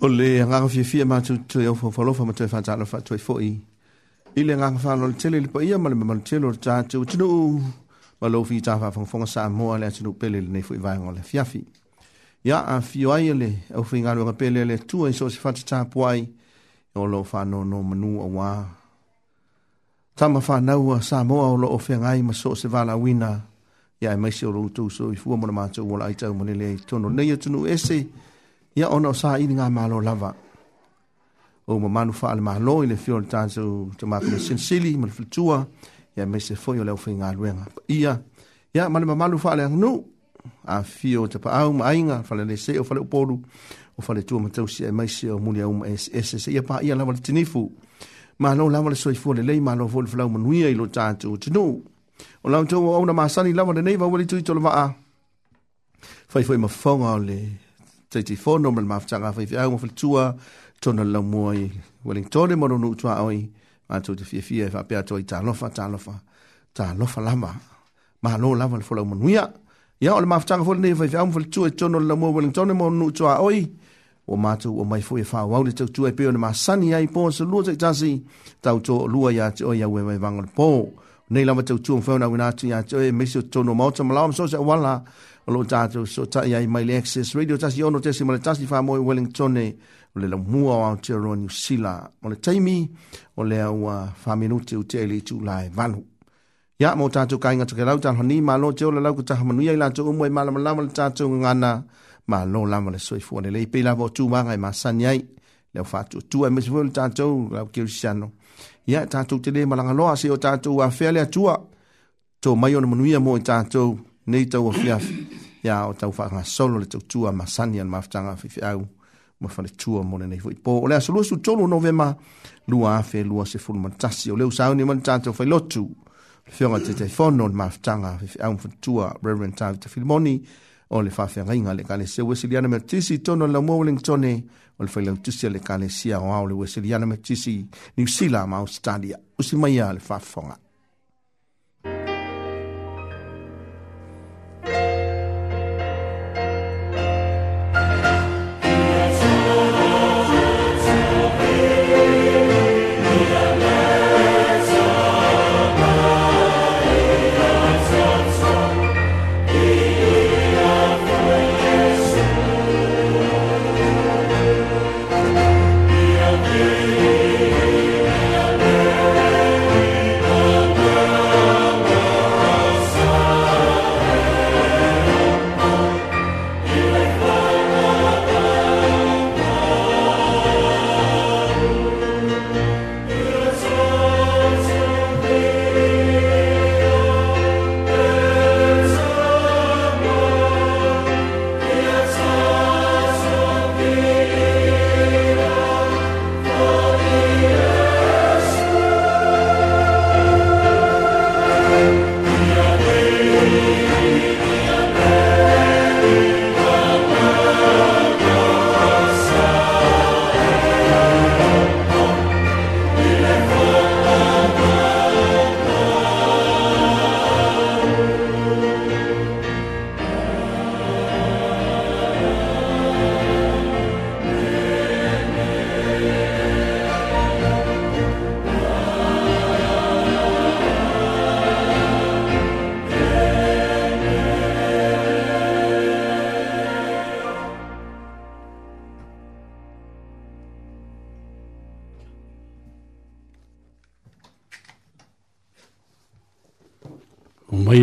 O le ngā fia fia mā tu tu iau whalofa mā tu e whanta ala whatu e fōi. I le ngā whanau le tele lipa ia ma le mamalu te lor tātu tunu u. Ma lo fi tāwha whanga whanga sā mōa le atinu pele le nei fōi vāinga le fiafi. Ia a fio ai le au fi ngā luanga pele le tua i so se whanta tāpuai. O lo whanau no manu a wā. Tama whanau a sā mōa o lo o whengai ma so se vāla wina. Ia e maise o lo utu so i fua mōna mātou wala aitau mōne le tono. Nei atinu esi. Nei atinu esi. ia ona o saʻili malo lava ou mamanu faalemālō i le fio le tatou tamaku masilisili ma le ya ia maise foʻi o le aufaigaluega paia ia ma le mamalu faaleaganuu afio tapaau ma aiga falalesei o faleupolu o faletua matausia e maise o muli auma eseese seia paia lava le tinifu mālou lava le soifua lelei mālou foʻi le falau manuia i lo tatou tunuu o lautou o auna masani lava lenei vaua le ituitolava'a fai foʻi mafoga o le tei te fono mele mafutanga fai fia au mafil tua tona lau mua i Wellington e mono nuk tua oi ma tau te fia fia e fai pia toi ta lofa ta lofa ta lofa lama ma lo lama le fola umanuia ia o le mafutanga fola nei fai fia au mafil tua e tona lau mua Wellington e mono nuk tua oi o matu o mai fwe fwa wau le tau tua e peo na ma sani ai po sa lua tak tasi tau to lua ya te oi ya e we mai vangal po nei lama tau tua mfeo na winatu ya te oi e mesi o tono mauta malawam sosa wala lo tātou so ta ia i mai le access radio tasi ono tesi ma le tasi wha mo i Wellington e o le lau mua o Aotearoa New Zealand o le taimi o le au wha minute o te ele tu lai valu. Ia mo tātou kāinga take lau tātou ni ma lo te o le lau kutaha manuia i lātou umua i malama lama le tātou ngana ma lo lama le soifua le lei pe lava o tūmanga i masani ai le au whātua tua e mesifu le tātou lau kirisiano. Ia tātou te le malanga loa se o tātou a le atua tō mai o na manuia mo i tātou nei tau a fiaf ia o tau wha ngā solo le tau tua ma sani an maftanga fi fi au ma wha le tua mone nei fwoi po o lea sa lua su tolu novema lua afe lua se fulu mantasi o leu sauni man tātou fai lotu le fionga te te fono an maftanga fi fi au mfan tua reverend tau te filmoni o le fafe a ngainga le kane se wesiliana me tisi tono la mua wellingtone o le failau tisi le kane sia o au le wesiliana me tisi ni usila ma australia usimaia le fafonga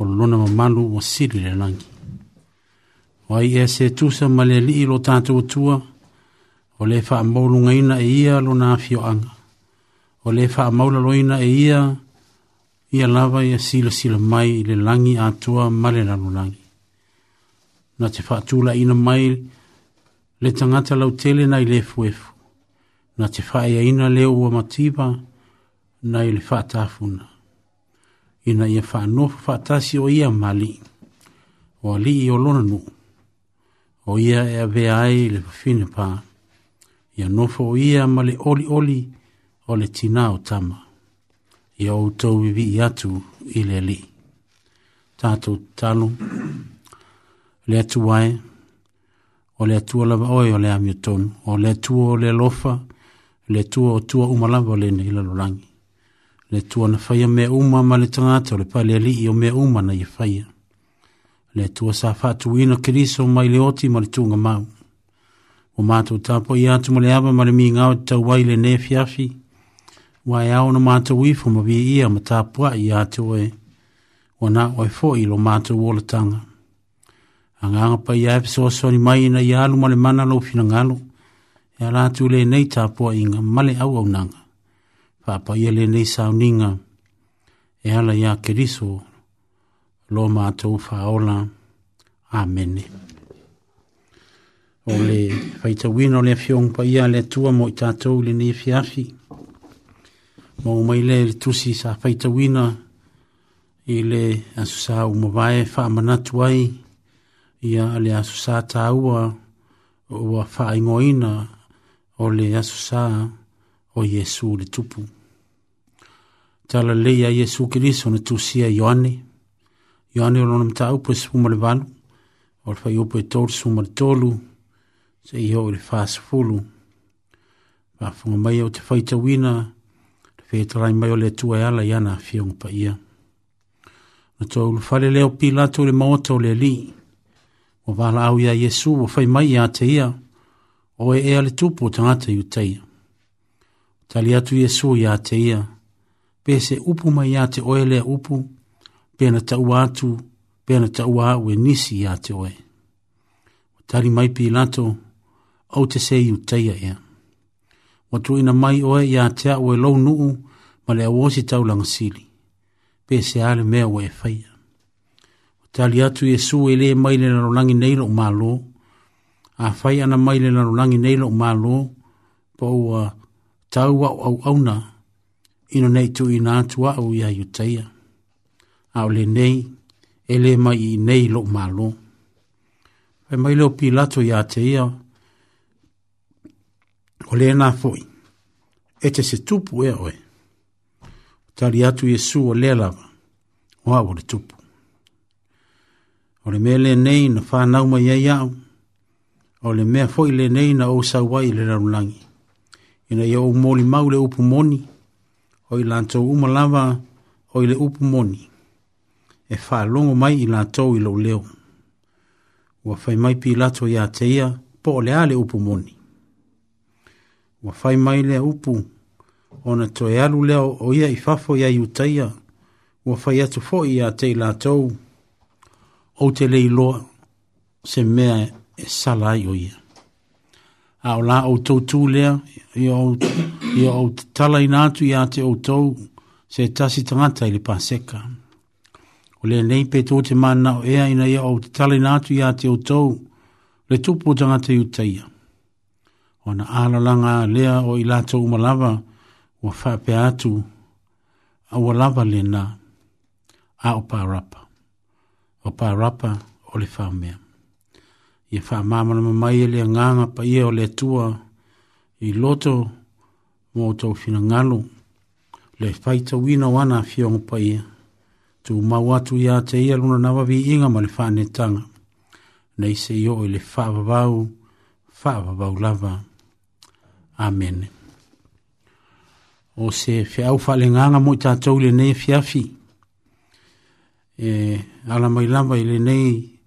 o lona mamalu ua sili le lagi ua ia se tusa ma le alii lo tatou atua o le faamaulugaina e ia lona afioaga o le faamaulaloina e ia ia lava ia silasila mai i le lagi atua ma le lalolagi na te faatulaina mai le tagata lautele na i le efuefu na te faaiaina lea ua mativa na i le faatafuna ina ia faanofo faatasi o ia mali, o alii o lona nuu. O ia e avea ai le fafine pā, ia nofo o ia ma le oli oli o le tina o tama. Ia o vivii atu i le li. tatou tatalo le atu ai, o le atua lava oe o le amiotonu, o le atua o le lofa, le atua o tua lava o le la lolangi. le tuana faia mea uma ma le tagata o le pale alii o mea uma na ia faia le atua sa faatuuina keriso mai le oti ma le tuga mau ua matou tapoʻi atu ma le ava ma le migao i tau ai lenei afiafi ua e ao na matou ifo ma vii ia ma tapuaʻi iā te oe ua naʻo e foʻi lo matou olataga agaga paia e fesoasoani mai ina ia alu ma le mana lou finagalo ea latu lenei tapuaʻiga ma le auaunaga papa papaia lenei sauniga e ala iā keriso lo matou faaola amene o le faitauina o le afioga paia le atua mo i tatou lenei afiafi ma umai lea le tusi sa faitauina i le asosā umavae faamanatu ai ia a le asosā tāua ua faaigoina o le asosā o iesu le tupu tala lei a Iesu Kiriso na tusia Ioane. Ioane olona mta upo e sumo le vanu, olfa i upo e tolu sumo le tolu, iho ili faas fulu. Pa funga mai au te faita wina, te fetarai mai o le tua e ala iana a fiong pa ia. Na tō ulu fale leo pilato le maota o le li, o vala au ia Iesu o fai mai ia te ia, o e ea le tupo tangata i utaia. Tali atu Iesu ia te ia, pe se upu mai ia te oe lea upu, pe na tau atu, pe na tau au e nisi ia te oe. Tari mai pi lato, au te se iu teia ea. Watu ina mai oe ia te au e lau nuu, ma lea wosi tau langa sili, pe se ale mea oe e faya. Tari atu Yesu e le mai le narolangi neilo o malo, a faya ana mai le narolangi neilo o malo, pa ua tau au au ino nei tu ina atua au ia yutaya. Au le nei, ele mai i nei lo malo. Pai mai leo pilato ia teia, o le nā foi, e te se tupu e oe. Tari atu Yesu o le lava, o au le tupu. O le mele nei na whanau mai ei au, o le mea foi le nei na o sa wai le rarunangi. Ina ia o moli mau le upu moni, o i lātou umalawa o i le upu moni. E wha longo mai i lātou i lo leo. Ua whai mai pi lātou i ateia po o le ale upu moni. Ua whai mai le upu o na toi alu leo o ia i fafo ia i utaia. Ua whai atu fo i atei lātou o te lei loa se mea e salai o ia a o la o tau tū lea i o, o tala inatu i a te o tau se tasi tangata i le paseka. O le nei pe tō te mana o ea ina i o te tala inatu i a te o tau le tupo tangata i utaia. O na alalanga lea o i lato umalawa wa whape atu a ua lava le nā a o pārapa. O pārapa o le whamea ia whamamana mamai le nganga pa ia o le tua i loto mō tau whina ngalo le whaita wina wana fiong pa ia tu mawatu ia te ia luna nawa vi inga ma le whane tanga nei se i o i le whavavau whavavau lava Amen o se whiau whale nganga mō tātou le nei fiafi e ala mai lava i le nei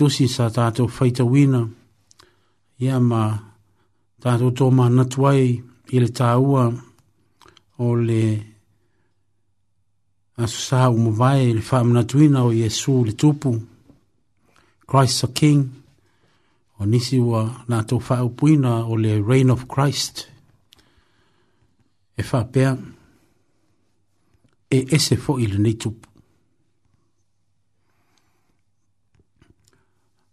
tusi sa tātou whaitawina. Ia ma tātou tō mā natuai i le tāua o le asusā umawai le whaamunatuina o Iesu le tupu. Christ the King. O nisi ua nā tō whaupuina o le Reign of Christ. E whapea. E ese fo i le nei tupu.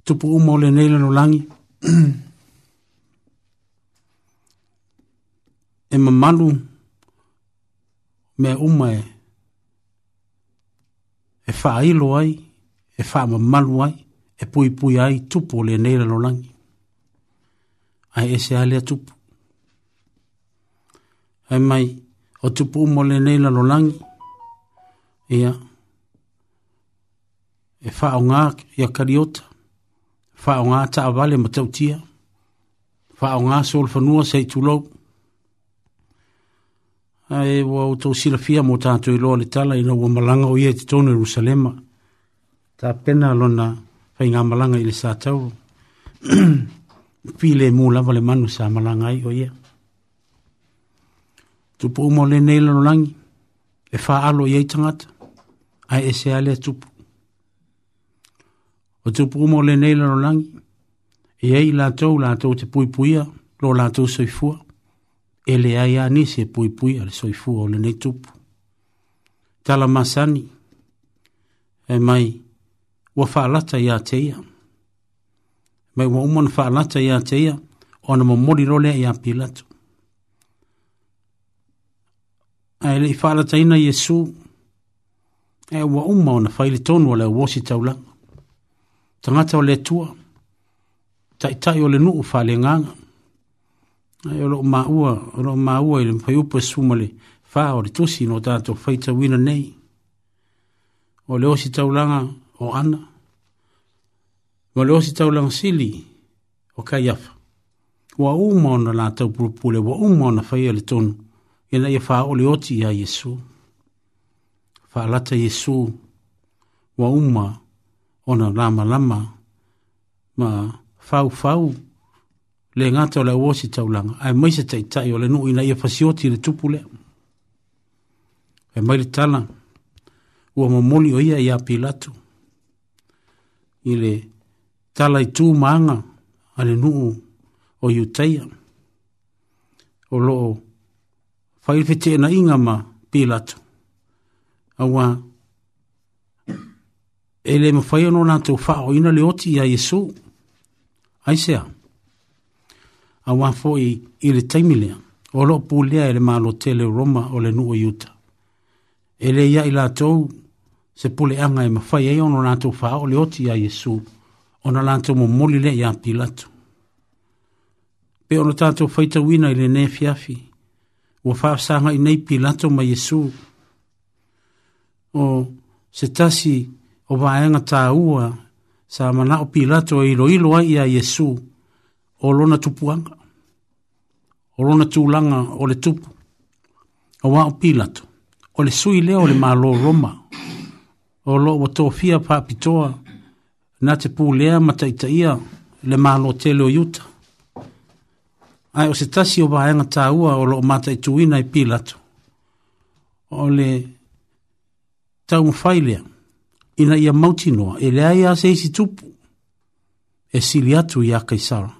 tupu uma o lenei lano langi e mamalu mea uma e e faailo ai e faamamalu ai e puipui ai tupu o lenei lano langi ae ese a lea tupu ae mai o tupu uma o lenei lano langi ia e faaaogā ia kariota faa ngā ta vale ma tautia, faa ngā sol fanua sei tulau. Ae wa o tau sila fia tātou i loa le tala i nau malanga o ia te tonu Rusalema. Ta pena lona fai ngā malanga i le sātau. Pile mū la vale manu sa malanga i o ia. Tupu umo le neila no langi, e faa alo i eitangata, ai e se ale tupu o te upu umo le nei lalolangi e ai latou latou te puipuia lo latou soifua e le ai a nisi e puipuia le soifua o lenei tupu talamasani e mai ua faalata iā te ia mai ua uma ona faalata iā te ia ona momoli lo lea iā pilatu ae leʻi faalataina iesu e ua uma ona faile tonu o le auosi taulaga tangata o le tua, tai tai o le nuu wha le nganga, ai o lo maua, o lo maua i le mpai upa suma le wha o le tosi no tato whaita wina nei, o le osi taulanga o ana, o le osi taulanga sili o kai afa, wa uma ona la tau pulpule, wa uma ona whai e le tonu, ina ia e wha o le oti ia Yesu, wha lata Yesu, wa uma ona ona lama lama ma fau fau le ngato le wosi tau langa ai mai se tai tai o le nui na ia fasioti le tupu le e mai tala ua mamoli o ia ia pilatu i le tala i tū maanga a le nuu o iutaia o loo fai fete na inga ma pilatu a wā e le mawhai anō nā tō wha o ina le oti a Yesu. Ai sea, a wafo i, i le taimilea, o lo pūlea e le mālo te le Roma o le nuo iuta. E le ia i la tōu, se pule anga e mawhai e anō nā tō wha o le oti a Yesu, o nā lantō mō moli le i a pilatu. Pe ono tātō whaita wina i le ne fiafi, ua whaafsanga i nei pilatu ma Yesu. O se tasi, o vaenga tā ua sa mana o pilato e ilo ilo ai a Yesu o lona tupuanga. O lona tūlanga o le tupu. O wā o pilato. O le sui leo le mālo roma. O lo o tōwhia pāpitoa na te pūlea mataitaia le mālo te leo yuta. Ai o se tasi o vaenga tā ua o lo o mataituina e pilato. O le tau mwhailea ina ia mauti noa e lea ia se isi tupu e sili atu ia kaisara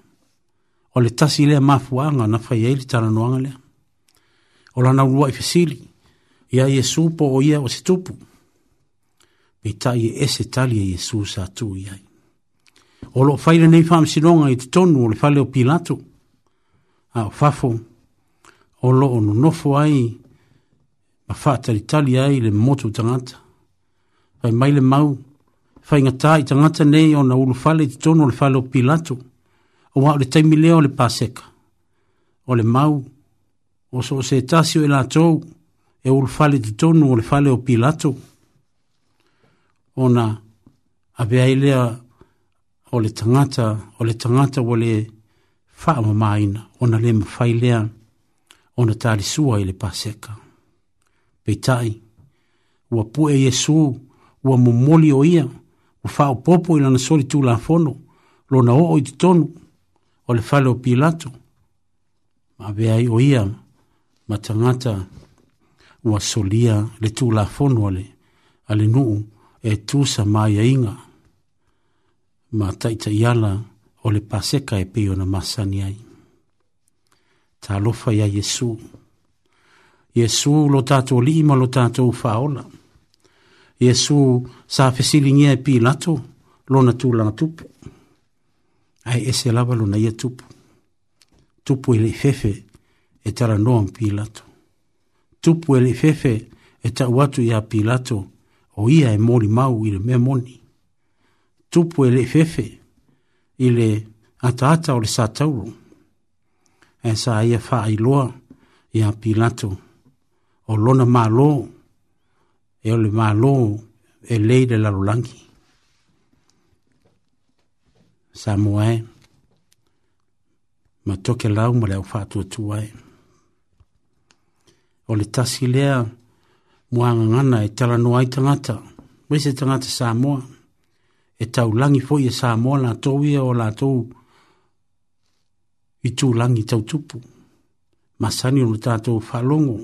o le tasi lea mafuanga na fai eili tana noanga lea o lana urua i fesili ia ia supo o ia o se tupu e ta ia ese talia ia e su sa tu ia o lo faile nei faam sinonga i tonu o le fale o pilatu a o fafo o lo o nonofo ai ma fa tali tali ai le motu tangata fai mai le mau, fai ngatā i tangata nei o na ulu fale i tono le fale o pilato, o wā o le taimi leo le paseka, o le mau, o so se tasio e la tau, e ulu fale i tono o le fale o pilato, o na avea i lea o le tangata, o le tangata o le faa ma o na le mawhai lea, o na tāri sua i le paseka. Pei tai, ua pu e Jesu, e Jesu, ua momoli o ia ua faaopoopo i lana soli tulafono lona oo i totonu o le fale o pilato ma avea ai o ia ma tagata ua solia le tulafono a le ale nuu e tusa maiaiga ma taʻitaʻiala o le paseka e pei ona masani ai talofa iā iesu iesu lo tatou alii ma lo tatou faaola Yesu sa fesili ngia pi lato lo na tu lang tupu. Ai ese lava lo na ia tupu. Tupu ele fefe e tara noa pi lato. Tupu ele fefe e ta watu ia pi lato o ia e mori mau ile me moni. Tupu ele fefe ile ata ata o le sa tauru. E sa ia faa iloa ia pi lato o lona maa loo e o le malo e lei le lalolangi. Sa moae, ma toke lau ma le au tuae. O le tasi lea, muanga ngana e tala noa i tangata. Wese tangata sa moa, e tau langi fo i e sa moa la tau ia o la tau i tū langi tau tupu. Masani o le tātou whalongo,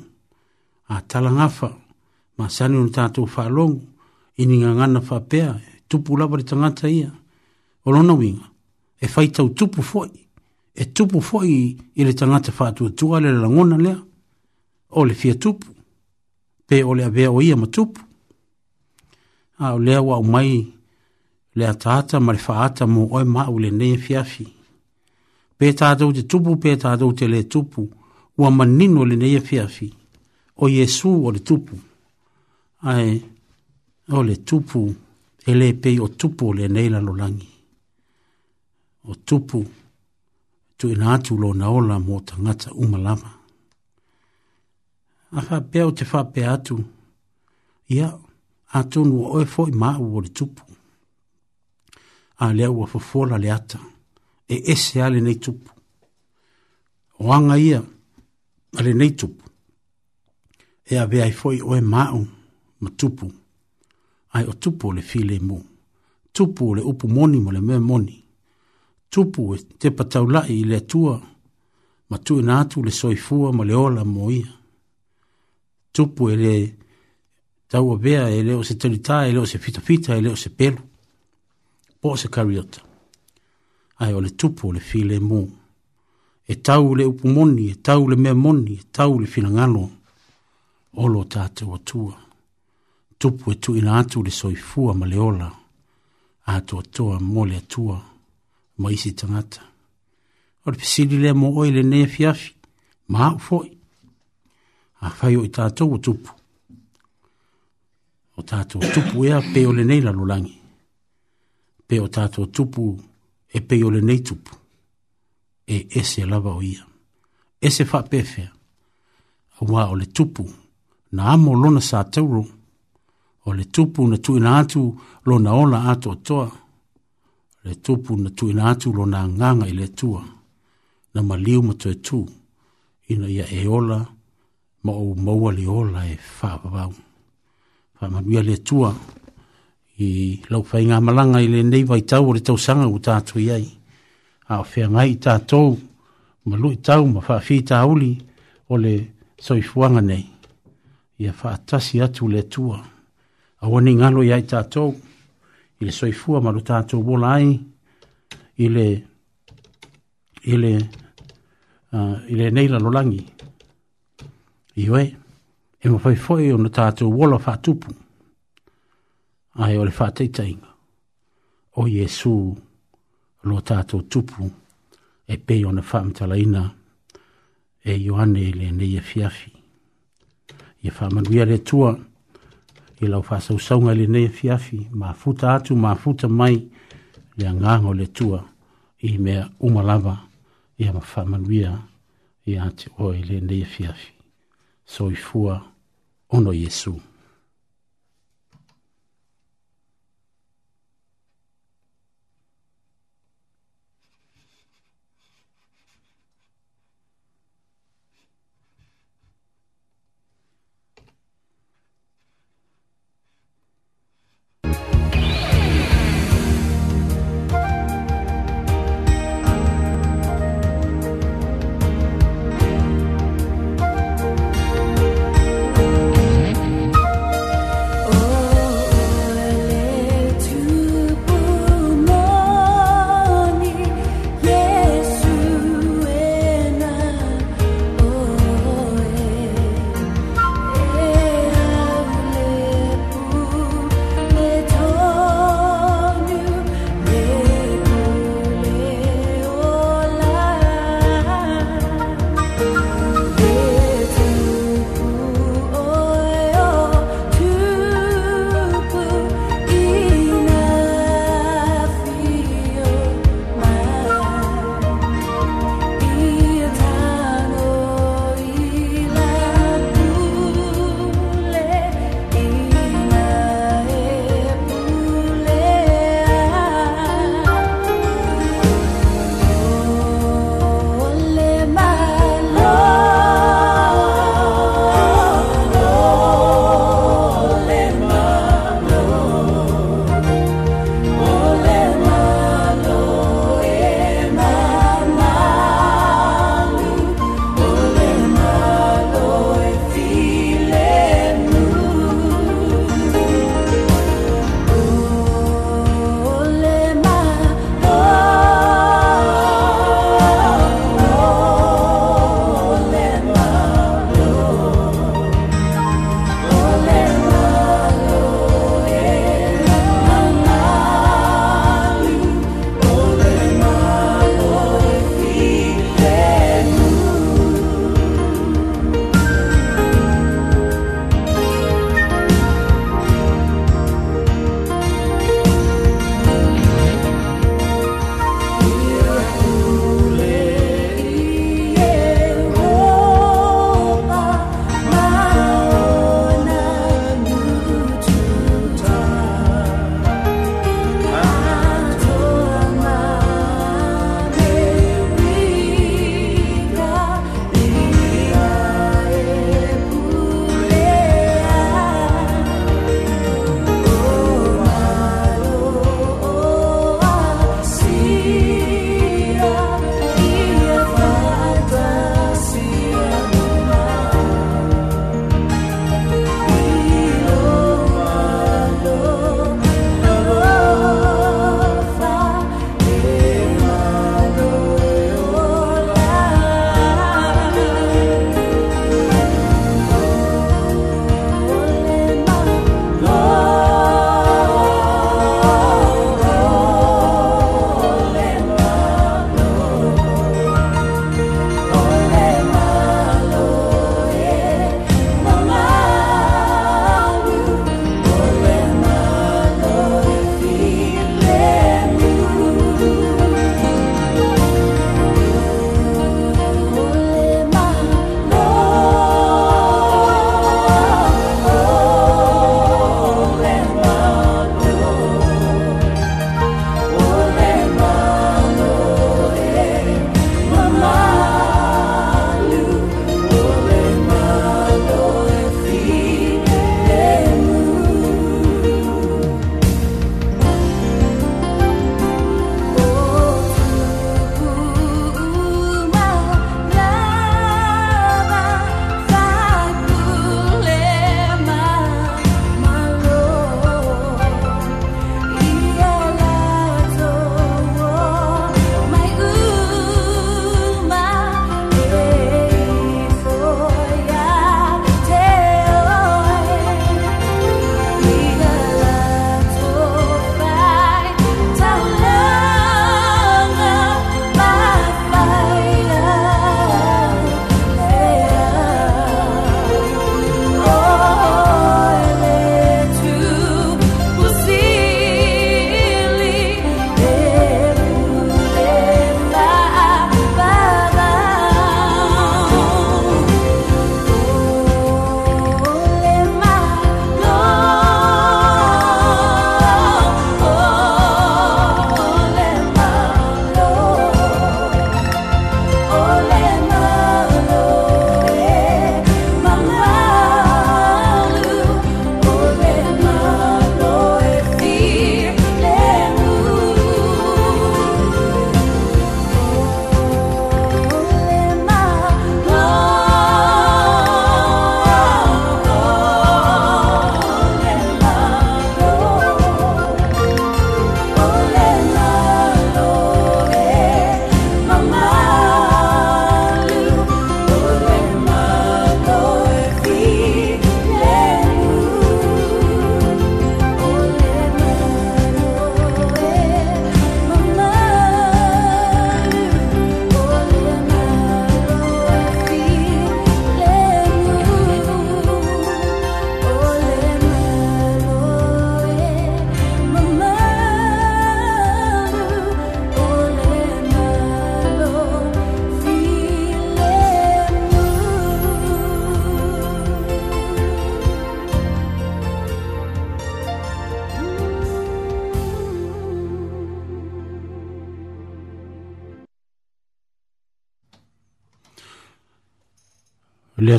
a tala talangafau ma sanu na tātou whaalongu, ini ngā ngana whapea, tupu lawa re tangata ia, o lona winga, e whaitau tupu foi, e tupu foi i fa tangata whātua tua le langona lea, o le fia tupu, pe o le avea o ia ma tupu. A o lea wa umai, lea tāta ma le whaata mō oi māu le nei e fiafi. Pe tātou te tupu, pe tātou te le o ua manino le nei e fiafi, o yesu o le tupu. O ai o le tupu ele le pei o tupu le nei la lolangi O tupu tu ina atu lo naola mo tangata umalama. A wha pēo te wha pē atu, ia atunu o e fōi ma o le tupu. A lea fo fofola le ata, e ese ale nei tupu. O anga ia, ale nei tupu. E a vea i fōi o e māu, ma tupu ai o tupu le file mo tupu le upu moni mo le mea moni tupu e te pataulai i le atua ma tu ina atu le soifua ma le ola mo ia tupu e le taua vea e le o se talita e le o se fitafita e le o se pelu po se kariota ai o le tupu le file mo e tau le upu moni e tau le mea moni e tau le finangalo olo tatou tua tupu e tuina atu le soifua ma le ola a toatoa mo le atua ma isi tangata. O le pisili le mo oi le nea fiafi, ma au foi, a whai o i tātou o tupu. O tātou o tupu ea pe o le neila lulangi, pe o tātou o tupu e pe o le nei tupu, e ese lava o ia, ese wha pefea, a wā o le tupu, na amo lona sa tauru, o le tupu na tuina atu lo na ola ato toa. Le tupu na tuina atu lo na nganga i le tua. Na maliu ma toe tu. Ina ia e ola ma o maua li ola e whaapapau. Whaamanuia le tua i lau whai ngā malanga i le nei vai tau o le tau sanga u tātu i ai. A o whea ngai i tātou ma lui tau ma whaafi tāuli o le soifuanga nei. Ia whaatasi atu le tua. Ia a wani ngalo ya i tātou, i soifua maru tātou wola ai, i le, uh, i neila lo langi. I oe, e ma fai foi o na tātou wola whātupu, ai o le whātaitainga, o Yesu, lo tātou tupu, e pe o na whāmitalaina, e yohane i le neia e fiafi. Ia whāmanuia le tua, e i lau faasausauga i lenei afiafi mafuta atu mafuta mai le agaga o le atua i mea uma lava ia faamanuia ia te oa i lenei afiafi soifua ono iesu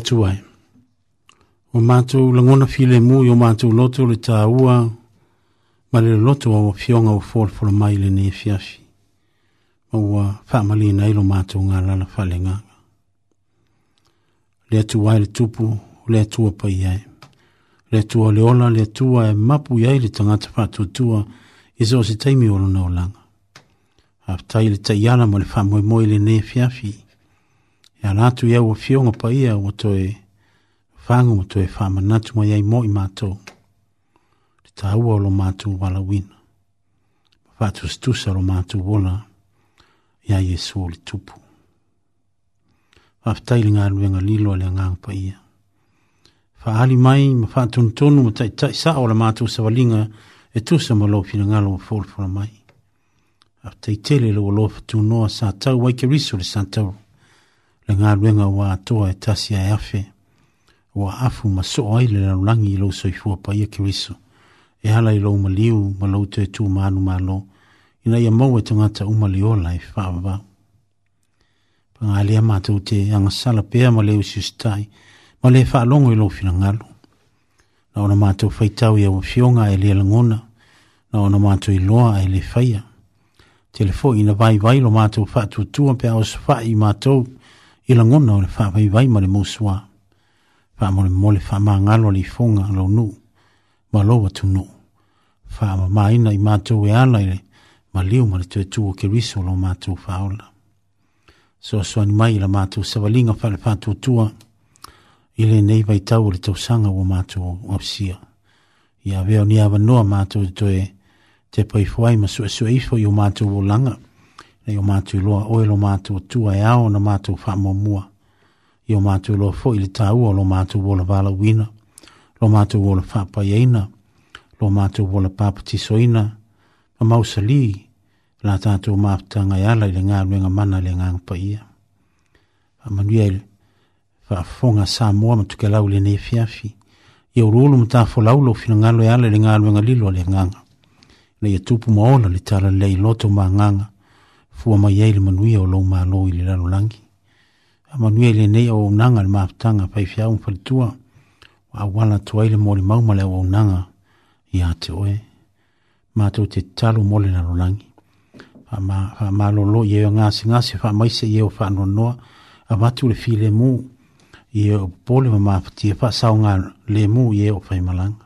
atu ai. O mātou langona file mu i o mātou loto le tā ua, ma le loto o fionga o fōl fōl mai le ne fiafi. O wā whaamali na ilo mātou ngā lana whale ngā. Le atu ai le tupu, le atu apa i ai. Le atu le ola, le atu e mapu i ai le tangata whātua tua, i zo se teimi olo nō langa. Aftai le taiana mo le whaamoe moe le ne fiafi. Aftai le taiana mo le whaamoe moe le ne fiafi anatu ia ua fioga paia ua toe fagu ma toe faamanatu mai ai moi matou le tāua o lo matou valauina ma faatusatusa lo matou ola iā iesu o le tupu faafetai le galuega lilo a le agaga paia faaali mai ma faatonutonu ma taʻitaʻi saʻo o le matou savaliga e tusa ma lou finagalo ma folafola mai faafetaitele lou alofa tunoa sa tau ai keriso le sa tau le ngā ruenga wā atoa e tasi ai afe, wā afu ma soo ai le rarangi i lau soifua pa ia kiriso, e hala i lau maliu ma lau te tū mānu mālo, ina ia mau e tangata umali o lai whāwa. Pangā lea mātou te anga sala pēa ma leo si ustai, ma le whālongo i lau fina ngalo. Na ona mātou whaitau ia wafionga e lea langona, na ona mātou i loa e le whaia. Telefo ina vai vai lo mātou whātua tua pēa o i mātou, i la ngona o le whaawaiwai ma le mōsua. Wha mo le mo le wha māngalo le i whonga lo nu, ma lo wa tunu. Wha ma maina i mātou e ala i le, ma leo ma le tue tuu ke riso lo mātou whaola. So so ni mai la mātou sawalinga wha le pātou tua, i le nei vai tau le tau sanga o mātou o psia. Ia veo ni awa noa mātou te tue, te pai fuai ma sua sua ifo i o mātou o langa e o mātou loa o e lo mātou atua e ao na matu mātou whamomua. mua. o matu loa fo i le tāu o lo mātou wola vala wina, lo matu mātou wola whapaieina, lo mātou wola pāpati soina, a mausali, la tātou mātou ngai ala i le ngā nuenga mana le ngā ngapa ia. A manuia i le whafonga sā mua ma tuke lau le nefiafi, i o rolo ma tāfo lau lo fina ngā lo e ala i le ngā nuenga lilo le ngā ngā. Na i tupu maola le tāra le i loto mā fua mai ai le manuia o lou malo i le lalolagi a manuia i lenei o aunaga le mafutaga faifiau ma falitua ua auala atu ai le molimau ma le auaunaga iā te oe matou te talu mo le lalolagi faamalolo i eo agasigasi faamaise i eo faanoanoa avatu le filemu i e o popole ma mafatia faasaoga lemu i e o faimalaga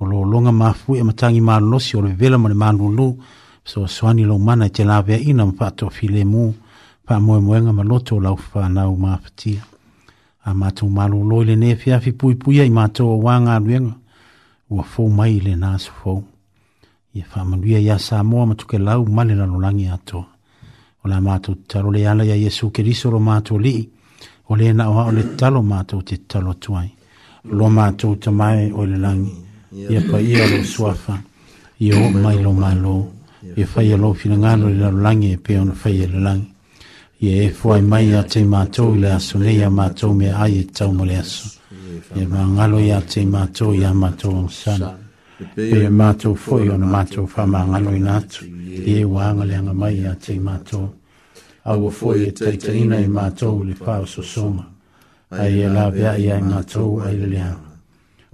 o lologa mafue e matagi malonosi o le vevela ma le malūlū so swani lo mana te lawe ina ma pato file mu pa moe moenga ma loto lau fa nau ma fatia a mato malo loile ne fia fi pui pui ai mato o wanga luenga ua fau mai le nasu fau ia fa manuia ia sa moa ma tuke lau male la lo langi ato o la mato talo le ala ia yesu keriso lo mato li o le na oa o le talo mato te talo tuai lo mato tamai o le langi ia pa ia lo suafa ia o mai lo mai lo e fai alo fina ngano le lalangi e peona fai le lalangi. Ie e fuai mai a te mātou le aso le ia mātou me ai e tau mo le aso. Ie ma ngalo ia te mātou ia mātou ang sana. Pe e mātou fuai ona mātou wha ma ngalo i nātou. Ie wa angaleanga mai a te mātou. Au a fuai e teitaina i mātou le wha o sosoma. Ai e la vea ia i mātou ai le lea.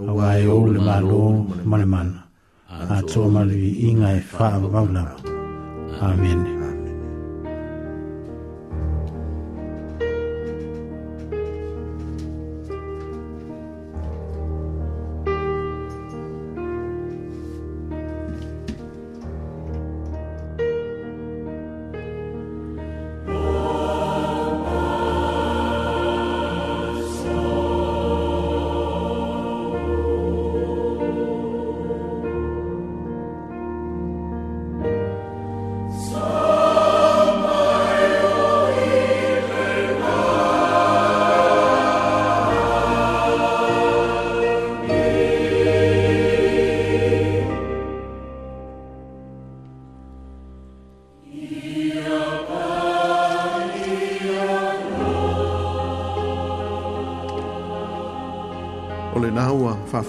Au e ou le mālo a tō malu i inga e whaamu maulama. Amen.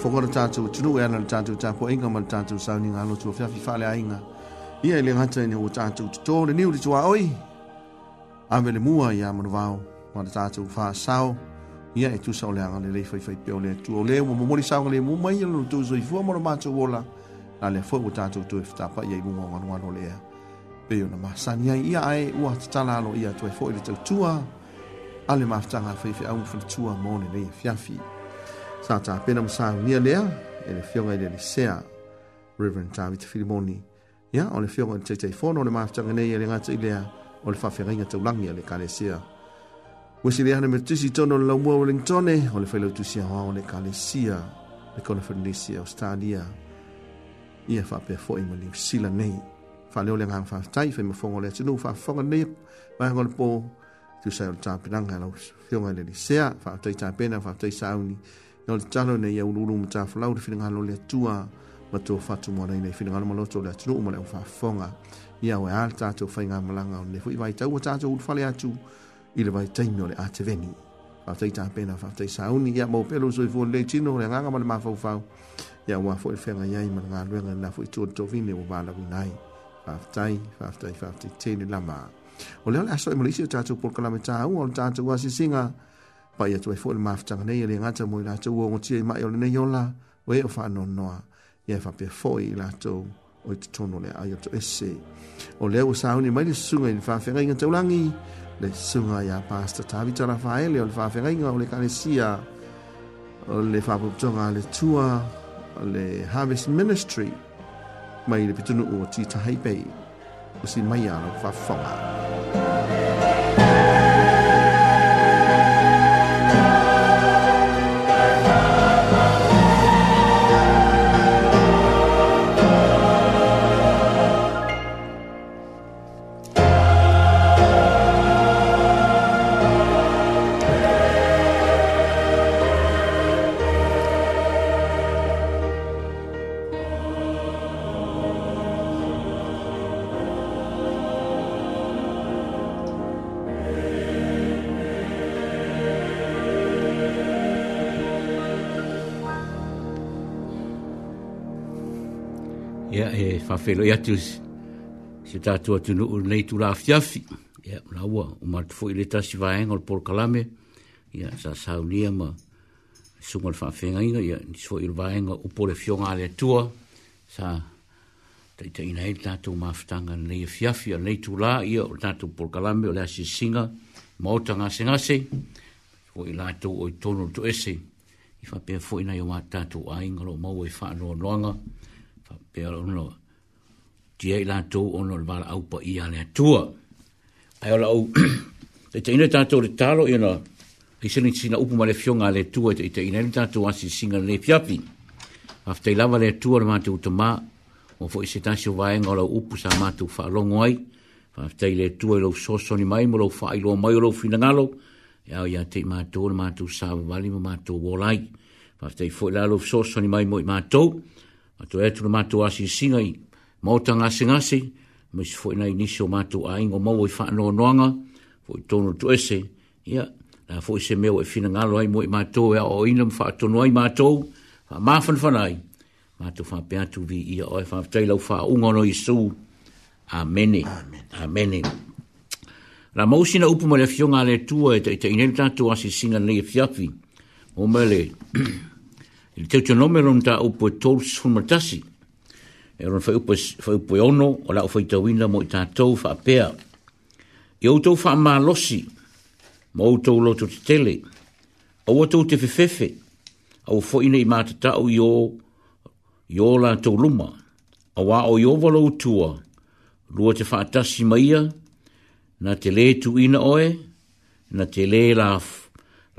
fogo le tatou atunuu e ana le tatou tapuaʻiga ma le tatou sauniga alotu afiafi faaleaiga ia i le gata ina ua tatou totō le niu le tuaoi ave le mua iā manavao ma le tatou fasao ia e tusa o le aga lelei faifaipea o le atua o lē ua momoli saoga lemu mai i lona tou soifua ma lo matou ola na lea foʻi ua tatou toe fetapaʻi ai luga o galualo o le ea pei ona masani ai ia ae ua tatala alo ia atu ai foʻi le tautua a le mafutaga faifeʻau ma faletua mo lelei afiafi Sasa apena masaunia lea e le fioga i le lesea Reverend David Filimoni. Ia, o le fioga i le taitaifono o le mafutaga nei e le gata i lea o le faafegaiga taulagi a le ekalesia ua se lea hana metatusi tono o le laumua wellingtone o le failautusiaoao o le ekalesia le kona felenesia australia ia faapea foʻi ma niusila nei faaleo le agaga faafetai faimafoga o le atunuu faafofoga nei vaega o le pō tusai o le tapenaga lau fioga i le lisea faafetai tapena faafetai sauni no le talo nei au lulu ma tafalau le finagalo le atua ma tou faatumoanai nei finagalo maloto o le atunuu ma le ʻaufaafofoga ia ua ā le tatou faigamalaga o lenei foʻi vaitau ua tatou ulufale atu i le vaitaimi o le a teveni faatai tapena faatai sauni ia mau pea lou soifua lelei tino o le agaga ma le mafaufau ia ua foʻi le feagai ai ma le galuega lenā foʻi tualetofine ua valauina ai faafetai faafetai faafetaitele lama o lea o le aso e ma leisi o tatou polokalame tāua o le tatou asisiga pai atu e fōi mafutanga nei ele ngata mo i lātou o ngotia i mai o lenei ola o e o whanonoa i e whapea fōi i lātou o i tutono le ai o to ese o leo sauni mai le sunga i le whawhenga i ngantaulangi le sunga i a pasta tāwita la whaele o le whawhenga i o le kanesia o le whapuputonga le tua le Harvest Ministry mai le pitunu o Tita Haipei o si mai ala whawhonga Thank you. whawhelo i atu se tātou atu nuu nei tu la fiafi. Ia, yeah, rawa, o mātu fo i le tasi vāenga o Paul Kalame, ia, yeah, sa sāu nia ma sunga le whawhenga inga, ia, yeah, nisho i le vāenga o pole fionga le tua, sa tei tei nei tātou mawhitanga nei e fiafi a nei tu la ia o tātou Paul Kalame o le asi singa, maota ngase ngase, fo i lātou o i tono tu ese, i whapea fo i nei o mātātou a inga lo mau e whaanoa noanga, whapea lo noa, tia i lātou ono le wala aupa i ale atua. Ai ola au, te te ina tātou le talo ina, i sini tina upu ma le fionga ale atua, te te ina tātou asi singa le piapi. Afi te lava le atua le mātou utama, o fo i se tāsio vaenga ola upu sa mātou whaalongo ai, afi te le atua i lau sosoni mai, mo lau whaailo mai, o lau finangalo, e au ia te mātou le mātou sa wali ma mātou wolai. Afi te i fo i lalo sosoni mai mo i mātou, e Atu e tu mātou asi singa Mo ta ngasi ngasi, mis fo ina inisi o matu a ingo mau i e whaano o noanga, fo i tono tu ese, ia, na fo i se meo e fina ngalo ai mo i matou e o inam wha atono ai matou, wha mafan whanai, matou wha peatu vi ia oi wha teilau wha ungono i su, amene, amene. Na mausina upu mele fionga le tua e te inel tatu asi singa nei e fiapi, o mele, il teo tionomero nta upu e tolus fumatasi, e ron fai upo, fai upo e ono, o lau fai tawina mo i tātou wha pēa. I outou wha mā losi, mo outou loto te tele, o watou te fefefe, au fo ina i mātatau i o, i o la tau luma, a o i o walo utua, lua te whaatasi maia, na te le tu ina oe, na te le la,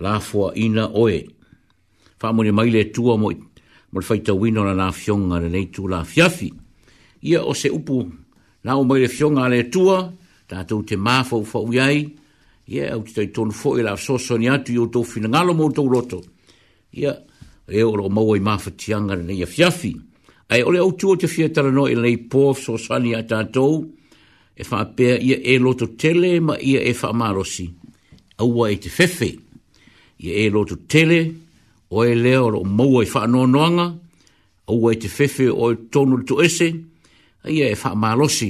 la ina oe. Whaamone mai le tua mo i mo le faitauina o lanā fioga lenei tulafiafi ia o se upu lao mai le fioga le le ta tatou te mā faufaʻu i ai ia au te fo foʻi la fesoasoani atu i fina finagalo ma outou loto ia e o loo maua i mafatiaga lenei afiafi Ai, o le outua o te fia talanoa i po pō fesoasoani a tatou e faapea ia e loto tele ma ia e faamalosi aua e te fefe ia e loto tele o e lea o lo maua i wha noanga, o ua te fefe o tonu tu ese, a ia e wha malosi,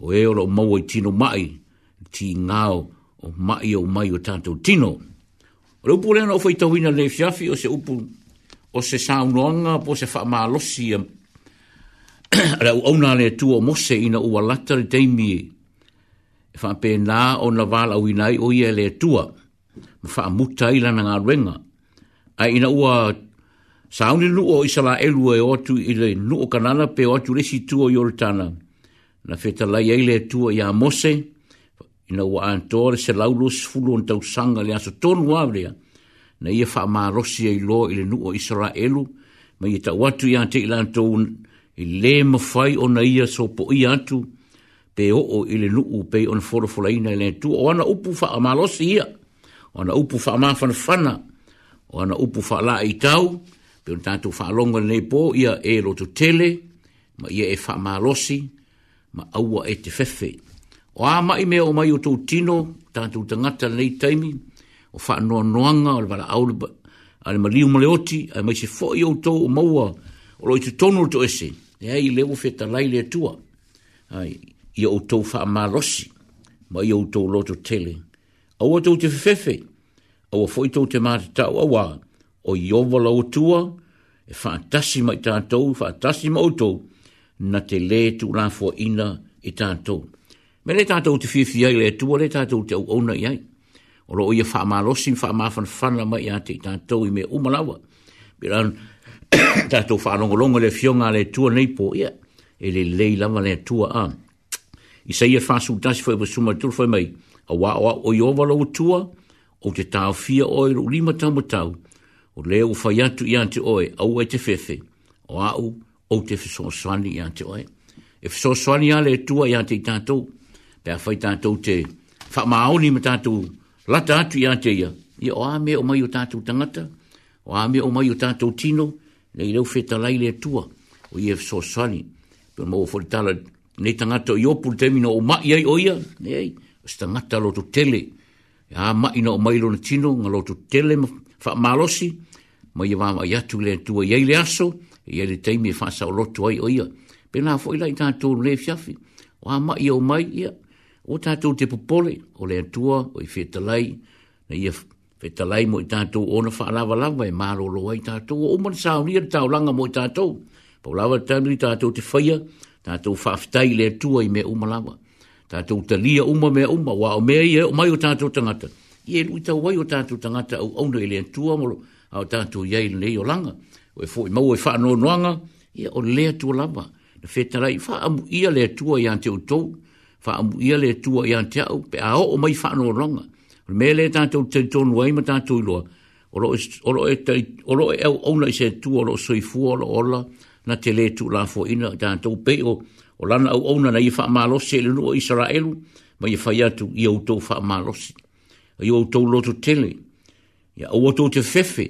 o e o maua i tino mai, ti ngāo o mai o mai o tātou tino. O le upu lea na ufai tawina le fiafi o se upu, o se sāu noanga, po se wha malosi, ala u auna le tua mose ina ua lata le teimi e, Fa wha pē nā o na wāla o ia tua, Fa wha muta ila na ngā a ina ua sauni nu o isala elu e otu i le nu o kanana pe otu resi tu o yoritana. Na feta lai eile e tu o ia mose, ina ua antore se laulo sfulu on tau sanga le aso tonu avrea, na ia faa maa rosi e lo i le nu o isala elu, ma ia tau atu ia te ila antou i le mawhai o na ia so po i atu, pe o o i le nu u pe on foro fulaina i le tu o ana upu faa maa rosi ia, ana upu faa maa fanfana, fana, o ana upu whaala i tau, pe on tātou whaalonga nei pō, ia e roto tele, ma ia e whaamalosi, ma aua e te whewe. O a mai mea o mai o tō tino, tātou tangata nei taimi, o whaanoa noanga, o le wala aule, a le mariu male a mai se fo i o tō o maua, o loitu tono to ese, e ai leo feta lai le tua, ia o tō whaamalosi, ma ia o tō loto tele. Aua tō te whewe, awa foi tō te māte tau awa, o iowa lau tua, e whātasi mai tātou, whātasi mai tātou, na te lē tu rāfua ina e tātou. Me le tātou te whiwhi ai le tua, le tātou te au auna iai. O roi e whāmārosi, whāmāfan whana mai a te tātou i me umalawa. Biran, tātou whārongolongo le fionga le tua nei pō ia, e le leilama le tua a. I sa ia whāsu tasi fai pa suma tur fai mai, a wā o iowa lau tua, o te tau fia oe o lima tau matau, o leo o fai atu i ante oe, au e te fefe, o au, o te fiso swani i ante oe. E fiso swani ale e tua i ante i tātou, pe a fai tātou te whamaoni ma tātou, lata atu i ante ia, i o ame o mai o tātou tangata, o ame o mai o tātou tino, nei leo feta lai le tua, o i e fiso swani, pe o mou fori tala, nei tangata o iopul temino o mai ai o nei, o tangata lo tu tele, a ma ina o mailo tino nga loto tele ma fa malosi ma ia wa ia tu le tu ia ile aso ia le taimi fa sa loto ai o ia pe na fo ila ita tu le fiafi o ma ia mai ia o ta tu te popole o le tu o i feta lai na ia feta lai mo ita tu ona fa lava lava e ma lo lo ita tu o mon sa ni ta o langa mo ita tu po lava ta ni ta tu te faia ta tu fa ftai le tu ai me o malava tātou talia uma mea uma, wā o mea ia, o mai o tātou tangata. Ie lui tau wai o tātou tangata au auna ele antua molo, au tātou iai nei o langa, o e fōi mau e wha anō noanga, ia o lea tua lama, na whetarai, wha amu ia lea tua i ante utou, wha amu ia lea tua i ante au, pe a o mai wha anō noanga. Me mea lea tātou tei tonu ai ma tātou iloa, o lo e, e, e au auna i se tua, o lo soifua, o lo ola, na te lea tu la fo o tātou peo, o lana au au nana i wha amalosi ele nua Israelu, ma i whai atu i au tau wha amalosi. I au tau loto tele, i au atu te fefe,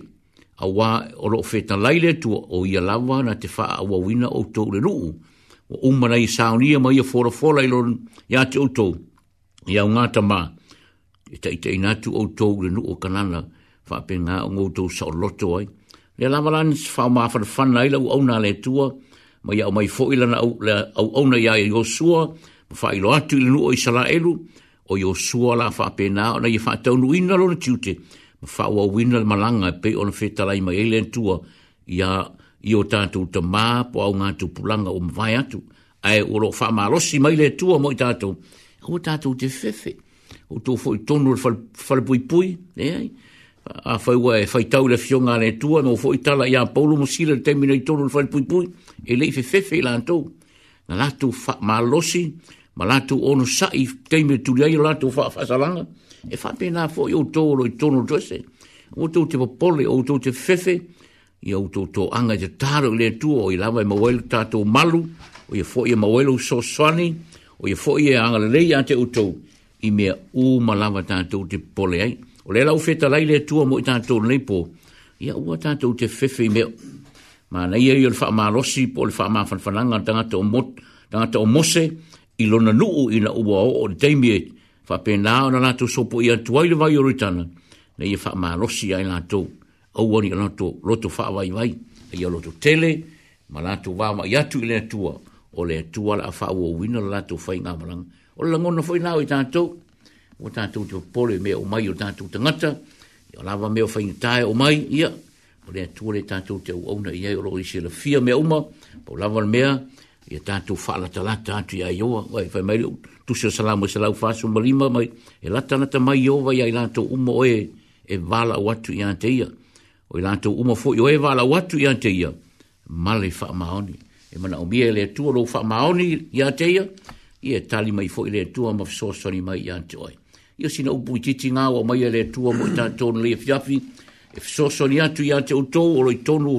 a wā o loo whetan laile tu o i alawa na te wha a wawina au tau le nuu, o umana i saunia ma i a fora fora i lorun ya ate au tau, i au ngāta mā, e i ta i ta inatu au tau le nuu o kanana, wha pe ngā o ngou tau sa o loto ai, le alawa lans wha o mā whanawhana i lau au nā le tua, ma ia o mai fo ila na au au na ia yo sua ma fa ilo atu ilu o isala elu o yo la fa pe o na ia fa tau ina lo tiute ma fa ua wina le malanga pe ona fe talai ma ele tua ia i o tatu ta ma po au ngā tu pulanga o mwai atu ai o lo fa malosi mai le tua mo i tatu o tatu te fefe o tu fo tonu le fal pui pui e ai a foi wa foi fai e tau le fionga le tua no fo itala ya paulo mo sila te mina itono le pui pui e le fe fe fe lanto na latu fa malosi malatu ono sa e i te tu dia latu fa fa salanga e fa pe na fo yo to lo itono dose o to te pole o to te fe fe i o to to anga te taro le tua o i lava e mawelu tato malu o i fo i e mawelu so swani o i fo i anga le le ya te o to i mea o malava tato te pole ai O le lau feta lai le tua mo i tātou nei po, ia ua tātou te fefe i meo. Ma na ia i le wha maa rosi po le wha maa whanwhananga tangata, tangata o mose i lona nuu i na ua o o le teimie. Wha pē nā o na nātou sopo i atu ai le vai oritana, na ia e wha maa rosi ai nātou. Au ani a nātou roto wha vai vai, a ia roto tele, ma nātou wāma i atu i le tua, o le tua la a wha ua uina la nātou whainga marang. O le langona whainau i tātou, o tātou te pole me o mai o tātou tangata, i o lava me o whaingatai o mai, ia, o rea tuare tātou te auauna i o roi se la fia me uma, o lava mea, i a tātou whaalata lata atu i ai oa, o ai whai maile, tu se salamu e salau fāsu marima, mai, e lata nata mai i ova i ai lātou uma o e, e vāla o atu i ante ia, o i lātou uma fo i o e vāla o atu i ante ia, male whaamaoni, e mana o mia e lea tua lo whaamaoni i ante ia, i e tali mai fo i lea tua ma fsosoni mai i ante oi ia sina upu i titi ngā wa mai ale atua mo i tā tōna lia fiafi, e fisoso ni atu ia te utou, o roi tonu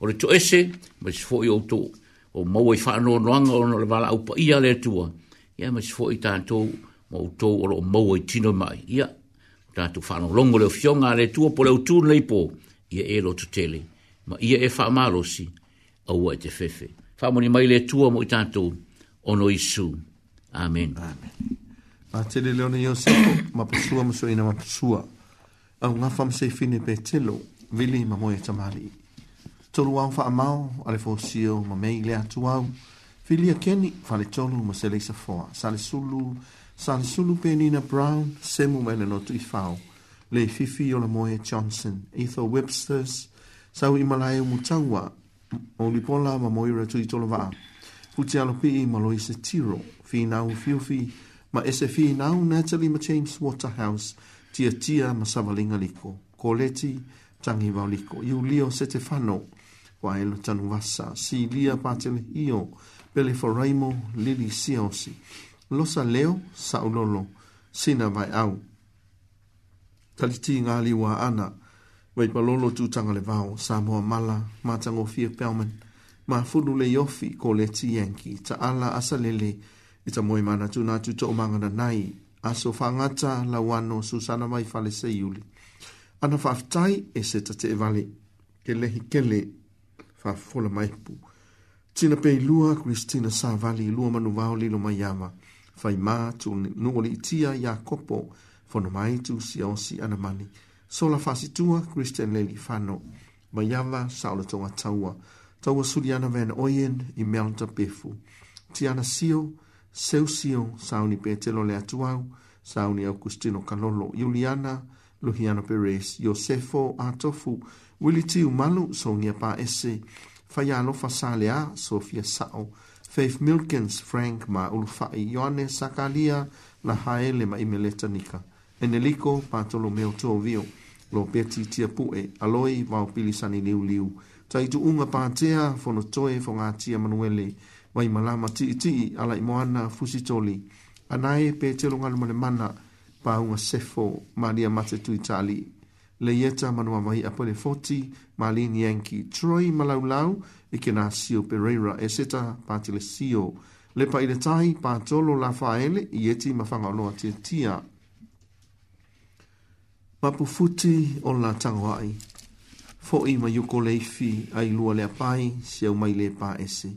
o le to ese, ma si fo i o maua i whaano o e noanga o no le wala upa i ale atua, ia ma si fo i tā tōu, ma utou o roi maua i tino mai, ia, tā tu whaano longo leo fionga ale atua, po leo tūn leipo, ia e lo to tele, ma ia e wha marosi, au e te fefe. Whaamoni mai le atua mo i tā tōu, ono i su. Amen. Amen ma ah, tele leo na yose ma pasua ma so ina ma pasua au nga fam se fine pe telo vili ma moe tamali tolu au fa amao ale fo sio ma mei lea tu au fili a keni fale tolu ma se leisa foa sale sulu sale sulu pe nina brown semu mele no tu i fao le fifi o la moe johnson etho websters sau i malaya mutawa o li pola ma moira tu i tolo vaa Putialopi i maloise tiro, fi nau fiu fi, fi ma ese fi nau Natalie ma James Waterhouse tia tia ma savalinga liko. Ko leti tangi vau liko. Iu lio se te whano wa elo tanu wasa. Si lia pātele io pele foraimo lili siosi. Losa leo sa ulolo sina vai au. Taliti ngāli wa ana vai palolo tūtanga le vau sa mua mala ma tango fia pelman ma funu le yofi ko leti yanki ta ala asa i ta moe mana tu nga tu to omangana nai, aso whangata la wano susana mai fale se iuli. Ana whaftai e se ta te evale, ke lehi ke le, whafola mai pu. Tina pei lua, Kristina sa vali, lua manu vau lilo mai ama, whai mā tu nuoli itia ya kopo, whono mai tu si o si ana mani. Sola whasi tua, Kristian leli whano, mai ama sa ola tonga taua, taua suriana vena oien i melta pefu. Tiana sio, Tiana sio, Seusio, Sauni Petelo le Atuau, Sauni Augustino Kalolo, Juliana, Luhiano Perez, Josefo Atofu, Willi Tiu Manu, Sonia Pa Esse, Fayalo Fasalea, Sofia Sao, Faith Milkins, Frank Ma Ulfai, Ioane Sakalia, Lahaele Ma Imeleta Nika, Enelico, Bartolomeo Tovio, Lo Betti Tiapue, Aloi, Vau Pilisani Liu Liu, Taitu Unga Pantea, Fonotoe, Fongatia Manuele, Manuele, mai malama ti ti ala i moana fusi toli ana pe te longa no mana pa unga sefo maria mate tu itali le yeta manu mai a pole 40 malini yanki troi malaulau e kena sio pereira e seta pati le sio le pa ile tai pa tolo la faele i eti mafanga loa te tia papu futi o la tangwai fo i mayuko leifi ai lua le apai siau mai le pa esi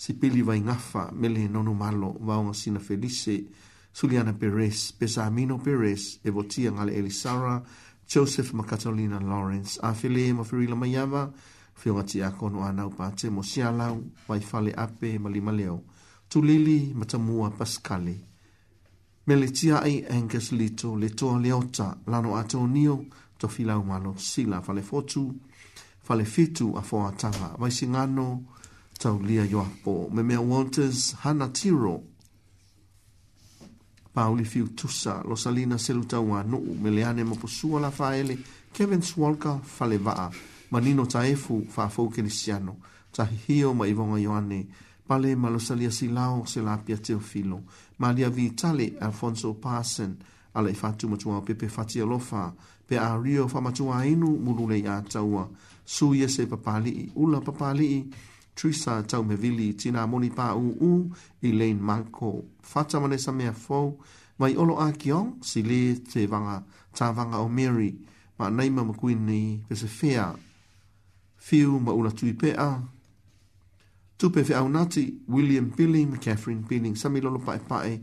se pili vai ngafa mele nono malo vaonga sina felice Suliana Perez, Pesamino Perez, Evotia ngale Elisara, Joseph Macatolina Lawrence, Afile Mafirila Mayava, Fiongati Ako no Anau Pate, Mosialau, Waifale Ape, Malimaleo, Tulili Matamua Pascale, Meletia ai Angus Lito, Leto Leota, Lano Atonio, Tofila Malo, Sila Fale Fotu, Fale Fitu, Afoa Tava, Waisingano, Fale tau lia yo apo. Me mea Walters Hana Tiro. Pauli Fiu Tusa, Losalina Seluta Wanu, Meleane Mopusua La Faele, Kevin Swalka Falevaa, Manino Taefu, Fafo Kenisiano, Tahihio Maivonga Ioane, Pale Malosalia Silao, Selapia Teofilo, Malia Vitale, Alfonso Parson, Ala Ifatu Matua, Pepe Fatia Lofa, Pe Ario Famatua Inu, Mulule Yataua, Suyese Papali, Ula Papali, Trisa tau me vili i tina moni pā u u i lein manko. Fata mane sa mea fau, mai olo a kiong si le te vanga, tā vanga o Mary, ma nei ma makui ni vese fea. Fiu ma una tui pea. Tupe fe au nati, William Billing, Catherine Billing, sami lolo pae pae,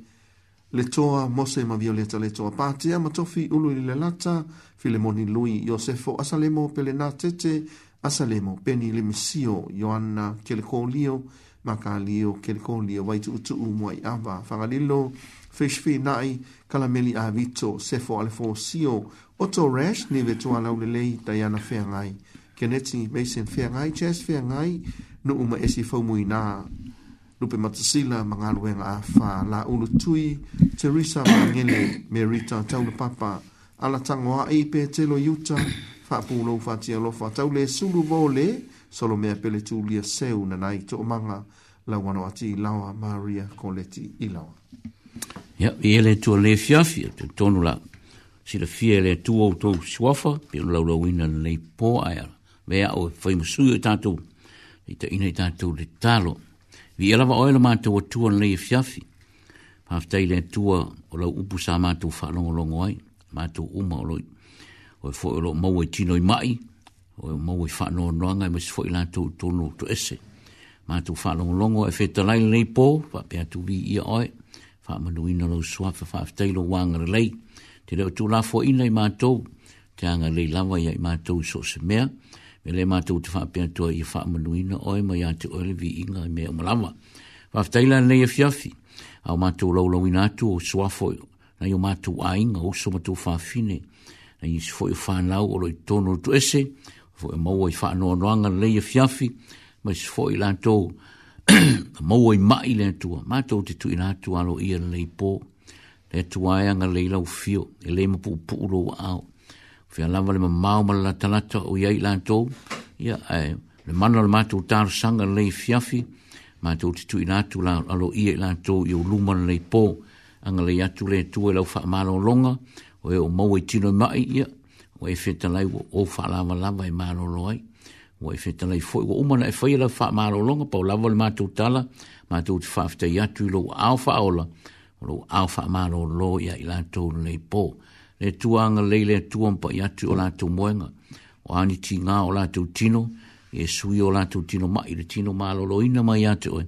le toa mose ma violeta le toa pātea, ma tofi ulu i le lata, lui, yosefo asalemo pele nā tete, asa le mo peni le mesio Ioanna kelekolio makalio kelekolio vai tu tu mo ai ava fangalilo fish nai kala avito sefo ale sio oto rash ni vetu ala ule lei tayana fengai kenetsi mesen fengai chest fengai no uma esi fo mo ina lupe matasila manga luenga afa la ulu tui Teresa Mangele Merita Taulu Papa ala tangoa ipe telo yuta faapulou faatialofa tau le sulu vole solomea pele tulia seu nanai toʻamaga lauanoati i lawa maria koleti i lawa ia yeah, ia le tuale fiafi a tonu la silafia e le atu outou suafa pe ona laulauina lelei pō ae ala veao e faimasui o tatou itaʻina i tatou le talo viia e lava oe la matou atua lelei e fiafi faafetai le atua o lau upu sa matou faalogologo ai matou uma o loi o fo o mo we tino i mai o mo e we fa no ngai nga e mo fo tu to to no to ese ma tu fa lo longo o fe te lai le po pa pe tu vi i oi fa ma no ina lo swa fa fa te lo wang re lei te lo tu la fo ina i ma to te anga le lava ia i ma so se mea me le ma to te fa pe e tu i fa ma no ina oi ma ya te oi vi inga me o lava fa te lai le fiafi au ma to lo lo ina to swa fo na yo ma to ainga o so ma to fa fine na isi fo i whanau o roi tono tu ese, fo i maua i whanau anuanga lei e fiafi, ma isi fo i lantou maua i mai le atua, mātou te tui na tu alo i ala lei po, le atua e anga lei lau fio, e lei mapu upuuro wa au, fi alawa le mamau ma la talata o iai lantou, ia e, le mana le mātou tāru sanga lei fiafi, ma mātou te tu i nātou alo i ala lantou i o luma lei pō, anga lei atu le atua i e lau wha longa, o e o mau e tino mai ia, o e whetalai o o wha lava lava e maro loai, o e whetalai fwoi, o umana e whaila wha maro longa, pa o le mātou tala, mātou te whaafitai atu i lo au wha aola, o lo au wha maro lo ia i lātou nei pō. Le tuanga leile tuampa i atu o lātou moenga, o aniti ngā o lātou tino, e sui o lātou tino mai, le tino maro lo ina mai atu oi,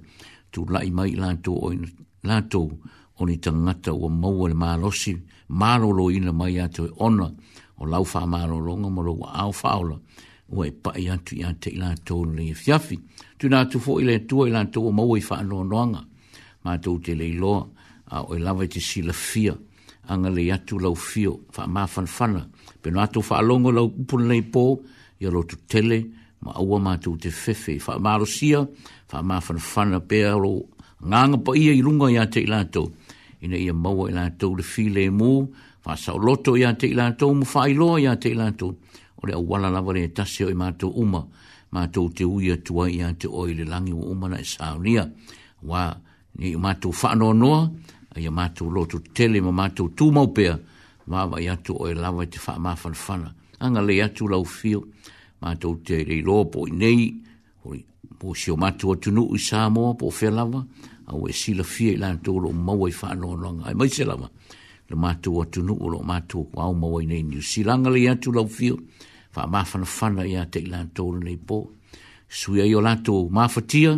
tu lai mai lātou o lātou, o ni tangata o maua le maalosi, o marolo ina mai atu e ona o lau wha marolo nga maro wa au whaola o e pae atu i ate ila tau le fiafi. Tu nga atu fo ila tua ila tau o maua i wha anoa noanga ma tau te leiloa a o e lawa te sila fia anga le atu lau fio wha maa fanfana pe no atu wha alongo lau kupuna nei pō i alotu tele ma aua mātou te whewhe. Wha maa rosia, wha maa whanawhana pēa ro, nganga pa ia i runga i ate i lātou ina ia maua i lātou le file mō, wha sa loto ia te i lātou, mu wha iloa ia te i lātou, o le awala lawa le tasio i mātou uma, mātou te uia tua ia te oi le langi wa umana i e saunia, wā, ni i mātou wha noa noa, ia mātou loto tele ma mātou tū maupea, wāwa i atu oi e lawa i te wha mawhan whana, anga le atu lau fio, mātou te rei lopo i nei, o si o mātou atunu i sāmoa po whelawa, au e sila fia i lana tōro maua i whanau anonga. Ai mai se lama, le mātou atu nuu, le mātou kua au maua i nei niu. Silanga le atu lau fio, wha mawhana whana i ate i lana tōro nei pō. Sui ai o lato mawhatia,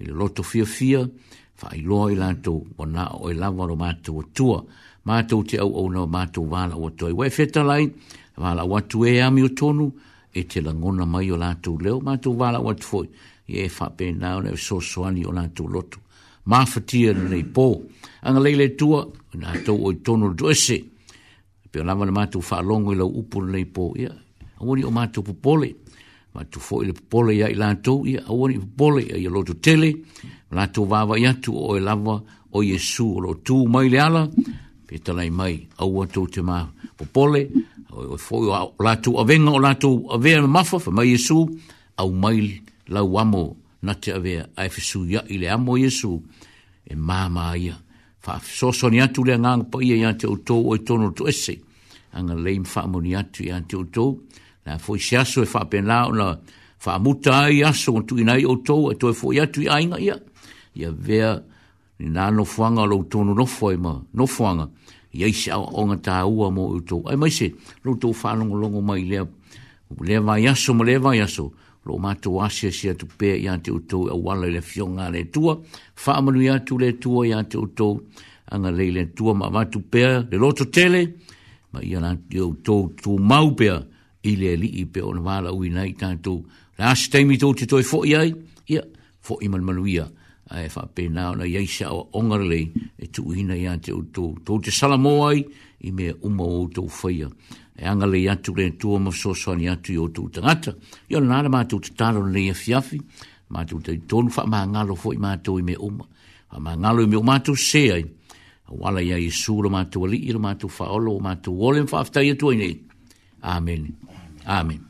i le loto fia fia, wha i loa i lana tō, o nā o e lawa ro mātou atua. Mātou te au au na mātou wāla o atua. Wai feta lai, wāla o atu e ami o tonu, e te langona mai o lato leo. Mātou wāla o atu fōi, i e wha na e sōsoani o lato loto mafatia na nei pō. Anga leile tua, na tau oi tono dwese, pio nama na mātou whaalongo i lau upu na nei pō, ia, awani o mātou pupole, mātou fo i le pupole ia i lātou, ia, awani i pupole ia i loto tele, lātou vāva i atu o e lava o Jesu o lo tū mai le ala, pe talai mai au atou te mā pupole, o e fo i lātou avenga o lātou avea na mafa, fa mai Jesu, au mai lau amo na te avea, a e fesu ia i le amo Jesu, e māma ia. Fa soso ni atu le ngang pa ia te utou o tono tu ese. Anga leim fa amu ni atu ia te utou. Na foi si aso e fa pena o na fa amuta ai aso ngutu inai o tou e toi foi atu ia inga ia. Ia vea ni nā no fuanga lo tono no foi ma no fuanga. Ia isi au onga tā ua mo e utou. Ai maise, lo tou fa longo longo mai lea. Lea vai aso mo lea vai aso. Lea vai aso lo mātou asia si tu pēr i ante utou a e wala le fionga le tua, whaamanu i atu le tua i ante utou, anga lei le tua ma tu pēr le loto tele, ma i ala i utou tu mau pēr i le li i pēr o na wala ui nei tātou, tu asa teimi tō te toi fōi ai, ia, fōi man manuia, a e wha pēnā o na iaisa o tu lei e tū hina i ante utou, tō te salamoai i mea umau o tō whaia, e anga le atu le tua ma so ni atu yo tu tangata. Yo na na matu te taro le ia fiafi, matu te tonu wha maa ngalo fo i matu i me oma. Wha maa ngalo i me o tu se ai, wala ia i sura matu ali, ira matu wha olo, matu wole mwha aftai atu ai nei. Amen. Amen.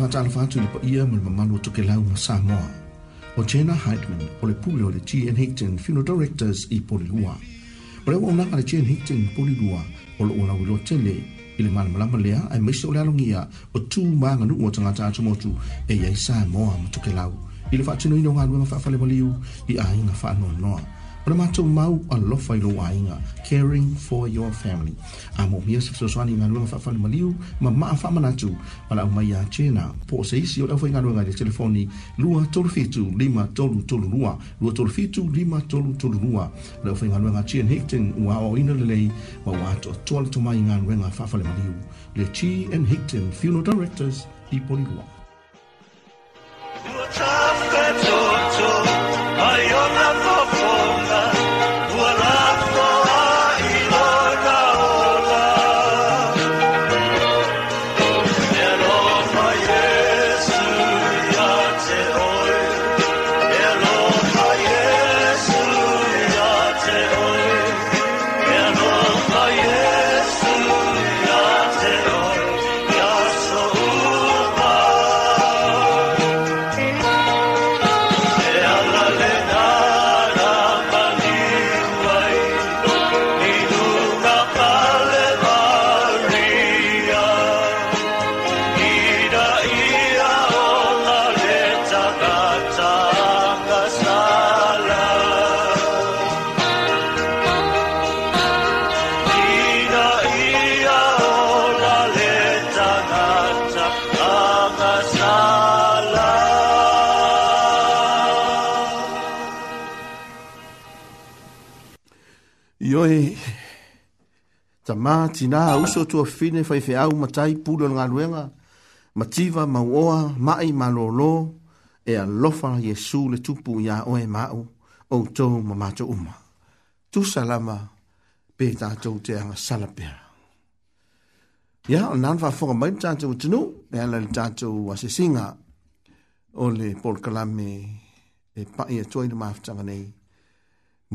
whātala whātu li pa ia mo le mamalu toke lau ma Samoa. O Jenna Heidman o le pule o le G.N. Hickton Funeral Directors i Polilua. O le waunaka le G.N. Hickton Polilua o le ona wilo tele i le malamalama lea ai maise o le alogia o tū maganuu o tagata atumotu e iai Samoa ma toke lau i le faatinoina o galue ma faafale maliu i aiga faanoanoa o le matou mau alofa i lou aiga caring for your family amoumi asa fesoasoani i galuega faafalemaliu ma maa faamanatu ma laau mai iā tena po o se isi o le aufaigaluega i le telefoni 237532 237532 le aufaigaluega tian higton ua aʻoaʻoina lelei ma ua atoatoa le tomai i galuega faafalemaliu le t and higton funeral directors i polilua Ayona tamā tinā auso tuafine faifeau matai pule o le galuega ma tiva ma uoa maʻi ma lōlō e alofa iesu le tupu iā oe ma aʻu outou ma matou uma tusa lava pe tatou te agasala pea ia o nana faafoga mai le tatou atunuu e ala le tatou asesiga o le polokalame e paʻi atuai e le mafataga nei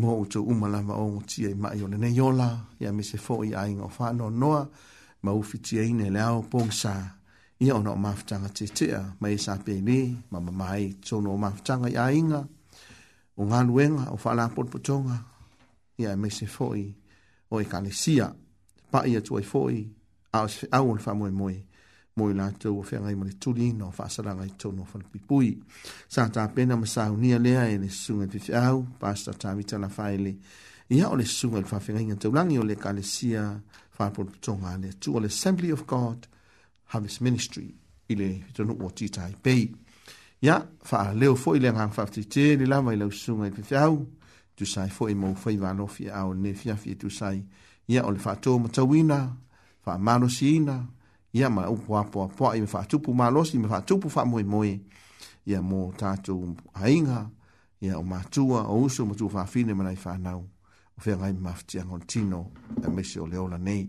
mo o tō umala ma o ngoti e mai o nene yola, ia me se fō i a inga o whanau noa, ma uwhiti e ine le ao pōng sā, ia ona o mafutanga te tea, ma e sā pēne, ma ma mai tōno o mafutanga i a inga, o ngā luenga, o whala potonga, ia me se fō i o e ka le sia, pa ia tō e fō i, au o le whamoe moe, moe mo i lātou o whengai mani tuli no whaasaranga i tono whanipipui. Sa tā pena ma sāu nia lea e le sunga te au, pasta tā vita la whaile. Ia o le sunga le whawhenga inga tau langi o le ka le sia whaapuru tonga le tu o le Assembly of God Harvest Ministry i le tono o tītai pei. Ia, wha leo fo i le ngang whaafti te le lawa i le sunga i te au, tu sai fo i mou whai wano fia au ne fia fia tu sai. Ia o le whaatoa matawina, whaamano siina, ia ma upo apo apo i me whaatupu ma losi me whaatupu wha moe moe ia mo tātou hainga ia o mātua o usu ma tū whaafine ma nai whanau o whea ngai mafti angon tino a mese o leola nei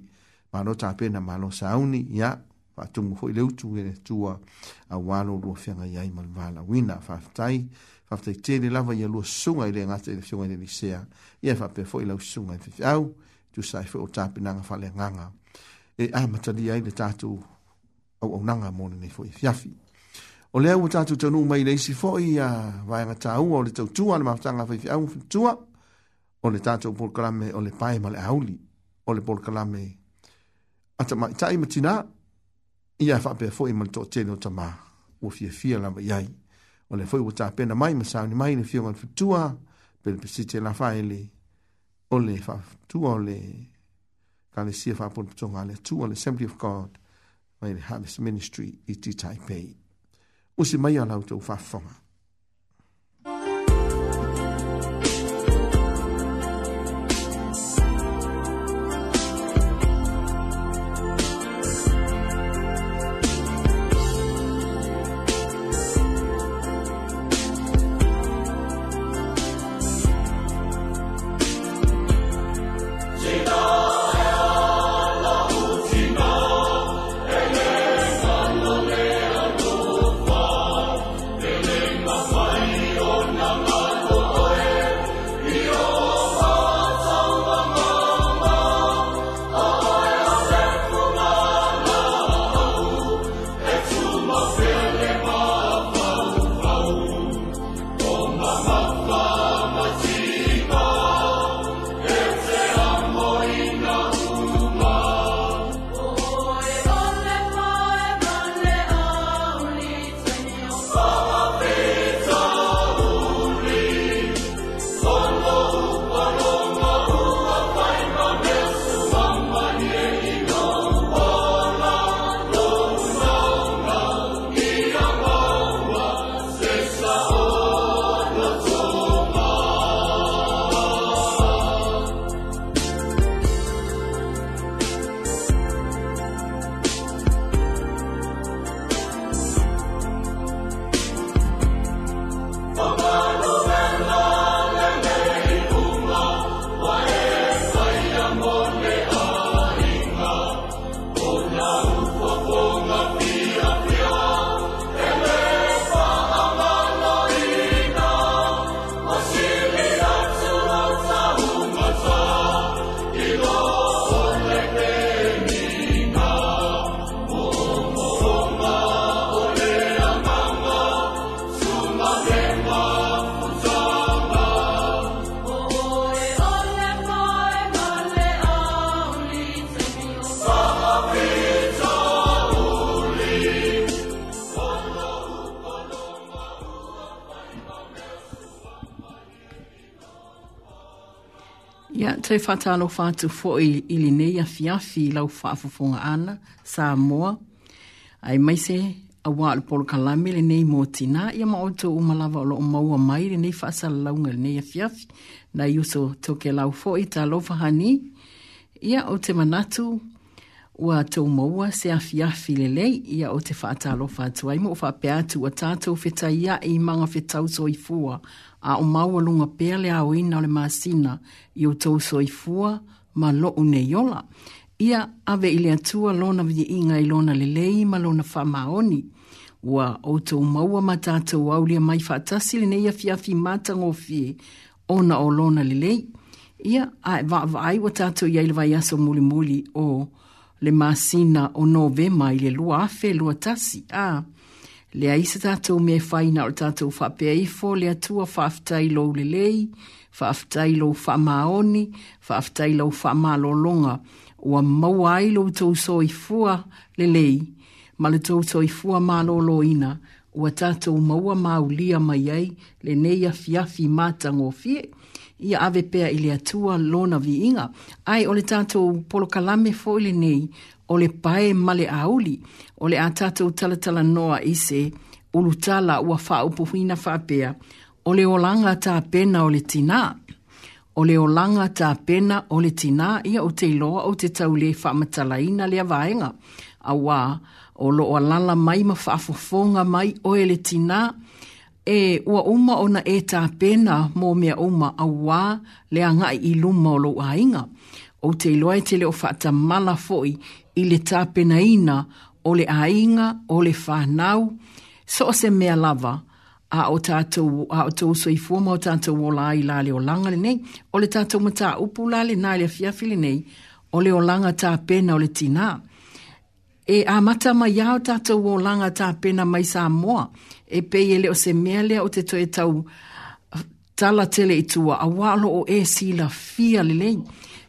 ma no tāpena ma no sauni ia whaatungu hoi leutu e tua a wālo lua whea ngai ai ma wāla wina whaftai whaftai tēne lava ia lua sunga i le ngata i le whiongai le nisea ia whapea fo i lau sunga i te whiau tu sai whi o tāpena ngafale nganga ngafale e a matali ai le tatu au au nanga mone nei foi fiafi o le ua tatu tanu mai le si foi a vai nga tau o le tau tua le mafutanga foi fiau tua o le tatu pol kalame o le pae male auli o le pol kalame ata mai tai matina ia fa pe foi mal to tele o tama o fie fie la mai ai o le foi uta pena mai ma sa ni mai ni fiu mal tua pe pe si te la faile o le fa tua o le ka le sia faapolepotoga a le atua le assembly of god mai le harvest ministry i titaipei usi mai a lautou faafofoga fatalo fatu fo i ili nei a fiafi i lau whaafafonga ana, sa moa. Ai maise, a wā le polo kalami le nei mō tina, i ama oto o malawa o lo o maua mai le nei fatsa launga le nei a fiafi, na i uso toke lau fo i ta lo fahani. Ia o te manatu, ua tō maua se a fiafi le lei, ia o te fatalo fatu. Ai mo o fapea tu a o fetai ia i manga fetau so i fua, a o maua lunga pēr le awina o le masina i o tau soifua ma lo nei ola. Ia ave i le atua lona via inga i lona lelei ma lona maoni. Ua o tau maua ma tātou au lia mai whaatasi le nei a fiafi mātango fie ona o lona lelei. Ia a e vaa vaai wa tātou iai le vai aso muli muli o le masina o novema i le lua afe lua tasi. Ah. Lea isa tātou mea whaina o tātou whapea ifo, lea tua whaaftai lo lelei, whaaftai lou whamaoni, whaaftai lo whamalolonga. Ua maua ai lou tau soi fua lelei, ma le tau soi fua maloloina, ua tātou maua maulia mai ai, le nei a fiafi mātango fie, ia ave pea i lea tua lona vi inga. Ai, o tātou polo kalame fo le nei, ole pae male auli, o le a tatou talatala noa i se ulutala ua whaupuhina faapea, o le olanga tā pena o le tina. O le olanga tā pena o le tina ia o te iloa o te tau le whamatalaina le avaenga. A wā, o lo alala mai ma whaafofonga mai o e le tina e ua uma ona e tā pena mō mea uma a wā le anga i luma o lo ainga. O te iloa e te leo whaata mala foi i le tā ina o le ainga, o le whanau, so o se mea lava, a o tātou, a o tō so i fuma o tātou o lai la le o langa le nei, o le tātou mata upu la le nai le fiafi le nei, o le o langa tā pena o le tina. E a mata mai au tātou o langa tā pena mai sa moa, e pei ele o se mea lea o te toe tau uh, tala tele i tua, a walo o e si fia le nei,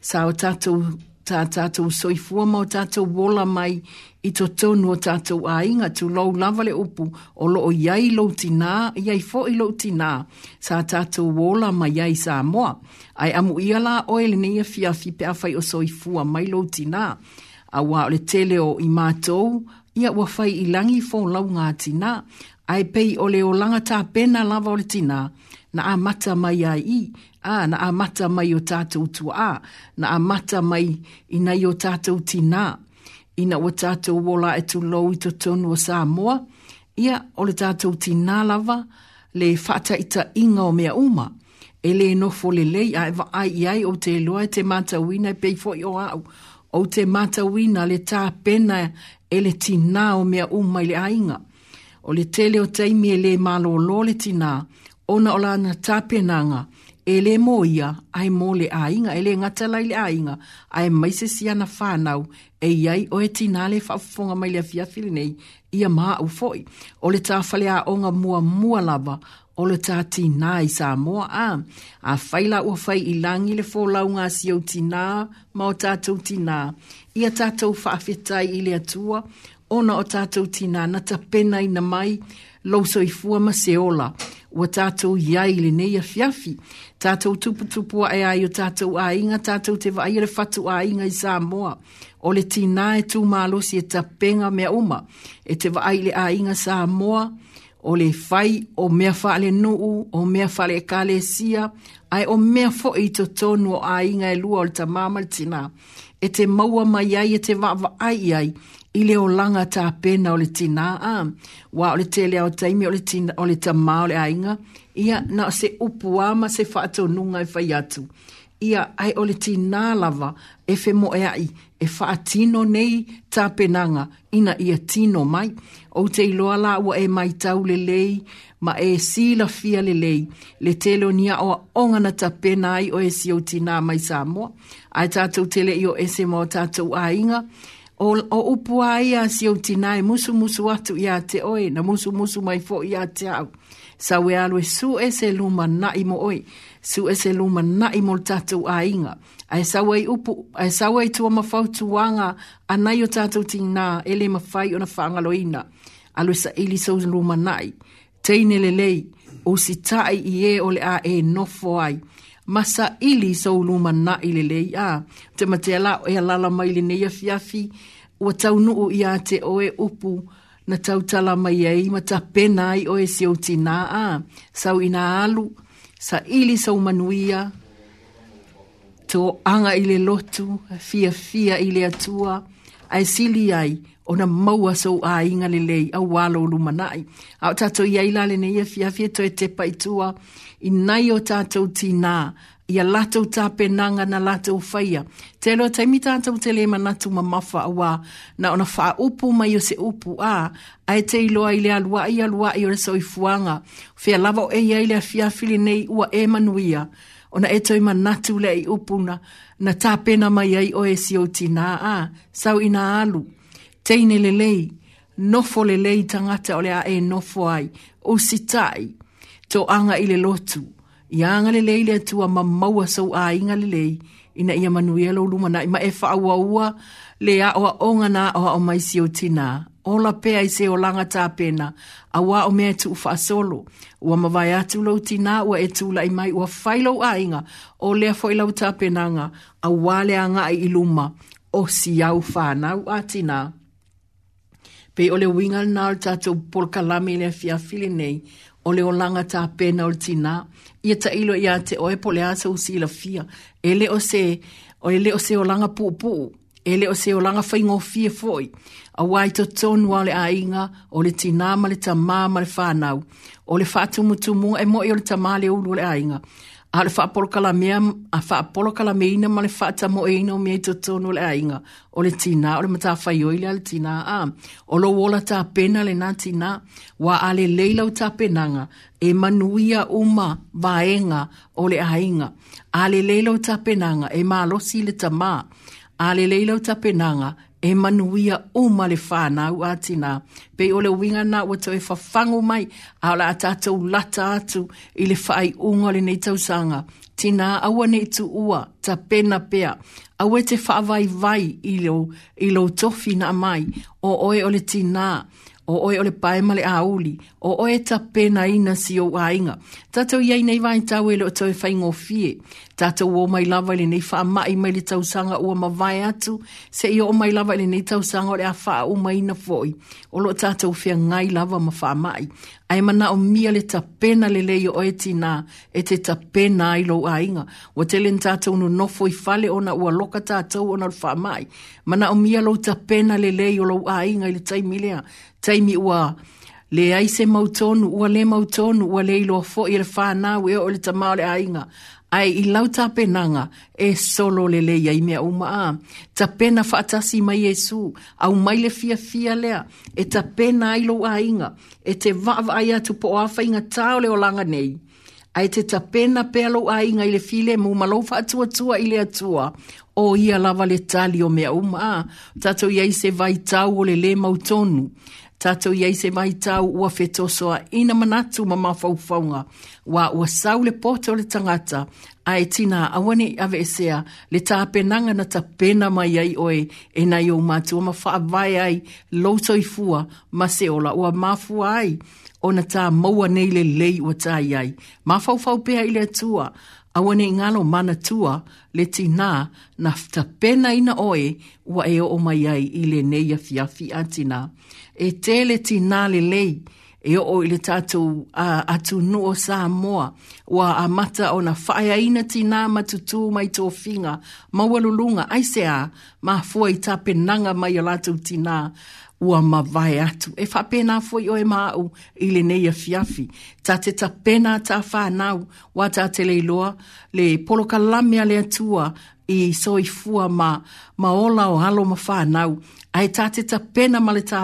sa o tātou tā tātou soifua mō tātou wola mai i tō tōnua tātou a inga tū lau lawale upu o loo iai lau tina, iai fo i lau tina, sā tātou wola mai iai sā moa. Ai amu ia la oele ne ia fia fi pe awhai o soifua mai lau tina. A wā ole tele o i mātou, ia ua fai i langi fō lau ngā tina, ai pei ole o langa tā pena lava ole tina, na a mata mai ai i, a na amata mai o tātou tu a, na amata mai i nei o tātou tina, ina o tātou wola e tu lo i to tonu o Samoa, ia o le tātou tina lava, le whata i ta inga o mea uma, e le nofo le lei a ewa ai i ai o te loa e te mata wina e pei i o au, o te mata wina le tā pena e le tina o mea uma i le ainga. O le tele o teimi e le malo lo le tina, ona o lana tā penanga, ele le ia ai mō le ainga, ele nga ngata lai le ainga, ai mai se si ana whānau, e iai o e tina le whafunga mai le fiafili nei, ia maa u foi. O le tāwhale a onga mua mua lava, o le tā tina i sā mua a. A whaila ua whai i langi le fō lau si au tina, ma o tātou tina. Ia tātou whaafetai i le atua, ona o tātou tina, na ta pena i na mai, lo so i fua ma se ola. Ua tātou iai le nei a fiafi tātou tuputupua e ai o tātou a inga, tātou te vaire fatu a inga i Samoa. O le tīnā e tū mālosi e ta mea uma, e te vaile a inga Samoa, o le fai, o mea whale nuu, o mea whale e kāle sia, ai o mea fo i to tonu o a inga e lua o le ta mamal tīnā. E te maua mai ai, e te vaava ai ai, i leo langa tā pena o le tina a, wā o le tele au taimi o le tina o le tamā o le ainga, ia na se upu ama se whaatau nunga e whai atu. Ia ai o le tina lava e whe mo e ai, e whaatino nei tā penanga ina ia tino mai, o te iloa la ua e mai tau le lei, ma e sila fia le lei, le tele o nia o ongana tā pena ai o e si o tina mai sa mua, ai tātou tele i o ese mo tātou ainga, ai o, o a ia si o tinae musu musu watu ia te oe na musu musu mai fo ia te au. Sa we alwe su e se luma na imo oi, su e se luma na imo tatu a inga. Ai sawe upu, ai sawe tua mafautu wanga anai o tatu tina ele mafai o na whangalo Alwe sa ili sa luma nai, teine le lei, o si tai i e ole a e nofo ai masa ili sa uluma na ile le ya. Te matea la ea lala mai le neia fiafi, ua tau nuu ia te oe upu na tau tala mai ei, ma ta pena ai oe si o tina a. Sau ina alu, sa ili sa umanuia, to anga ile lotu, fia fia ile atua, ai sili ai, ona maua so a inga le lei a walo lumanai. Au tato ia ilale ne ia e fia fia to e te paitua i nai o tato ti nā ia lato ta penanga na lato faia. Te loa taimi tato te le manatu ma mafa a wā na ona faa upu mai o se upu a a e te iloa i le alua i alua i ora soi fuanga. Fia lava o e ia ilia fia fili nei ua e manuia ona e toi manatu le i upuna na tapena mai ai o e o tina a sau ina alu teine lelei, nofo lelei tangata ole a e nofo ai, o sitai, to anga ile lotu, i anga lelei le atua ma maua sau a inga lelei, ina ia manuia lo luma na ima e wha ua ua le a oa onga na oa o mai si o tina. O la pea i se o langa tā pena, a wā o mea tu ufa solo, ua mawai atu lo tina ua e tu lai mai ua whailo a inga, o lea fo ilau tā penanga, a wā le anga i iluma, o si au whanau a tina pe ole le winga na o tatou polkalame i le afiafili nei o le olaga tapena o le tinā ia taʻilo iā te oe po le a sausilafia e lē o se o e lē o se olaga puʻupuʻu e lē o se olaga faigofie foʻi auā i totonu a o le aiga o le tinā e ma le tamā ma le fanau o le faatumutumuga e moʻi o le tamā le ulu o le aiga a le whaapolo kala mea, a por kala meina ma le whaata mo eina o mea i tono le ainga, o le tina, o le mata whaioi le le tina, a, o lo wola ta pena le nga tina, wa ale le leila o ta penanga, e manuia uma vaenga o le ainga, ale le leila o ta penanga, e ma alosi le tama ale le leila o ta penanga, e manuia o male whānau a tina. Pe o le winga nā ua tau e whawhango mai, a la atatou lata atu i le whai unga le nei tausanga. Tina awa nei tu ua, ta pena pea, awa e te whawai vai i lo, i lo tofi nā mai, o oe ole tina, o oe ole le paema auli, o oe ta pena ina si o ainga. Tātou iei nei wāi tau e loo tau e whai ngō fie. Tātou o mai lawa ele nei wha mai mai le tau sanga ua ma vai atu. Se i o mai lawa ele nei tau sanga ole a wha o mai na fhoi. O loo tātou fia ngai lawa ma wha mai. Ai mana o mia le ta pena le leo o e tina e te ta pena ai lo a inga. O te len tātou no nofo i fale ona ua loka tātou ona wha mai. Mana o mia lo ta pena le leo lo a inga i le taimilea. Taimi ua... Taimi ua le ai se mautonu ua le mautonu ua le iloa foʻi i le fanau ea o le tamao le ainga. Ai i lau penanga e solo le lelei ai mea uma a tapena faatasi mai iesu aumai le fiafia lea e tapena ai lou aiga e te vaavaai atu po o afaigatā o le olaga nei Ai te tapena pea lou aiga i le filemu ma lou faatuatua i le atua o ia lava le tali o mea uma a tatou iai se tau o lelē mautonu tātou iei se mai tau ua fetosoa ina manatu ma mawhauwhaunga wa ua sau le pōta o le tangata a e tina awane ave esea le tā penanga na ta mai ai oe e nai o mātu o mawhaavai ai loto i fua ma se ola ua mafua ai o na tā maua nei le lei ua tā iei. Mawhauwhau pēha i le atua awane i ngalo mana tua le tina na ta pena ina oe ua e o mai ai i le neia fiafi a tina e tele ti nale lei e o i le tatou uh, atu nuo sa moa ua a mata o na whaeaina ti nā matutū mai tō whinga maualulunga ai se a ma fua i ta penanga mai o latou ti nā ua ma vai atu e whapena fua i o e māu i le neia fiafi ta te ta pena ta whanau wa ta te leiloa le poloka lamea le atua i soi fua ma, ma ola o halo ma whanau ai ta te ta pena ma le ta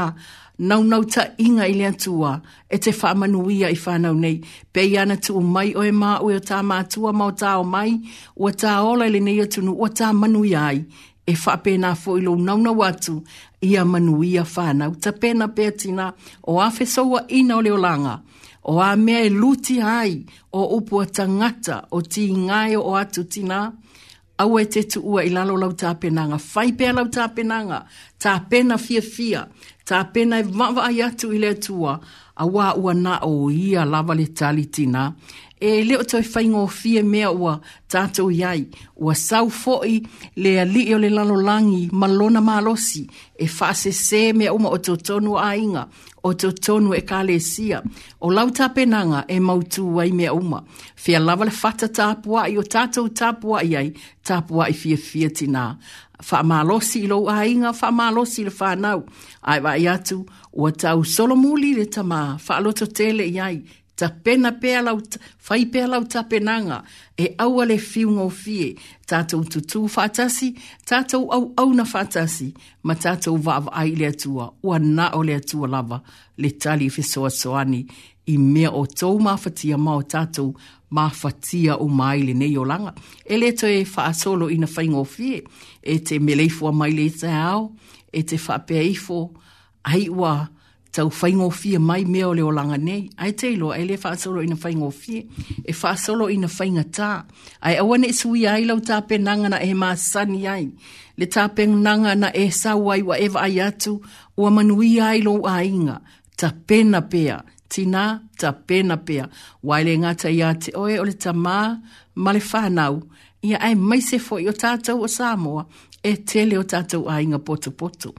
naunau ta inga i leantua e te whaamanuia i whanau nei. Pei ana tu mai o e mā o e tā mātua mā o tā o mai, o tā ola ele nei atunu o tā manuia ai. E whapena fo ilo naunau atu i a manuia whanau. Ta pena tina o awhesaua ina o leo langa. O a mea e luti hai o upu a tangata o ti ngai o atu tina. Au e te tuua i lalo lau tāpenanga. Whaipea lau tāpenanga. Tāpena fia fia ta pena e vava ai atu i le atua a wā ua na o ia lava le tali tina e leo toi whaingo fie mea ua tātou iai ua sau foi le ali o le lalo langi malona malosi e fase se mea uma o tō tonu a inga o tō tonu e kāle sia o lau tā penanga e mautu wai mea uma fia lava le fata tāpua i o tātou tāpua iai tāpua i fie fie tina fa malosi lo ai nga fa malosi le whanau. Ai wa i atu, ua tau solomuli le tamā, whaaloto tele i ai, ta pena pea lau, whai pea lau ta penanga, e aua le fiu ngō fie, tātou tutu whātasi, tātou au au na whātasi, ma tātou wāwa ai le atua, ua na o le atua lava, le tali fesoa soani, i mea o tou mawhatia mao tātou mawhatia o maile nei o langa. E le to e, e, e whaasolo i na whaingo fie, e te meleifua maile i te ao, e te whapea ifo, ai ua tau whaingo fie mai mea o leo langa nei. Ai te ilo, e le whaasolo i na whaingo fie, e whaasolo i na whainga tā. Ai awane e sui ai lau tāpe nangana e maa sani ai, le tāpe nangana e sawai wa eva ai atu, ua manuia ai lo ainga, ta pea tina ta pena pea. Waile ngata ia te oe o le tama male le whanau. Ia ai mai se fo i o tātou o Samoa e tele o tātou a inga potu potu.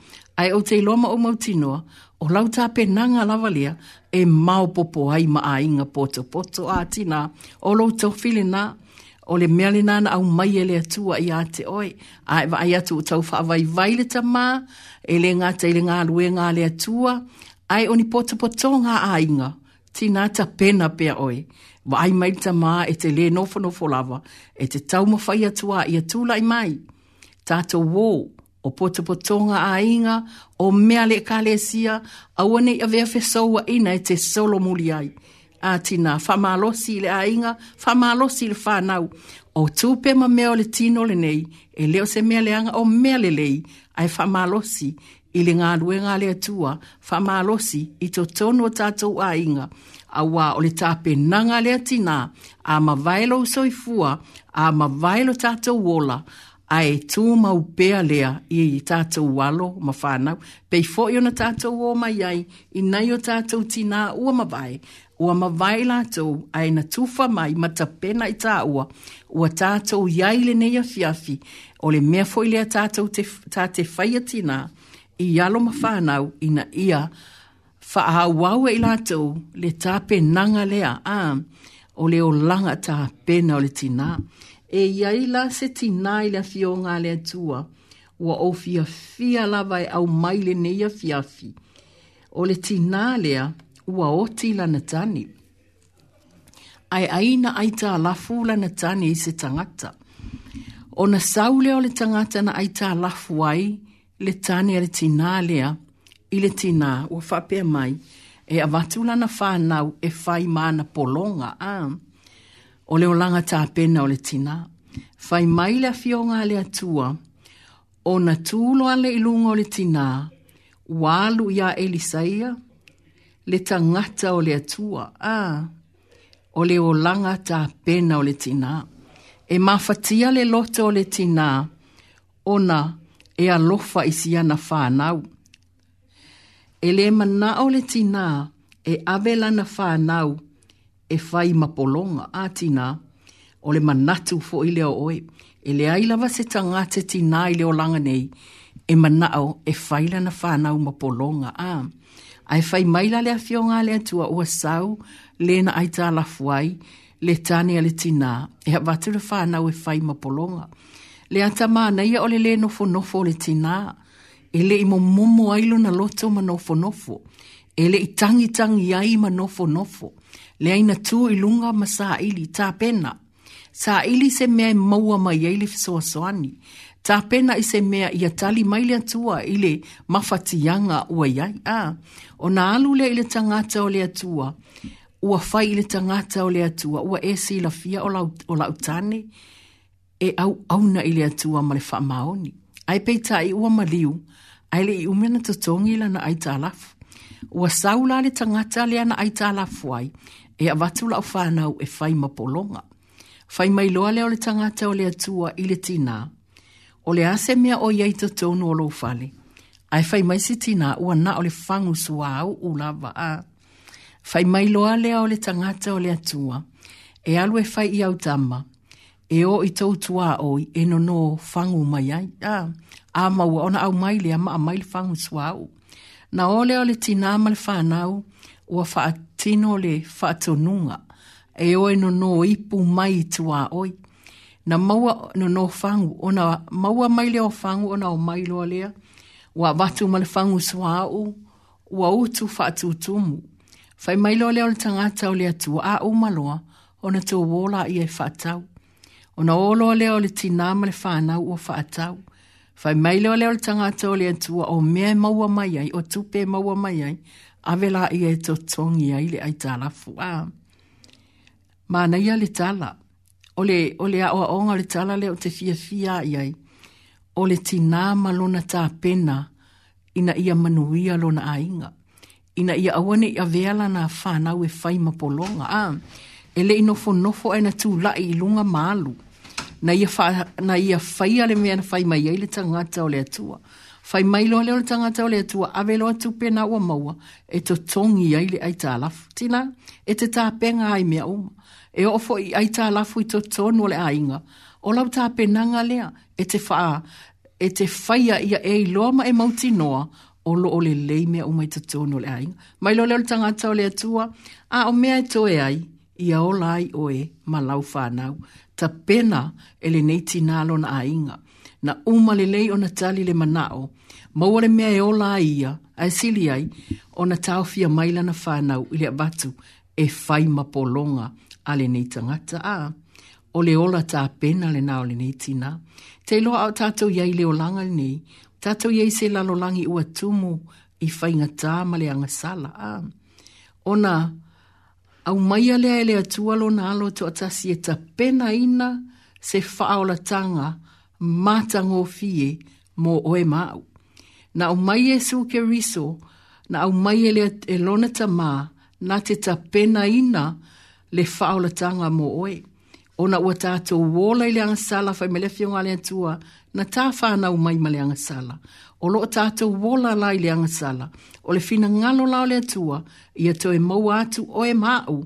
Ai o te iloma o mautinoa o lau tā penanga lawalia e maopopo ai ma a inga potu potu a tina. O lau tau file nā o le meale nana au mai e le atua i a te oe. Ai, e ai atu o tau whaavai vai e le tamā e Ele ngā te le ngā lue ngā le atua ai oni pota poto ngā ainga, ti nā ta pena pia oe, wa ai mai ta mā e te le nofo nofo lava, e te tau ma whai atua i atula i mai. Tato wō, o pota poto ngā ainga, o mea le ka sia, a wane i avea whesaua ina e te solo muli ai. A tina, whamalosi le ainga, whamalosi le whanau, o tūpe ma mea le tino le nei, e leo se mea leanga o mea le lei, ai whamalosi, i le ngā ruenga le tua, wha mālosi i to tono o tātou a inga, a wā o le tāpe nanga le atina, a ma vailo soifua, a ma vailo tātou wola, a e tū mau pēa lea i i tātou walo ma whānau, i fō i ona tātou o mai ai, i nei o tātou tina ua ma vai, ua ma vai lātou a e na tūwha mai ma ta pena i tāua, ua tātou iai le nei a fiafi, o le mea fō i lea tātou te, tā te whaia tina, i alo mawhānau i na ia whaahawau e lātou le tā penanga lea a o leo langa tā pena o le tina. E iai la se tina i le fio ngā lea tua wa o fia fia lava e au maile nei a fiafi. O le tina lea ua oti la natani. Ai aina aita lafu la natani i se tangata. O na saule o le tangata na aita lafu ai, le tāne a le tīnā lea i le tīnā ua whapea mai e avatu lana whānau e whai mana polonga a o leo langa tāpena o le tīnā. Whai mai le fionga le tua, o na tūlo ale ilunga o le tīnā walu ia elisaia le tangata o le tua a o leo langa tāpena o le tīnā. E mafatia le loto o le tīnā o na tūlo e alofa i si ana whānau. E le mana o le tina e avela na whānau e whai mapolonga a tina o le manatu fo i leo oe. E le ailawa se tangate tina i leo langa nei e mana o e whai lana whānau mapolonga a. Ai whai maila le fionga le atua ua sau lena ai tā lafuai le tāne le tina e le whānau e whai mapolonga. Mm le ata mana ia ole le no fo le tina ele i momomo ai lo na loto ma no fo ele i tangi tangi ai ma no fo le aina tu i lunga ma sa ta pena sa ili se mea i maua mai ai le fiso asoani ta pena i se mea i atali mai le atua i le mafatianga ua iai a o na alu le ile tangata o le atua ua fai ile tangata o le atua ua esi la fia o la, o la e au auna i le atua ma le whaamaoni. Ai pei ta i ua maliu, ai le i umena ta tongi lana ai ta alafu. Ua saula le tangata le ana ai ta alafu ai, e avatu lau whanau e fai ma polonga. Fai mai loa leo le tangata o le atua i le tina. O le ase mea o iei ta tonu o lo fale. Ai fai mai si tina ua na o le fangu sua au u lava a. Fai mai loa leo le tangata o le atua. E alu e fai i au tamaa e o i tautua oi e no no whangu mai ai. A, a maua ona au maile a mai maile whangu sua au. Na ole ole ti nā male whanau ua wha tino le whatonunga e o e no no ipu mai tua oi. Na maua no no whangu ona maua maile o whangu ona o mailo alea ua watu male whangu sua au ua utu tumu. Whai mailo alea le tangata o le atua a maloa, ona tō wola i e whatau ona olo ole ole tina ma le fana o fa atau fa mai ole tanga to le o me maua mai ai o tu maua mai ai avela i e to tongi ai le ai tala fu a ia le tala ole ole a o onga le tala le o te fia fia ai ai ole tina ma lona ta pena ina ia manuia lona ainga ina ia awane ia vela na fana we fai ma polonga ah ele le inofo nofo ai na tu i lunga malu. Na ia, fa, na ia fai ale mea fa fai mai ai le tangata o le atua. Fai mai lo le tanga o le atua, ave lo atu pena ua maua, e to tongi ai le ai talafu. Tina, e te tāpenga ai mea o E ofo i ai talafu i to tonu le ainga. O lau tāpenanga lea, e te faa, e te faia ia e lo ma e mauti noa, o lo o le lei mea uma i to tonu le ainga. Mai lo le tanga o le atua, a o mea e to e ai, ia o lai oe ma lau whanau, ta pena e le neiti nalo na ainga, na uma lei o na tali le manao, mawale mea e o ia, a sili ai, o na tau fia maila na whanau ili abatu e fai ma polonga a le neita ngata a. O le ola ta pena le nao le neiti na, te loa au tatou iai le olanga nei, tatou iai se lalo langi ua tumu i fai ngata ma le angasala a. Ona, au mai alea e le atua lona alo to atasi e tapena ina se faaolataga matagofie mo oe maau na au mai iesu riso, na au mai e, e lona tamā na te tapena ina le tanga mo oe ona ua tatou ola i le agasala fai ma le afioga le atua na tafanau mai ma le sala. o lo tatou ola la i le sala, o le fina ngalo lao le atua ia to e mau atu o e mau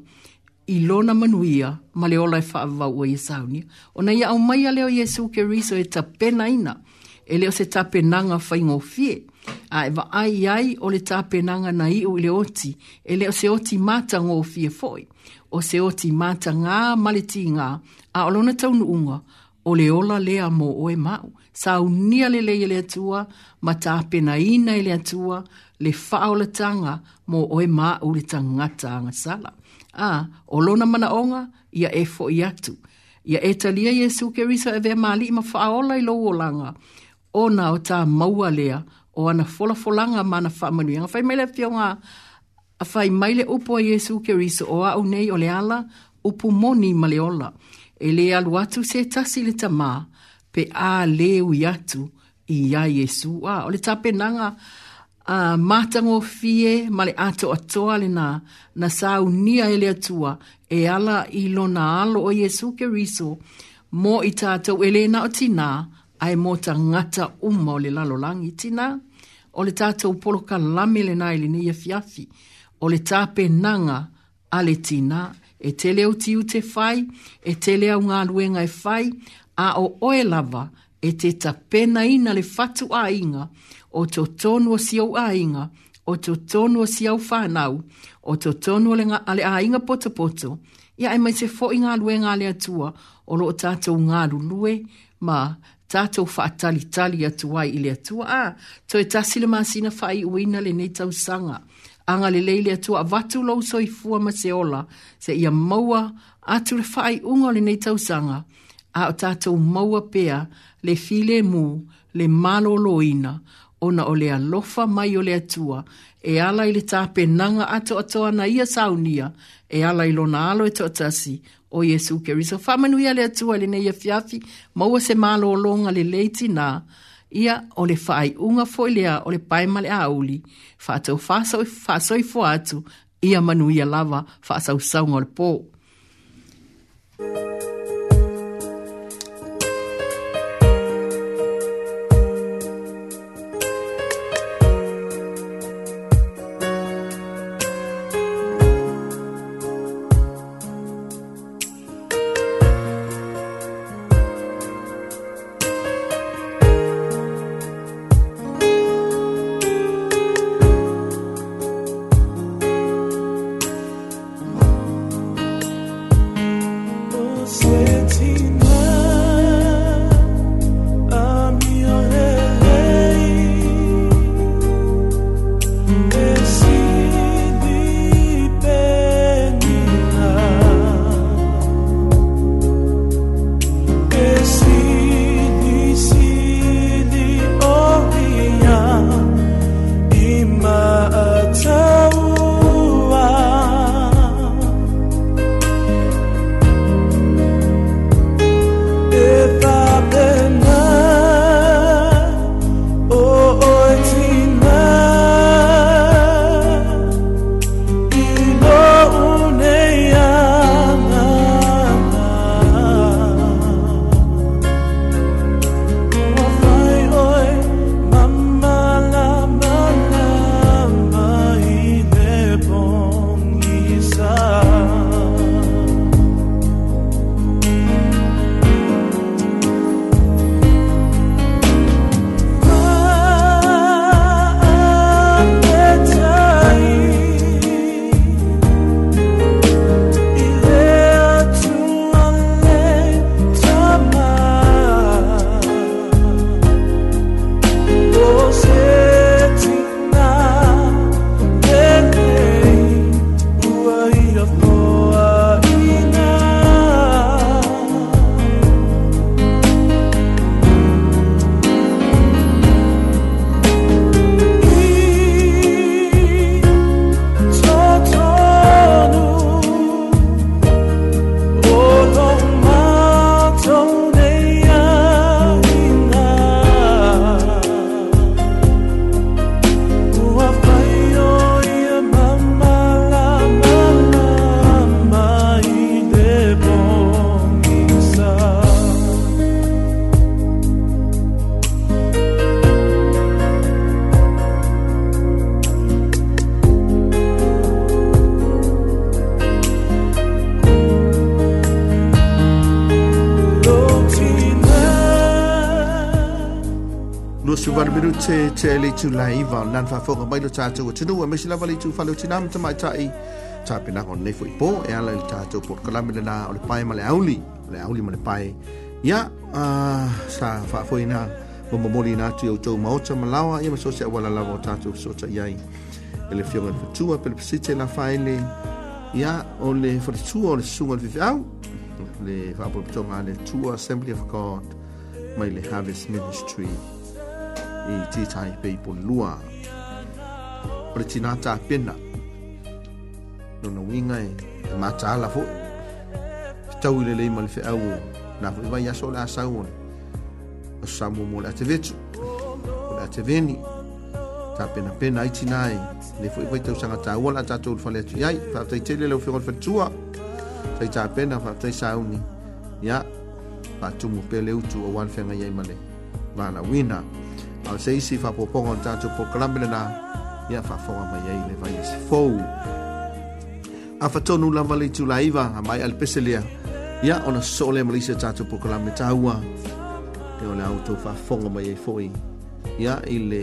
i lona manuia ma le ola e whaavau o Iesaunia. O na ia au mai a leo Iesu ke riso e ta pena ina, e leo se ta penanga whaingo fie, a e ai ai o le ta penanga na iu i le oti, e leo se oti mata ngō fie foi, o se oti mata ngā maleti ngā, a o lona taunu unga, o le ola lea mō o e mau. Sa unia le leia e le tua, ma ta pena ina i e le tua, le tanga mo oe mā uri ta ngata anga sala. A, o lona mana onga, ia e fo i atu. Ia e talia Yesu ke risa e vea mali ima whaola i loo langa. O na o ta maua lea, o ana fola folanga mana whamanu. Anga whai maile fio ngā, a whai maile upo a Yesu ke risa o au nei o le ala, upu moni maleola. E le alu atu se tasi le ta mā, pe a leu i atu i a Yesu. A, o le ta penanga, a, a uh, matango fie male ato atoa le na na sa unia ele atua e ala i na alo o Yesu ke riso mo i tātou ele na o tina ai mo ta ngata uma o le lalo langi tina o le tātou polo ka lame le na ili ni ia fiafi o le tāpe nanga ale tina e tele o tiu te fai e tele au ngā luenga e fai a o oe lava e te tapena ina le fatu a inga o to tono si au ainga, o to tono si au whanau, o to tono le ale ainga poto poto, ia e mai se fo inga lue ngā le atua, o lo tātou ngā lue, ma tātou whaatali tali atua i le atua, a, to e tasile māsina whai uina le nei tau sanga, anga le leile atua, vatu lau soi fua ma se ola, se ia maua, atu le whai unga le nei tau sanga, a o tātou maua pea, le file mu, le malo loina, ona o le alofa mai o le atua e ala i le ato ato na ia saunia e ala i na alo e toʻatasi o iesu keriso faamanuia le atua i lenei afiafi ma ua se malōlōga leiti tinā ia o le faaiʻuga foʻi lea o le pae ma le auli faatou faasoifoa atu ia manuia lava faasausauga o le pō te te le tu lai va lan fa fo mai lo tatu o tunu me sila vale tu fa lo tinam te mai tai ta pena on nei foi po e ala le tatu por kala me na o le pai male auli le auli male pai ya a sa fa foi na mo mo moli na tu o tau ma o tama lawa ia ma so se wala lawa tatu so ta yai ele fiona fa tu pe site la fa ele ya o le fa tu o le sunga le fi le fa po tonga le tu assembly of god mai le harvest ministry 以制裁被本路啊，不是那诈骗了，那那应该马扎了夫，周围的们非要我，那不为亚索拉萨我，萨姆莫拉这位置，我拉这位呢，诈骗啊骗来起来，你不为都上个诈我啦，诈做发了去，哎，发在这里了，非我发住啊，在诈骗啊，发在萨我呢，呀，把中国被留住，我完全个也没嘞，完了，win 啊。ao se isi faapoopoga o le tatou pokalame lenā ia faafoga mai ai le vaiasi fou afatonu lava le itulaiva a mai a le pese lea ia ona soo lea ma leisi o tatou pokalame tāua e o le autou faafoga mai ai foʻi ia i le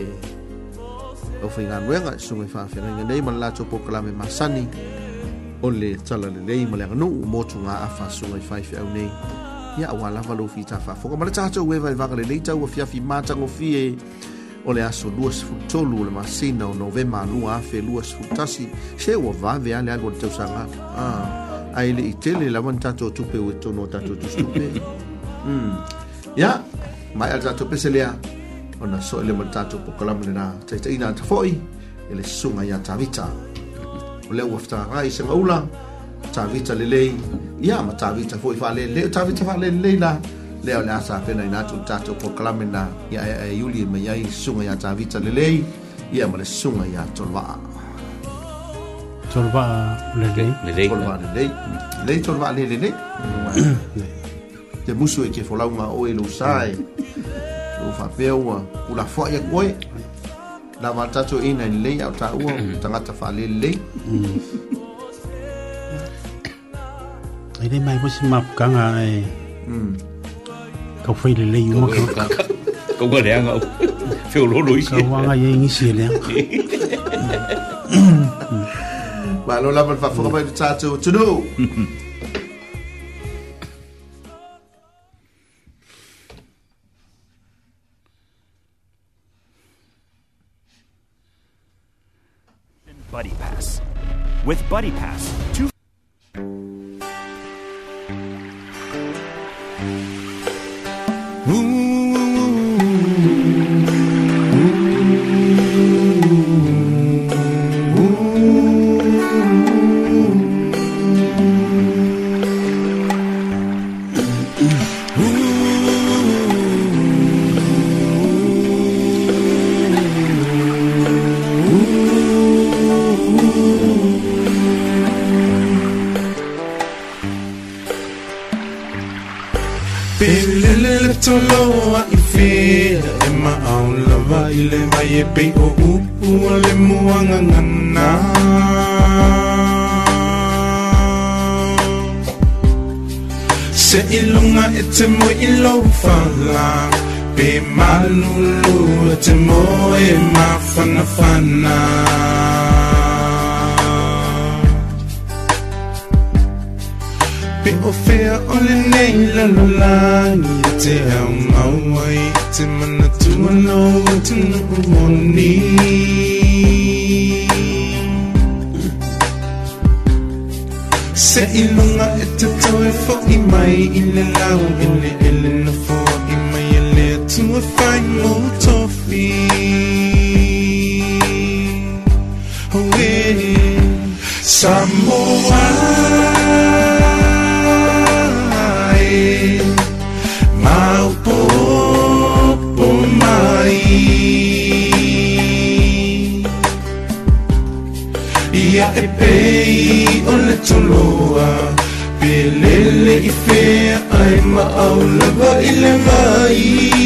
o faigaluega e suga i faafeagaiga nei ma le latou pokalame masani o le tala lelei ma le aganuu mo afa suga i faifeʻau nei ia aua lava lou fitafaafoga ma le tatou e vaevaga lelei taua fiafi matagofie o le aso 23 o le masina o novema alua afe 2 se ua vave ale alu o le tausaga ae leʻi tele lava ni tatou tupe ua tonu o tatou tustupe ia mae a le tatou pese lea ona soʻi le ma le tatou pokalama lenā taʻitaʻina ata foʻi e le susuga iā tavita o le ua fetagaga se maula tavita lelei ia lê, tavita foʻi faalele tavita faalelelei la lea o le a sa pena ina atu tatou pokalame na yuli sung nhà lê lê, mà ia e aiuli mai ai susuga iā tavita lê lê, ma le susuga iā tolovaa tolovaa lelei tolovaa lelei lelei tolovaa lelelei te musu e ke folauga oe lou sa e lou faapea ua ulafoaʻi aku oe lava tatou ina i lelei ao pha lê lê. Pere mai po si mapukanga e. Eh. Mm. Ka whaile le i uma ka. Ka wanga lea ngau. Whio lolo isi. Ka wanga ye ngisi lea. Malo la man whafunga mai tu tātou tunu. Buddy Pass. With Buddy Pass, Pe o upu ale muanga ngana Se ilunga ete mo ilo fala Pe malulu e te mo e mafana fana Pe o fea ole nei la E te au mauai te mana Do I know what to number one need? Sa ilong nga itatoy for imay inalaw Iniilin na for imayalit to a fine more toffee i tulua Pilele ifea ay maaw laba ilamai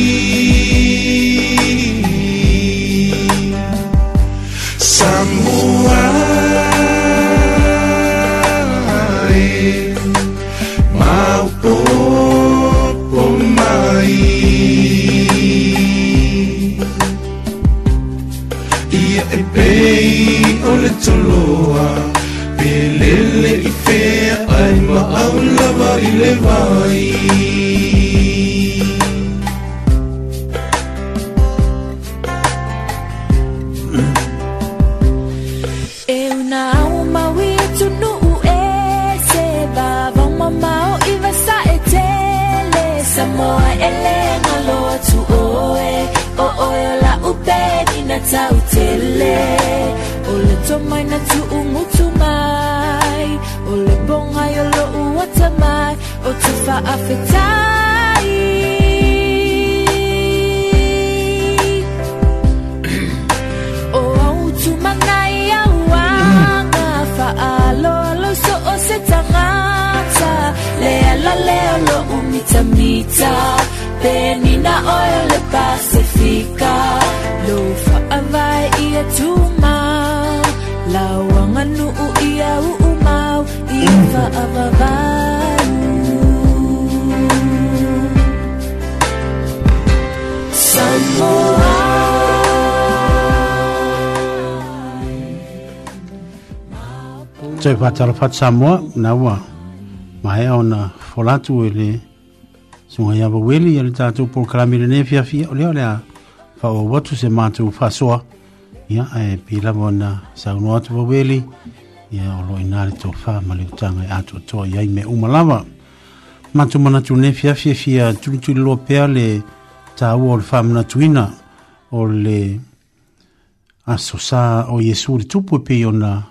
talafat samoa na ua maea ona folatu e le sugai avaueli a e le tatou polokalami lenei fiafia o lea o le a atu se matou faasoa ia e pilava ona saunoa atu vaueli ia o loo inā le tofā ma le utaga e atoatoa i ai uma lava matou manatu lenei fiafia fia tulituliloa pea le tāua o le faamanatuina o le asosā o iesu le tupu e pei ona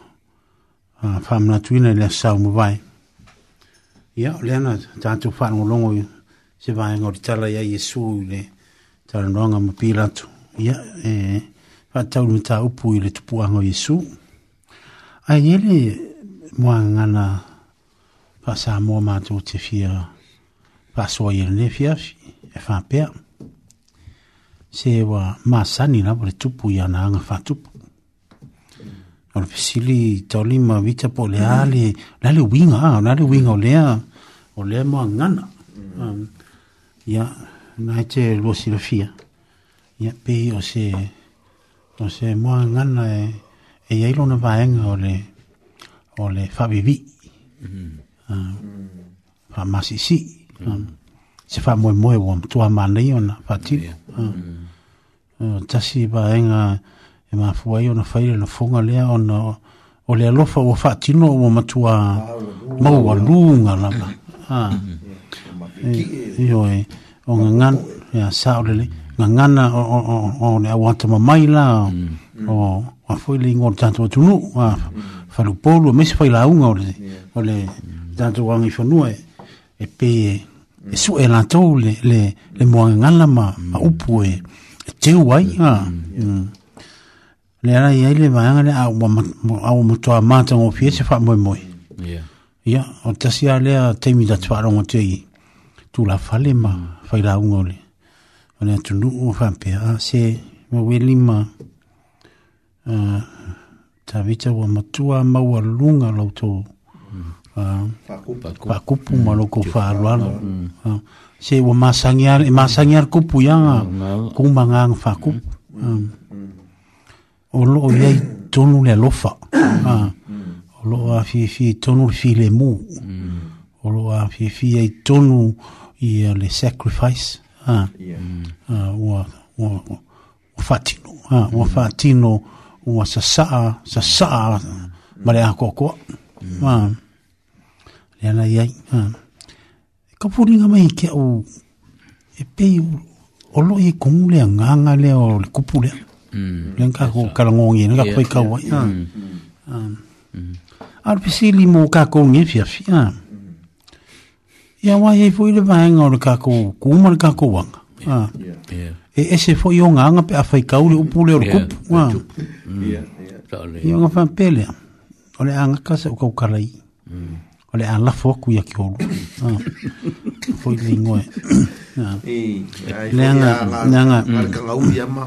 Ah, whamana tuina le sau mo vai. Ia, o leana, tātou whanau longo se vai ngori tala ia Iesu i le taranoanga ma pilatu. Ia, e, whatau ni tā upu i le tupuanga Iesu. Ai, ele, mua ngana pasa mua mātou te fia pasua i le nefia, e whapea. Se wa māsani na, wale tupu i ana anga whatupu o le pisili toli ma vita po le ale la le winga na le winga le a o le mo ngana ya mm. um, na che lo si lo fia ya pe o se o se mo ngana e e ai lo na va en o le o le fa vivi fa ma si si se fa mo mo e wo tu a ma ne ona fa ti um, mm. uh, ta si va en a e mafua i ona faile no funga lea ona o le alofa ua faatino ua matua maualuga lava ah. ioe e o gagana ia sa o lelei gagana ole au ata my la o mm. afoi leiga o le tatou atunuu a falupolu e maisa failauga o le tatou agaifanua e pe e su e latou le moagagala ma upu ma e, e teu ai a ah. mm. yeah. mm le ara ia le vaanga le au au motoa mata ngo fie se fa moi moi ya o tasi a lea teimi da tupa rongo te tu la fale ma fai la unga ole ona le atunu o fa mpea a se ma we lima ta vita wa matua maua lunga lau tō fa kupu ma lo ko fa alualo se wa masangiar masangiar kupu yanga mangang fa kupu mm. mm. mm o lo ia i tonu le lofa ma ah. o lo a fi fi tonu fi le mu mm. o lo a fi fi i tonu i uh, le sacrifice ha ah. ah, wa wa wa fatino ha mm. wa fatino wa sasa sasa mm. ma le ko ko ma le ana ia e ka puri nga mai ke o e pei o lo kongu le nga nga le o le kupule ha Mm. Yang kau kalau ngongi, nak kau ikau ya. RPC limo kau ngi fia fia. Mm. Ya wah ye foi le bang or kau kumar kau wang. Ah. Yeah. E ese foi yo nganga pe afai kau le upule or kup. Wah. Ya. Ya. Yo nga fan pele. Ole anga kasa kau kalai. Mm. Ole anga foku ya kiolu. Ah. Foi lingo. Ah. i nanga nanga nga ka ngau ia ma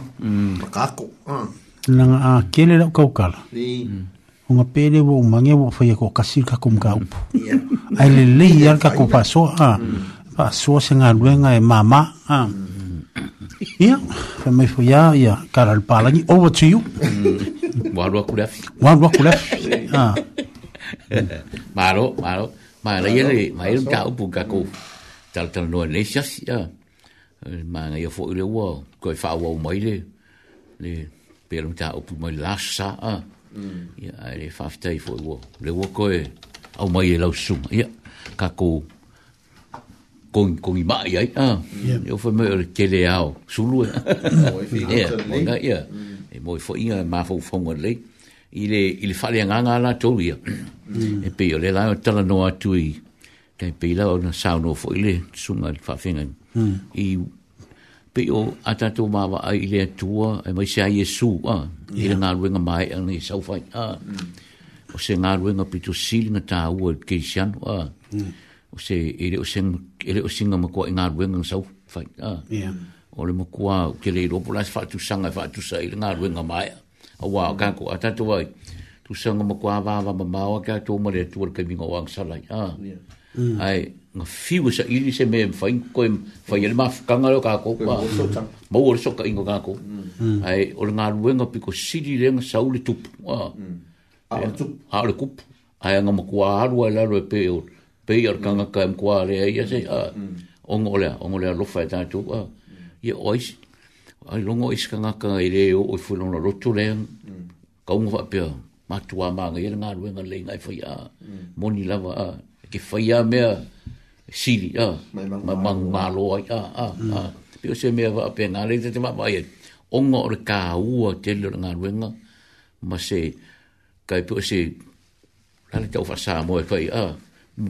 kako nga a kele lau kaukala i o pele wo mange wo fai ko kasir ka kum ai le mm. Mm. Ah. le ia ka ko paso a mm. paso ah. ah. se nga luenga e mama a ia fa me fo ya ia karal palangi over to you wa lo kulafi wa lo kulafi a malo malo malo ia le mai ka upu ka tal tal no le siasi a ma ngai fo le wo ko fa wo mai le le pero ta op mai la sa a ia le fa ftai fo wo le wo ko e au mai le sum ia ka ko con con i mai ai a eu foi meu que le ao sulu e nga ia e moi fo inga ma fo fo le ile ile fa le nga nga la tolia e pe le la tala no atui te pila o na sauno fo ile sunga whawhinga. Mm. I pe o atato mawa ai ile atua e mai se a Yesu a i le ngā ruenga mai a ni sau whai a o se ngā ruenga pito ta tā ua keisiano a o se ele o singa ele o singa makua i ngā ruenga sau whai a o le makua ke le ropo lai whātu sanga whātu sa i le ngā ruenga mai a wā o kāko atato ai tu sanga makua vāwa mamau a kātou mare atua le kaminga o ang salai a yeah. Ừ. ai nga fiu sa iri se me fa in ko fa yel ma ka ngalo ka ko pa mo or so ka ingo ka ko ai or nga luenga piko siri reng sa uli tup wa a tup ha le kup ai nga mo kwa ru la ro pe or pe or ka nga ka kwa re ai se a ong ole ong ole lo fa ta tu a ye ois ai longo is ka nga ka ire o fu lo lo tu le ka ngo fa pe ma tu ma nga yel nga luenga le nga fa ya moni lava a ke whaia mea siri, a, ma mang mālo ai, a, a, a. Pio se mea wha pe ngā reita te maa mai, onga ore kā ua te lera ngā ruenga, ma se, kai pio se, lana tau wha sā moe whai, a,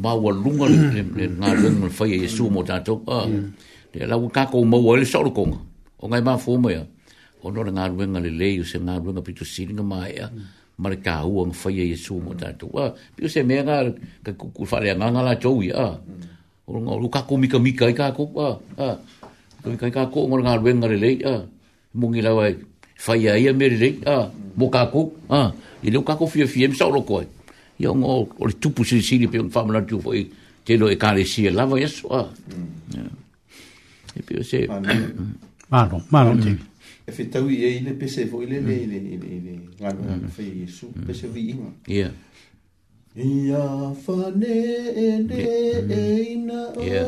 maua lunga le ngā ruenga le whaia Yesu mo tātou, a, le lau kākou maua le sauro konga, o ngai maa fōmea, ono le ngā ruenga le leo se ngā ruenga pito siringa maa ea, mm. mare ka uang fai e su mo ta tu a pio se me nga ka ku ku fa le nga nga la chou ya o nga lu ka ku mi ka mi ka ka ku a a mi ka ka ku mo nga ruen nga le a mo ngi la wai fai ya me le a mo ka ku a i lu ka ku fi fi mi sa lo ko ya nga o le tupu si si ni pio fa mo la tu fai te lo e ka le si la va ya so a e pio se ma no ma no e fetau i ai le pese foʻi le le le le le galo fe iesu pese viiga ia ia faneeleeina o ia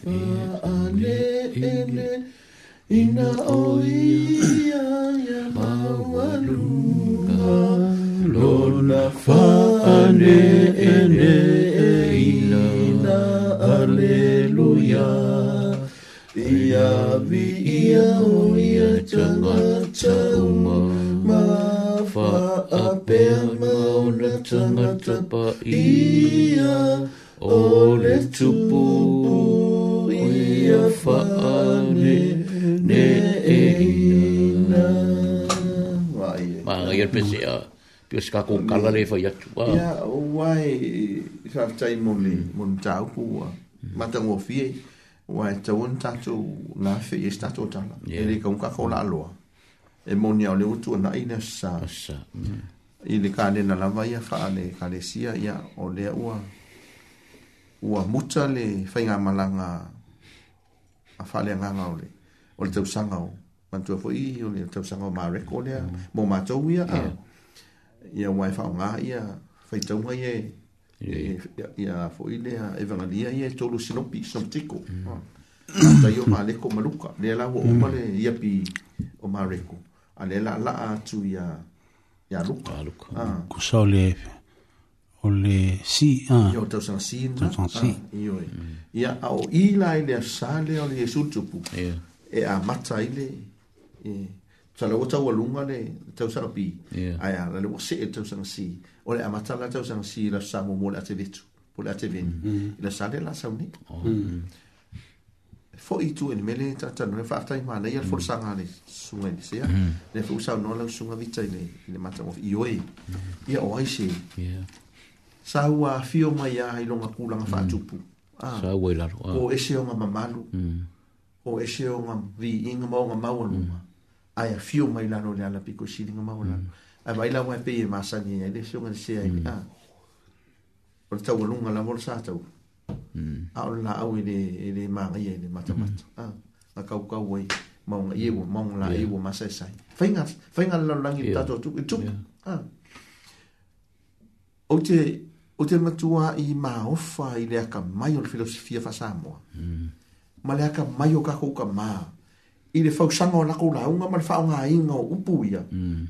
faaleele ina o ia ia maualuga lona faanee vi ia o ia tanga tauma ma fa a pea ma o na tanga tapa ia o le tupu ia fa a ne ne e ina ma a ia pese a pio ska ko kala le fa ia tua ia o wai sa fta i moli mon tau kua mm. matang ua e tau ana tatou na fei e se tatou tala e le kaukaka o laaloa e monia o le utu ana ai lea sasa i le kalena lava ia faale kalesia ia o lea ua ua muta le faigamalaga a faaleagaga o le o le tausaga o matua foʻi o le tausaga o mareko lea mo matou ia ia ua e faaogā ia faitauga ia ia foʻi lea e vagalia ia e tolu sinopi sinopitiko tai mm. ah. o maleko maluka lea la ua mm. uma le iapi ah. o mareko a lea laalaa atu ia ia lukakusao le o le sio tausagasinaioe ah, mm. ia ao ila ai le asā lea o le iesu e le tupu e amata ai le sa lo ta wa lunga le ta sa pi ai ala le wase e ta sa si o le amata la ta sa si la sa mo mo mm-hmm. la tevetu po la teven la sa de la sa ni fo i tu en mele ta ta no fa ta i mana ia for sa nga le mm-hmm. su nga se ya mm-hmm. le fu sa no la su nga vita ni le mata mo i oi ia oi se sa wa fi o mai ai lo nga ku la fa tu pu ah. sa wa la ah. o ese o nga mamalu mm. o ese o nga vi inga mo nga mau ai afio mai lalo le ala piko silinga mau lalo mm. ai vai lau ai pei e masani ai le sionga le ai mm. ah o tau alunga la mol sa tau mm. a o la au ele ele manga ia ele mata mata ah a kau kau ai maunga ia wo maunga la ia wo masai sai fainga fainga la langi tato tu tu ah o te o te matua i maofa i le aka mai o le filosofia fa Samoa ma le aka mai o kakou ka maa i le fausaga o lakoulauga ma le faaogāiga o upu ia mm.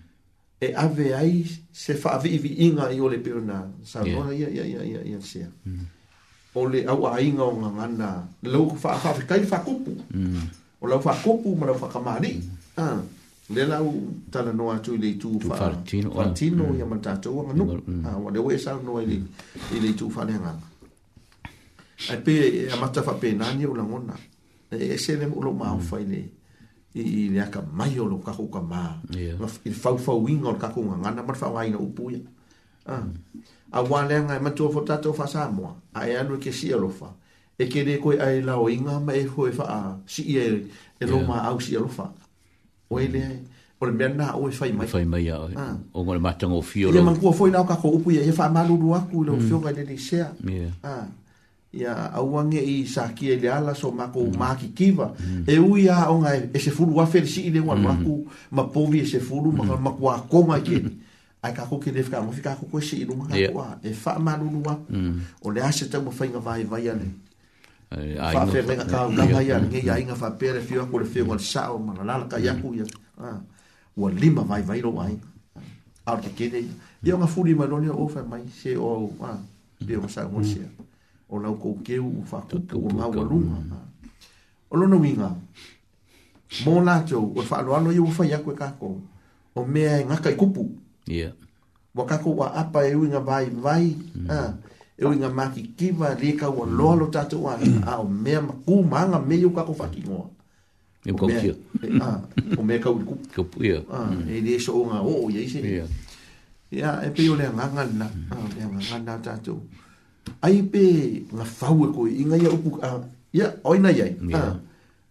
e ave ai se faavi'ivi'iga i o le peona saunola ia ia ia ia ia sea mm. o le auāiga o gagana lau faafekai le mm. o lau faakupu ma lau faakamālii le lau talanoa atu i le itu faalatino ia ma le tatou aganuu ua le ue saunoa i le itu faaleagaga ae pe e amata faapenani o lagona e, e se le lou maofa i le i i ne aka mai o lo ka ka ma i fa fa wing o ka ko nga nga ma fa wai no pu ya a wa le nga ma tuo fo ta tuo fa sa a ya no ke si o lo ah. e fa e ke de ko ai la inga ma e fo e fa a si e e lo ma au si o lo fa o e le o le mea na o e fai mai fai mai a ah. o ngore ma tango fio lo le mangua fo i na o ka ko upu ya e fa ma lulu aku mm. i lo fio ga le di sea ya ah ia auange i sakia le ala so mako mm. maki kiva mm. e ui a onga e, e se furu wafer si i le wan mm. maku mm. ma povi e se furu mm. ma kua koma i kini ai kako ki le fika kako kwe si i lunga yeah. kua e faa manunu wa mm. o le ase tau ma fainga vai vai ane mm. faa fe menga kao gama i ane nge ia inga faa pere fio ako le fio ngon sao ma la lalaka i mm. aku i ane ah, ua lima vai vai lo ai ah, au te kene ia onga furi ma lonia ofa mai se o wa ah, Dio sa mo sia. Mm o lau kou keu u whakupu o mau alunga. O lono winga, mō nātou, o whaalo alo iu whai akwe kako, o mea e ngakai kupu. Yeah. Wa kako wa apa e uinga vai vai, mm. ah, e uinga maki kiva, reka wa loalo tātou a, mm. a ah, o mea maku maanga me iu kako whakingoa. Iu e kou kia. E, ah, o mea kau kupu. Kupu, ia. Ah, e le so o ngā o, iaise. Ia, e peo lea ngangana, lea ngangana tātou. Ia ai pe la fau ko inga ya upu a ya oina ya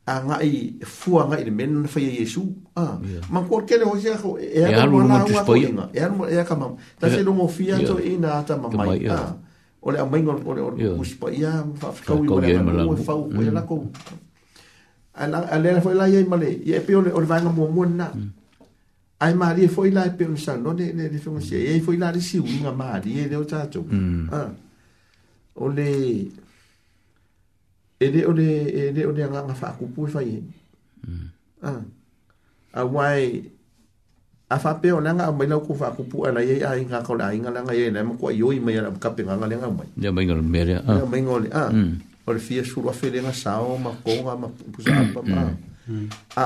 a nga i fua nga i de men fa ye yesu a man ko kele ho ya ho e ya no na ho ko inga e ya no ya ka mam ta se no mo fia to ina e ta ma mai a ole a mai ngol ole o us pa ya fa ka u ma mm. la fa u ya la ko ala ala la fo la ye male ye pe le ole va nga mo mo na ai mari fo ila e pe un sa no ne ne fo mo se ye fo ila de si u nga mari ye de o to mm. a ole ele e ele o le e anga fa ku pu fa ye ah a wai a fa pe o langa mai lau ku fa ku pu ala ye a inga ko la inga langa ye na ma ko yo i mai ala ka pe nga lenga mai ya mai ngol mere ah ya mai ngol ah hmm. o le fia suru a sao ma ko nga ma pu sa pa ma hmm. a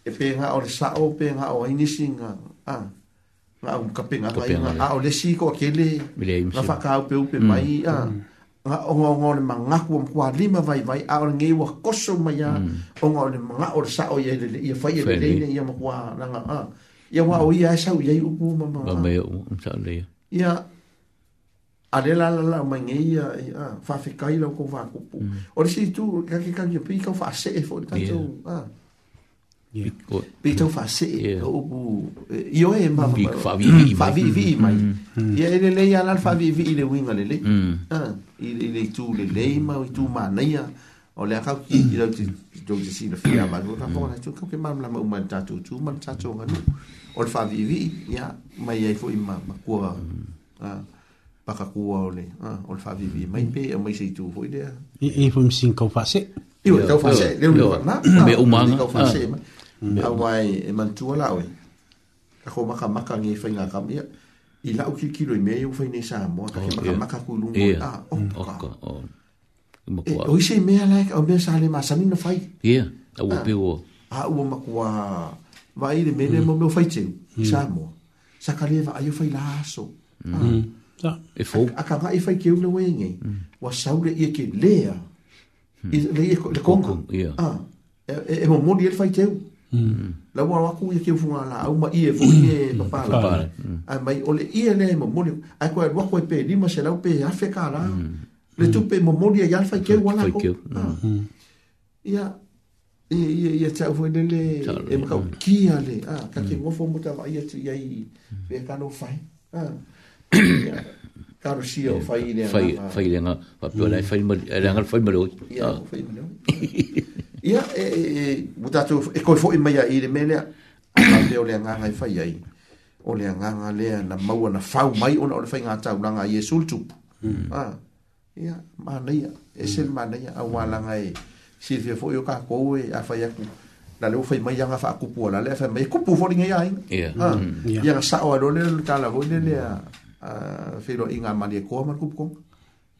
e pe nga sao pe nga o inisi singa ah hmm. Ma un capenga vai na a le si ko kele. Na fa ka upe upe mai mm. a. Nga o ngā ngā le mga ngaku am kua lima vai vai a ngā ngā koso mai a mm. o ngā le mga o le sao ia lele ia fai lele ia ia ma kua nanga a ia wā o ia e sao ia i upu ma ma ma ma ma ia ia a le la la la ma ngā ia ia e, fa fi kai lau kou vā kupu mm. o le si tu kake kake pi kau fa se e fo ni kato a yeah. Yeah. Pe tau fa se o bu io e ma fa vi fa vi vi mai. Ia ele le ia la fa vi vi le winga le le. Ah, ile ile tu le le ma tu ma naia. O le ka ki ilo ti do ti si le fia ma go ka pona tu ka ke ma la ma ma ta tu tu ma ta tu ngani. O fa vi vi ia mai ai fo ima ma kua. Ah. Paka kua o le. Ah, o fa vi vi mai pe mai se tu fo ile. E e fo msin ka fa se. Io tau fa se le le na. Me umanga. Tau fa se mai aua e manatua lao e kako makamaka ge faiga kama ia i lau kilikilo i mea iau fainei sa moa kake makamaka kuluga a oka o isa i mea lae o mea sa le masanina fai ia aua pe ua aua makua vaai le mea le mo mea faiteu sa moa sa kale vaai o fai la aso e fou akagaʻi faikeu lau ege ua sau le ia kelea le ia le kongo e momoli e le faiteu Mm. la wa wa ku ye ke funga la au ie ye fu ye pa pa la pa a mai ole ie ne mo mo a ko wa ko pe ni ma se la pe a fe ka la mm. le tu mm. pe mo mo ye ya fa ke wa la ko ya ye ye ye ta fu ne le e ka ki ya le a ah, ka ke mo fo mo ta ye ti ye pe ka no fa a ah. ka ro si o Fai ye ne fa fa ye nga pa pe Fai fa ye mo la nga Fai ye mo le e o ya Fai ye mo le ia e e, e mutatu e koe foi mai ai le mele le o le nga e hai fai ai o le nga nga le na mau na fau mai ona o le fai nga tau langa Yesu tu hmm. ah ia mana ia e sel mana hmm. ia a wala nga e silvia foi o ka ko e a fai aku na le o fai mai nga fa e kupu la le fai mai kupu foi nga ai ia ah, hmm. ia sa o lo le tala vo le le a filo inga mani ko ma kupu ko ah,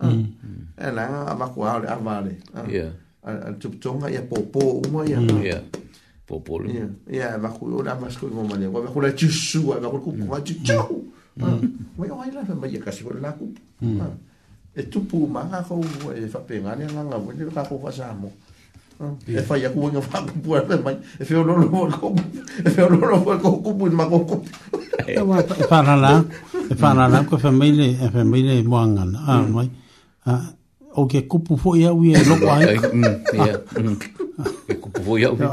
Mm. Eh, lang apa kuah oleh apa deh. Yeah. an tup tonga ya popo uma ya mm, yeah. popo ya yeah. ya yeah, bakul ora mas ko mo mane wa bakul ti su wa bakul ku wa ti mm. cho mm. ah, mm. wa yo ai la fa mai ka si ko la ku ah, e tu e ah, e pu e ma ha ko e fa pe ngani la la wa ni ka ko fa samo e fa ya ku ngi fa ku pu e mai e fe lo lo ko e fe lo lo ko ku pu ma ko ku e wa fa na la fa na la ko fa mai le fa mai le mo ngana ah mai ah o ke kupu fo ia wi e loko ai. Mm, mm. Ke kupu fo ia wi.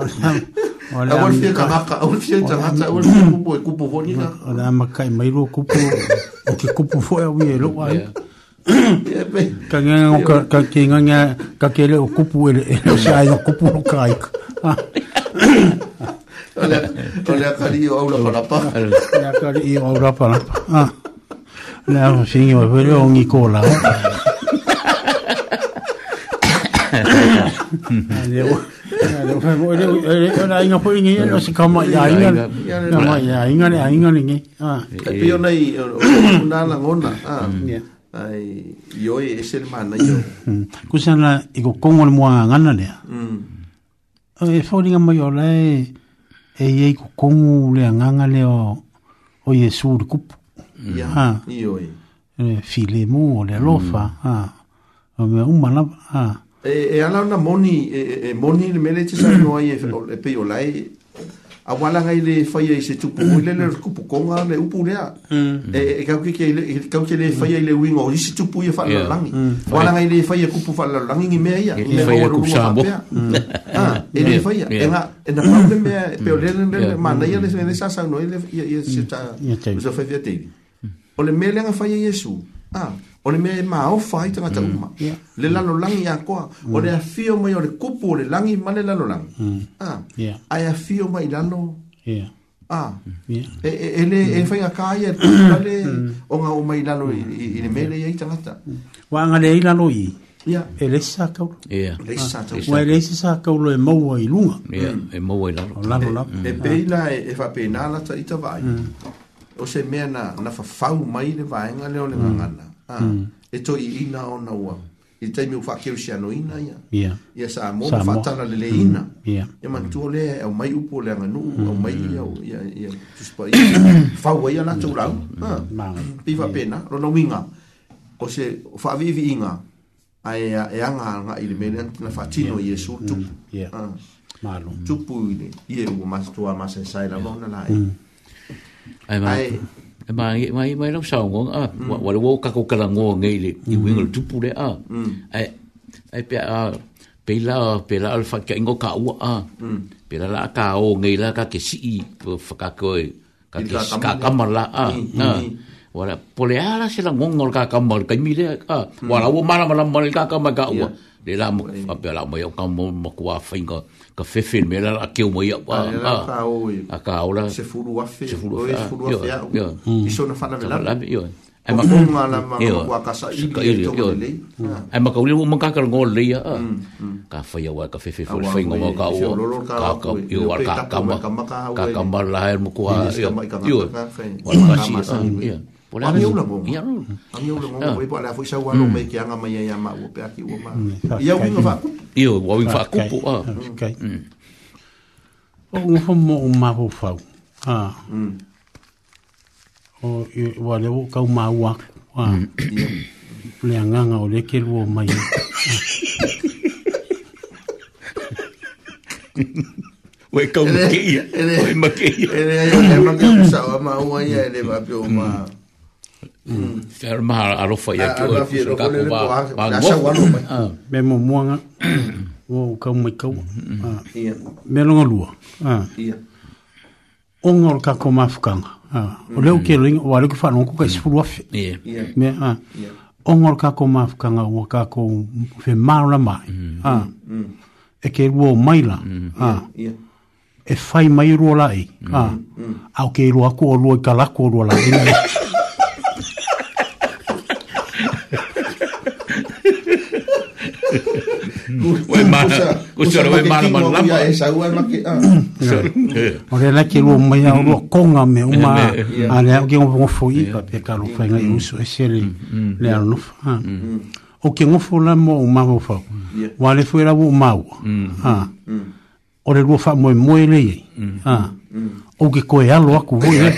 Ola. Awal fie ka maka, awal fie ta hata, awal fie kupu e kupu fo ni ka. Ola maka e mairu kupu, o ke kupu fo ia wi e loko ai. Ka ngenga o ka ke ngenga, ka ke le o kupu e le o e se ai o kupu o ka ai. Ola kari o aula parapa. Ola kari ah. o aula parapa. Ola kari o aula parapa. Ola kari o aula parapa. Ola kari o aula parapa. Ona inga po ingi, o se kama i ainga. Kama i ainga, i ainga ingi. Kai pio nei, unala ngona. Ai, ioi e se le mana io. Kusana, i ko kongo le mua ngana lea. E whauringa mai o lai, e iei ko kongo le nganga le o, o Yesu le kupu. Ia, ioi. File mu o le alofa. O mea umana, ha. e e ala na moni e e moni le mele tsa sa no ai e pe yo lai a wala ngai le fai e se tupu o le le kupu konga le upu lea e e ka ke ke ka ke le fai e le wing o se tupu e fa la lang wala ngai le fai e kupu fa la lang ngi me ia e fai e kupu sa bo a e le fai e nga e na problem me pe o le le le ma na ia le se sa sa no e le ia se ta o se fa vietei o le mele nga fai e yesu a ah o le mea e maofa ai tangata mm. uma le lalo langi a koa mm. o le afio mai o le kupu o le langi ma le lalo langi mm. ah. yeah. ai afio mai lalo yeah. ah. yeah. e, e, e, e, fai mm. a kai e le mm. o ngā uma i lalo i, le mele yeah. i tangata mm. wa anga le i lalo i Yeah. E leisi sā kaulo. Yeah. Ah. E leisi sā kaulo. e maua i lunga. Yeah. Mm. E maua i lalo. O lalo lalo. E, mm. e ah. peila e, e whapenālata i tawai. Mm. O se mea na, na fafau mai le vaenga leo le mm. ngangana. Mm. Ah, hmm. e to i ina o na ua. I te mi ufa keu si anu ina ia. Ia sa mo ufa tana le le ina. Hmm. Ia man tu ole au mai upo le anganu, au hmm. mai ia o ia ia tuspa ah. ia. Fau ia na tau rau. Piva pena, rono winga. O se ufa vivi inga. E, a e anga anga ili mele antina fatino i esu tupu. Ah. Malo. Tupu ine. Ie ua mas tua masa e saira vona la e. Ai, ai. E, e mai mai mai no sa ngong a mm. wa wa ka ko kala ngong ngai le i mm. wing le tupu le a mm. ai ai pe a pe la pe la alfa ka ingo ka u a pe la la ka o ngai la ka ke si po fa ka ko ka ke ka ka ma la a na wa la po le ala se la ngong ka ka ma ka mi le a wa la wo ma la ma la ka ka ma ka u a le la mo fa pe la mo yo ka mo mo kwa fa inga ka fe fe me la ke mo ya wa a a ka ola se fu lu wa fe se fu lu wa fe yo yo mm. i so na fa na la yo e ma ko ma la ma ko wa ka sa i ka yo yo e ma ko ni mo ma ka ka ngo le ya ka fa ya wa ka fe fe fu fa inga mo ka o ka ka yo wa ka ka ma ka ka ma la her mo ko ha yo yo wa ka si yo Po la miula mo. Ya ro. A miula mo mo po la foi sa walo me kia ngama ya ya ma o pe aki o ma. Ya o winga fa. Io o winga fa ku po. Okay. O ngo fo mo o ma ho fa. Ah. O i wa le o ka ma wa. Ah. Le nganga o le ke lu o mai. Wei kau makeia. Wei makeia. Ele ele makeia sa ma wa ya ele va pe o ma. Whare maha arofa i a kio e kusura kako wā ngō. Ah, me mō muanga, o kau mai kau. Mm-hmm. Ah, me longa lua. Ah. ngā o Ah. mā whukanga. O leo mm-hmm. mm. Ah. ringa, o aleku whanonga kuka i sifuru afi. Me a. O ngā o kako mm. Ah. whukanga, o kako Ah. māra mai. E ke rua o maila. Mm. Ah, e whai mai rua Ah. Ah. o ke o rua i kalako ore lake lua maia o lua koga me uma alea oke gofogofo ipa pe kalo faigai uso ese mm, mm. le alonofa mm. o ke gofo la mo uma fofau ua le foi lau uma ua o le lua faamoemoe leiai o ke koe alo aku oio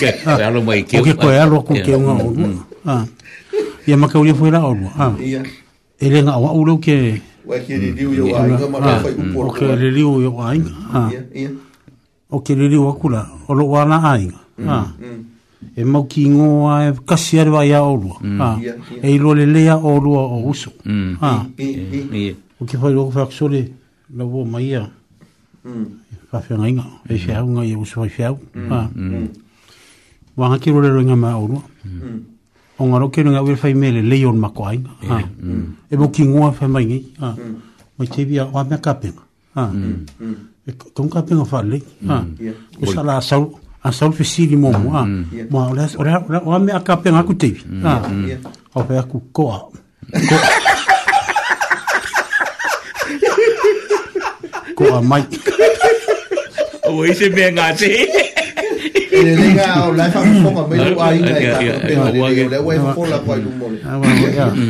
ke koe alo aku keoga olua ia makaulia foi laolua e le gaoaʻu lau ke Mm. Mm. Mm. o ke liu yo ai ha ah. o ke re liu akula o lo wana ai ha ah. e mau ki ngō a e kasi ari wai a orua. Mm. Ah. Yeah, yeah. E ilo le lea orua o uso. Mm. Ah. O ki whai roko whakasore la wō mai a whawhianga inga. E mm. whiaunga i e uso whai whiau. Mm. Ah. Mm. Wanga ki rore roinga mai orua. Mm o ngaro ke nga wil fai mele leon makwai ha ah. mm. e bo ki ngua fai mai ngi ha mo che bia wa me kape ha ah. mm. mm. e ton kape ngo fale ha ah. o sala a sa fi si di mo ha mo ala ora ora wa me kape ngo ku te ha o fe ku koa. Koa. ko mai o ise me ngati Mm,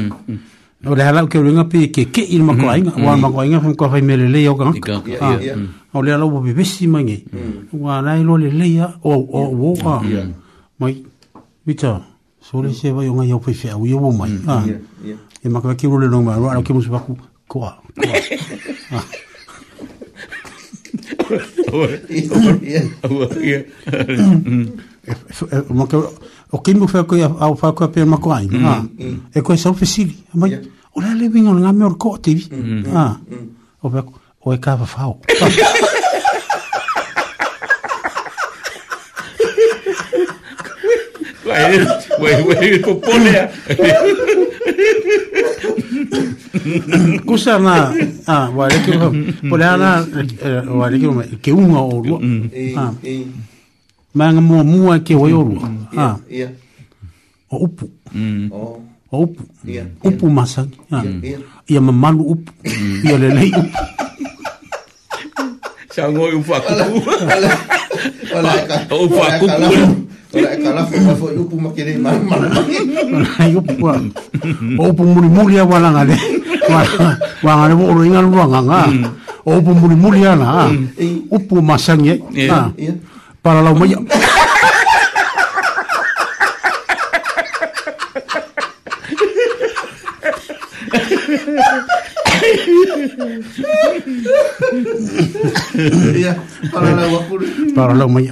mm. o le halau keulega pe keke i ah, le makoaiga ua makoaiga fakoafai me lelei au kagaka o mm. le bo alau pepesi mai ge le la i o leleia ououauoua mai ita sole se yo vai o gai au faifeauia ua mai ah. e makaakeulo lenoga maloa alau kemusu ko koa o ke mo fa ko ya au fa ko pe ma ko ai ah e ko sa fisili ma o la living on nga me or ko te mm-hmm. ah o ba o e ka fa Vai, wewe kuponea ya. kusana ah wale que na, wale que que um ao lua ah manga mua mua wai o lua mm. ah iya, iya. o upu mm. o upu iya, upu masa ah ia mamalu upu mm. ia lelei upu sango upu aku upu aku Ora kala fo fo upu makere ma ma. Ora upu. O upu muri wala nganga. upu Upu masang ye. Ya. Nah. Ya. Para lau maya. para lau Para nah. lau maya.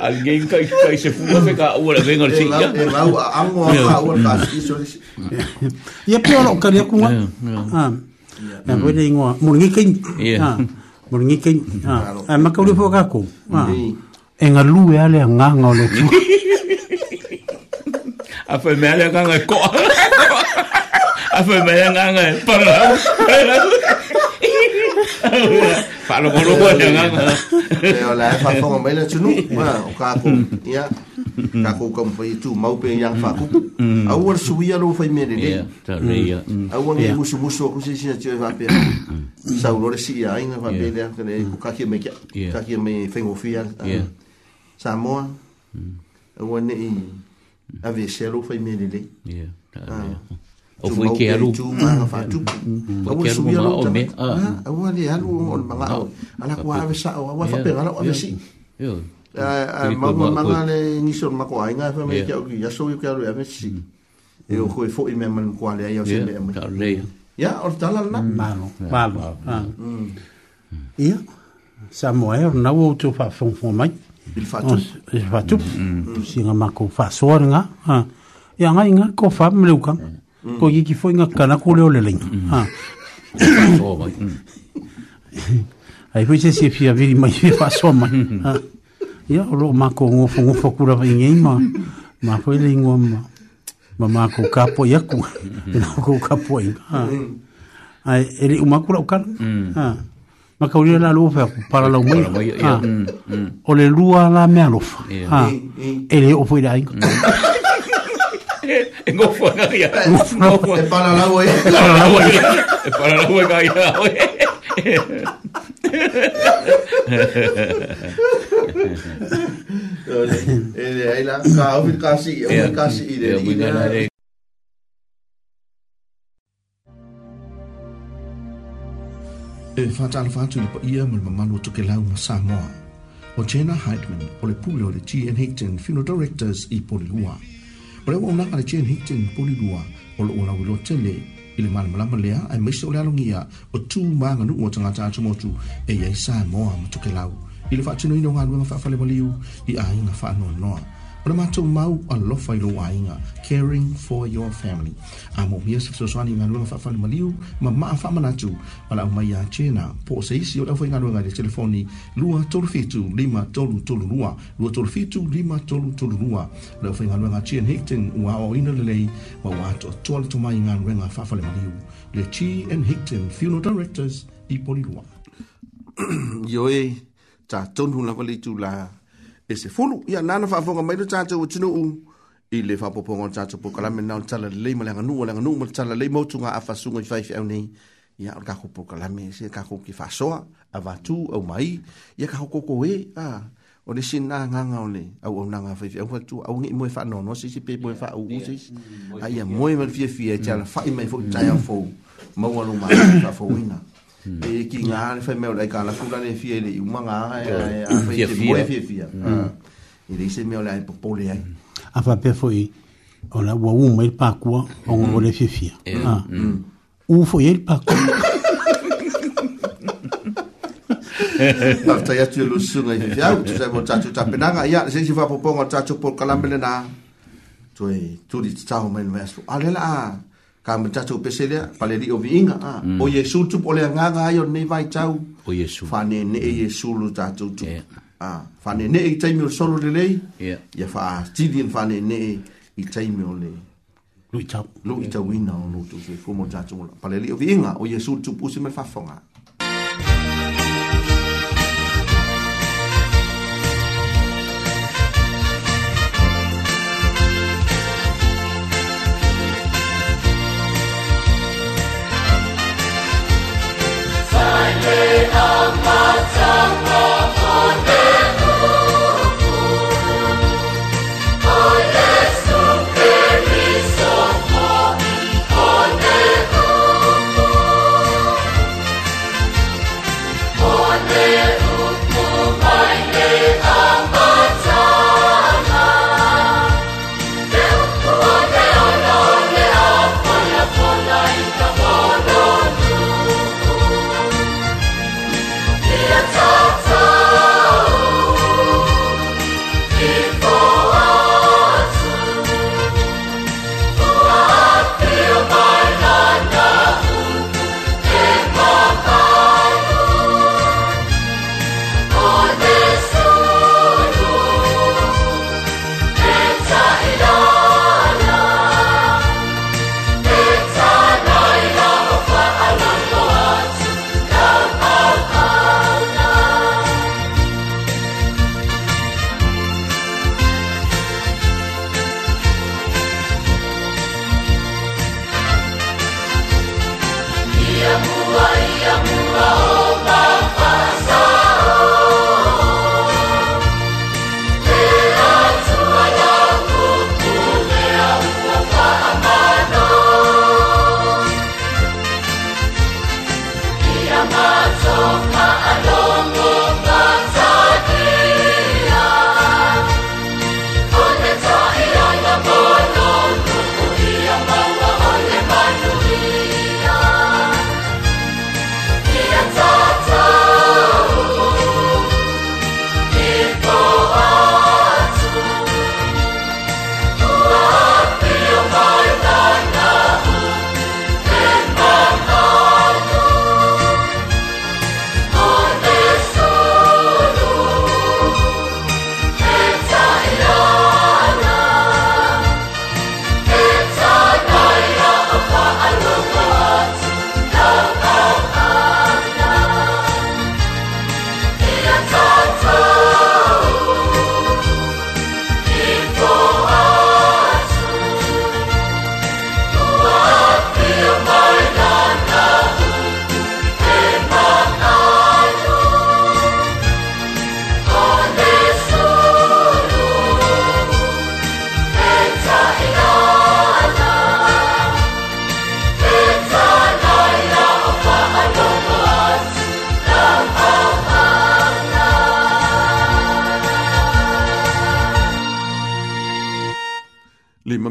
Alguien kai kai se fuma pe ka u le vengo mm. si. Ya me va a amo a u al pas iso. Ya pero no kali kuma. Ah. Ya voy de ingo. Murngi kai. Ah. Murngi mm. kai. Ah. ah Ma ka u le fo ka ku. Ah. En alu e ale nga nga le. A fe me ale nga nga ko. A fe me ale nga nga. Pa. Fa lo kolo ko enggak, ya lah. fa fo mai le tunu. Ma ka ko. Ya. Ka ko kom fo itu mau pe yang fa ko. A wor su ya lo fa me le. A wor ni musu musu ko se sina tio fa pe. Sa lo si ya ina fa pe le ka le ka ki me ka. Ka ki me fengo fi ya. Sa mo. A wor ni. Ave se lo Ya o foi ke alu o ke alu ma o me a wa le alu o manga o ala ko ave sa o wa fa pe ala o ave si yo a ma manga le ni so ma ko ai nga fa me ke o ki ya so yo ke alu ave si e o ko fo i me man ko ale ya o se me ka le ya o tala na malo malo ia sa mo e na o tu fa fon fon mai il fa tu il fa tu singa ma ko fa so nga ia nga inga ko fa me le ko ye ki foi nga kana ko le le leng mm. ha oh, mm. ai foi se se fia vi mai fi fa so ma ya lo ma ko ngo fo ngo fo ku ra vi ngai ma ma foi le ngo ma ma ma ko ka po ya ku mm. na ko ka ai ai e ele uma ku ra ka ha ma ka uri la lo fa e para la mai ha o le lua la me alofa ha ele o foi dai Tengo fonaria. No, no, el Panalagua. El para El Panalagua que había. Ahí la. aí lá, cá, eu cá assim, pa ia lau Samoa. O o le Directors i ปรองนักอะไรเช่นฮิจิงปุริดัวโอลโอลาวิโลเชเลอิลมันมาลมาเลียไอเมสโซเลาลงียาอตูมางันุวัจงาจาชโมจูเอเยซานโมะมาจุเกลาวอิลฟัชโนยนงานเวมฟาฟาเลมาลิวอีอาอิงฟาโนนอ Ora mātou mau a lofa i lo wāinga, caring for your family. A mō mia sa fisoswani ngā luanga whawhani maliu, ma maa whamana atu, ma lau mai a tēnā. Pō se isi o lawhai ngā luanga de telefoni, lua tolu fitu, lima tolu tolu lua, lua tolu fitu, lima tolu tolu lua. Lawhai ngā luanga tēn hekten, ua o ina lelei, ma wātou a tuala to mai ngā luanga whawhani maliu. Le tī and hekten, funeral directors, i poli lua. Yoi, e, ta tonu lawhali tu laa e se fulu ia nana faafoga mai le tatou atinuu i le faapoopoga ona tatou pokalame na ona tala lelei ma le aganua le aganua ma le tala lelei mautu gaafasuga i faifeau nei ia ona kakou pokalame se kakou ki faasoa avatu au mai ia kakou kokoē e, o le sina ngang o le au au nanga fai fai au au ngi moe fa nono si si pe moe fa au si a ia mm, moe mal fia fia e tia la fai mai fo mm. tia fo mau alu mai fa fo wina Mm. Eh, e ki ngā hale whai meo lai ka la kula le fia le iuma ngā e a whai te moe fia fia i le ai a wha pe fo i e, o la ua uma e i pākua o ngō mm. le fia fia eh, mm. u fo i e i pākua Tata ya tuye lusunga hivi ya Tuza mo tacho tapenanga Ya sisi vapoponga tacho por kalamele na Tue tuli titaho mainu yasu Alela a ka matatu pese lea pale li o viinga a mm. o Yesu tu pole nga nga yo nei vai tau o Yesu fa ne ne e Yesu lu tatu tu a fa ne ne e i taimi solo le lei ia fa tidin fa ne ne e i taimi o lu tau lu i tau ina o lu tu se fumo tatu pale li o viinga o Yesu tu pusi me fa fonga Sign me up, my tongue, my heart,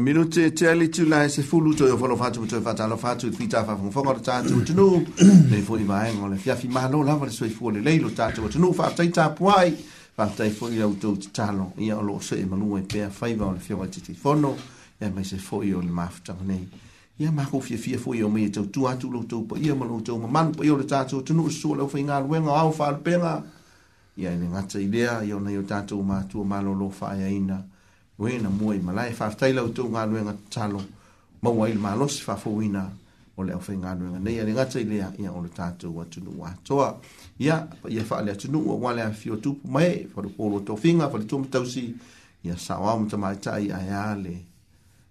ma minu te te ali tu lai se fulu to yo fono fatu mo te fatu ala fatu i pita fa fono fono ta tu tu nu le fo i vae ngole fia fi ma lo la vale soi fo le leilo ta tu tu nu fa ta ta puai fa ta i fo i au tu ta lo i a lo se ma lu e pe fa i vae fio ati ti fono e mai se fo i o le mafta ne ia ma ko fia fia fo i o me te tu atu lo tu po ia ma lo tu ma man po i o le ta tu tu nu so lo fo i ngal wen o au fa le pena ia ni ngata idea i o nei o ta tu ma tu ma lo lo fa ia ina ia we na mo i malai fa fa ila tu nga luenga talo mo wa ma los fa fo wina o le ofe nga luenga nei ali nga tsai lea ia o le tatu wa tu wa toa ia ia fa le tu wa wale a fio tu mai fa le polo to finga fa le tu mtau si ia sa wa mta mai tai a ia le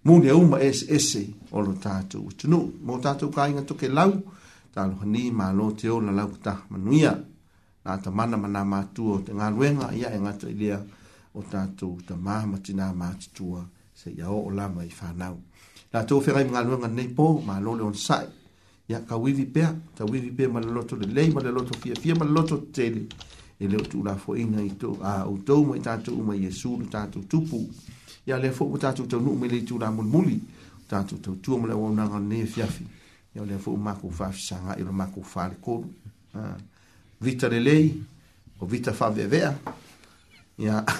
mo le uma es ese o le tatu tu no mo tatu ka inga to ke lau talo ni ma lo te o la lau ta manuia na ta mana mana ma tu o te nga luenga ia e nga tsai lea ia o tātou ta māma tina mātitua se ia o o lama i whānau. Nā tō whera i mga luanga nei pō, mā lole on sai, ia ka wivi pēa, ta wivi pēa ma le loto le lei, ma le loto fia, fia ma le loto tele, e leo tū la fo ina i tō, a o tō ma i tātou uma i e sūru tātou tupu, ia le fō mo tātou tau nuu me le tū la mulmuli, tātou tau tū ma le wānanga nei fiafi, ia le fō mā kou whāfisanga, ia le mā kou whāle kōru, vita le lei, o vita whāwea vea, ia... Yeah.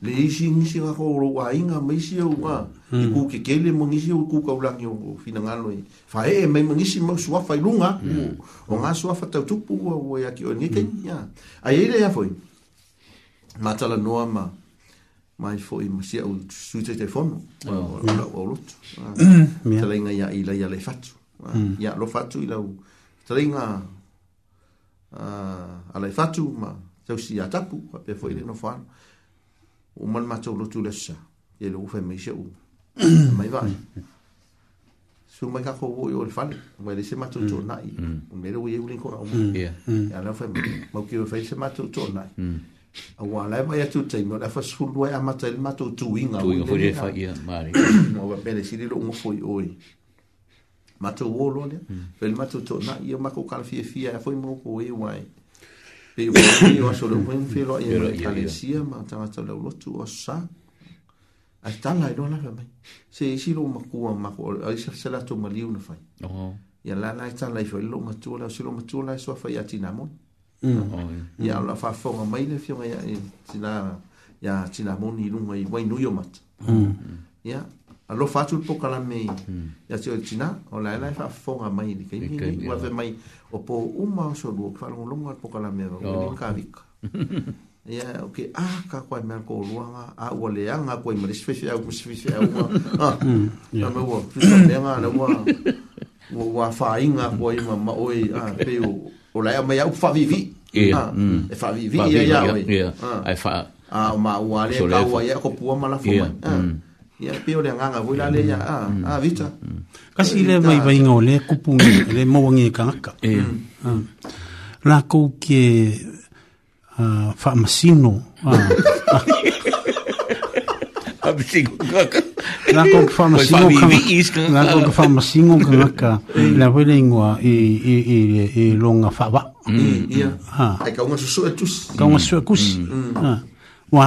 le isi ngisi ka kou rou a inga ma isi au ka i hmm. ku ke kele mo ngisi au ku ka ulangi o ku fina ngano i fa e mai ma ngisi ma suafa i lunga hmm. o nga suafa tau tupu ua ua ya ki o ni ke hmm. ni ya a yeire ya foi ma tala noa ma ma i foi ma si au su te telefono o oh. lau au lutu ah. tala inga ya i la ya le fatu ya ah. lo fatu i lau tala inga ah, a la fatu ma tau si ya tapu pe foi le no fano o mal mato lo tu lesa e lo fe me se u mai va su mai ka ko o yo le fal mai le se mato to na i o me lo ye ulin ko o ye ya lo fe mo ki o fe se mato to na i hmm. a wa le mai tu te no la fa su lo ya mato le mato tu inga hmm. tu inga fo ye fa ye mari no va bene si lo mo fo o mato wo lo le fe mato to na i o ma ko ka fi fi a fo mo ko e wai Pei wā ni o aso leo mwen whero i mwen kalesia ma tangata leo lotu o sa. A tanga i rona fa mai. Se i si lo makua mako, a i se lato maliu na fai. Ia la la i tanga i fai lo matua leo, si lo matua leo so fai a tina mon. Ia la fa fonga mai le fionga i tina, ia tina mon i lunga i wai nuyo mat. Ia, alofa atu po kala me hmm. ya se China o la la fa fonga mai ni kai ni wa fe mai o po uma so lu fa long long po kala me o ni oh. ka vik ya o ke ah, a ah, hmm, ka kwa me ko lu a o le nga ko i mris fe fe o mris fe fe o ah na me wo tu le nga na wo wo wa fa inga ko i ma ma oi a ah, pe o o la ma ya u fa vivi ah hmm. e fa vivi ya ya oi ai fa a ma wa le ka wa ya ko pu ma la mai ya pio le nganga vui lale ia ah mm-hmm. a ah, vita mm-hmm. kasi eh, le mai vai ngo le kupu le mo wangi ka ka la ko ke a ah, fa masino a ah. a bisingo la ko fa masino ka la ko fa masino ka ka la vui le ngo e, e e e e longa fa va mm, ia ha ai ka mo su su e tus ka mo su kus ha wa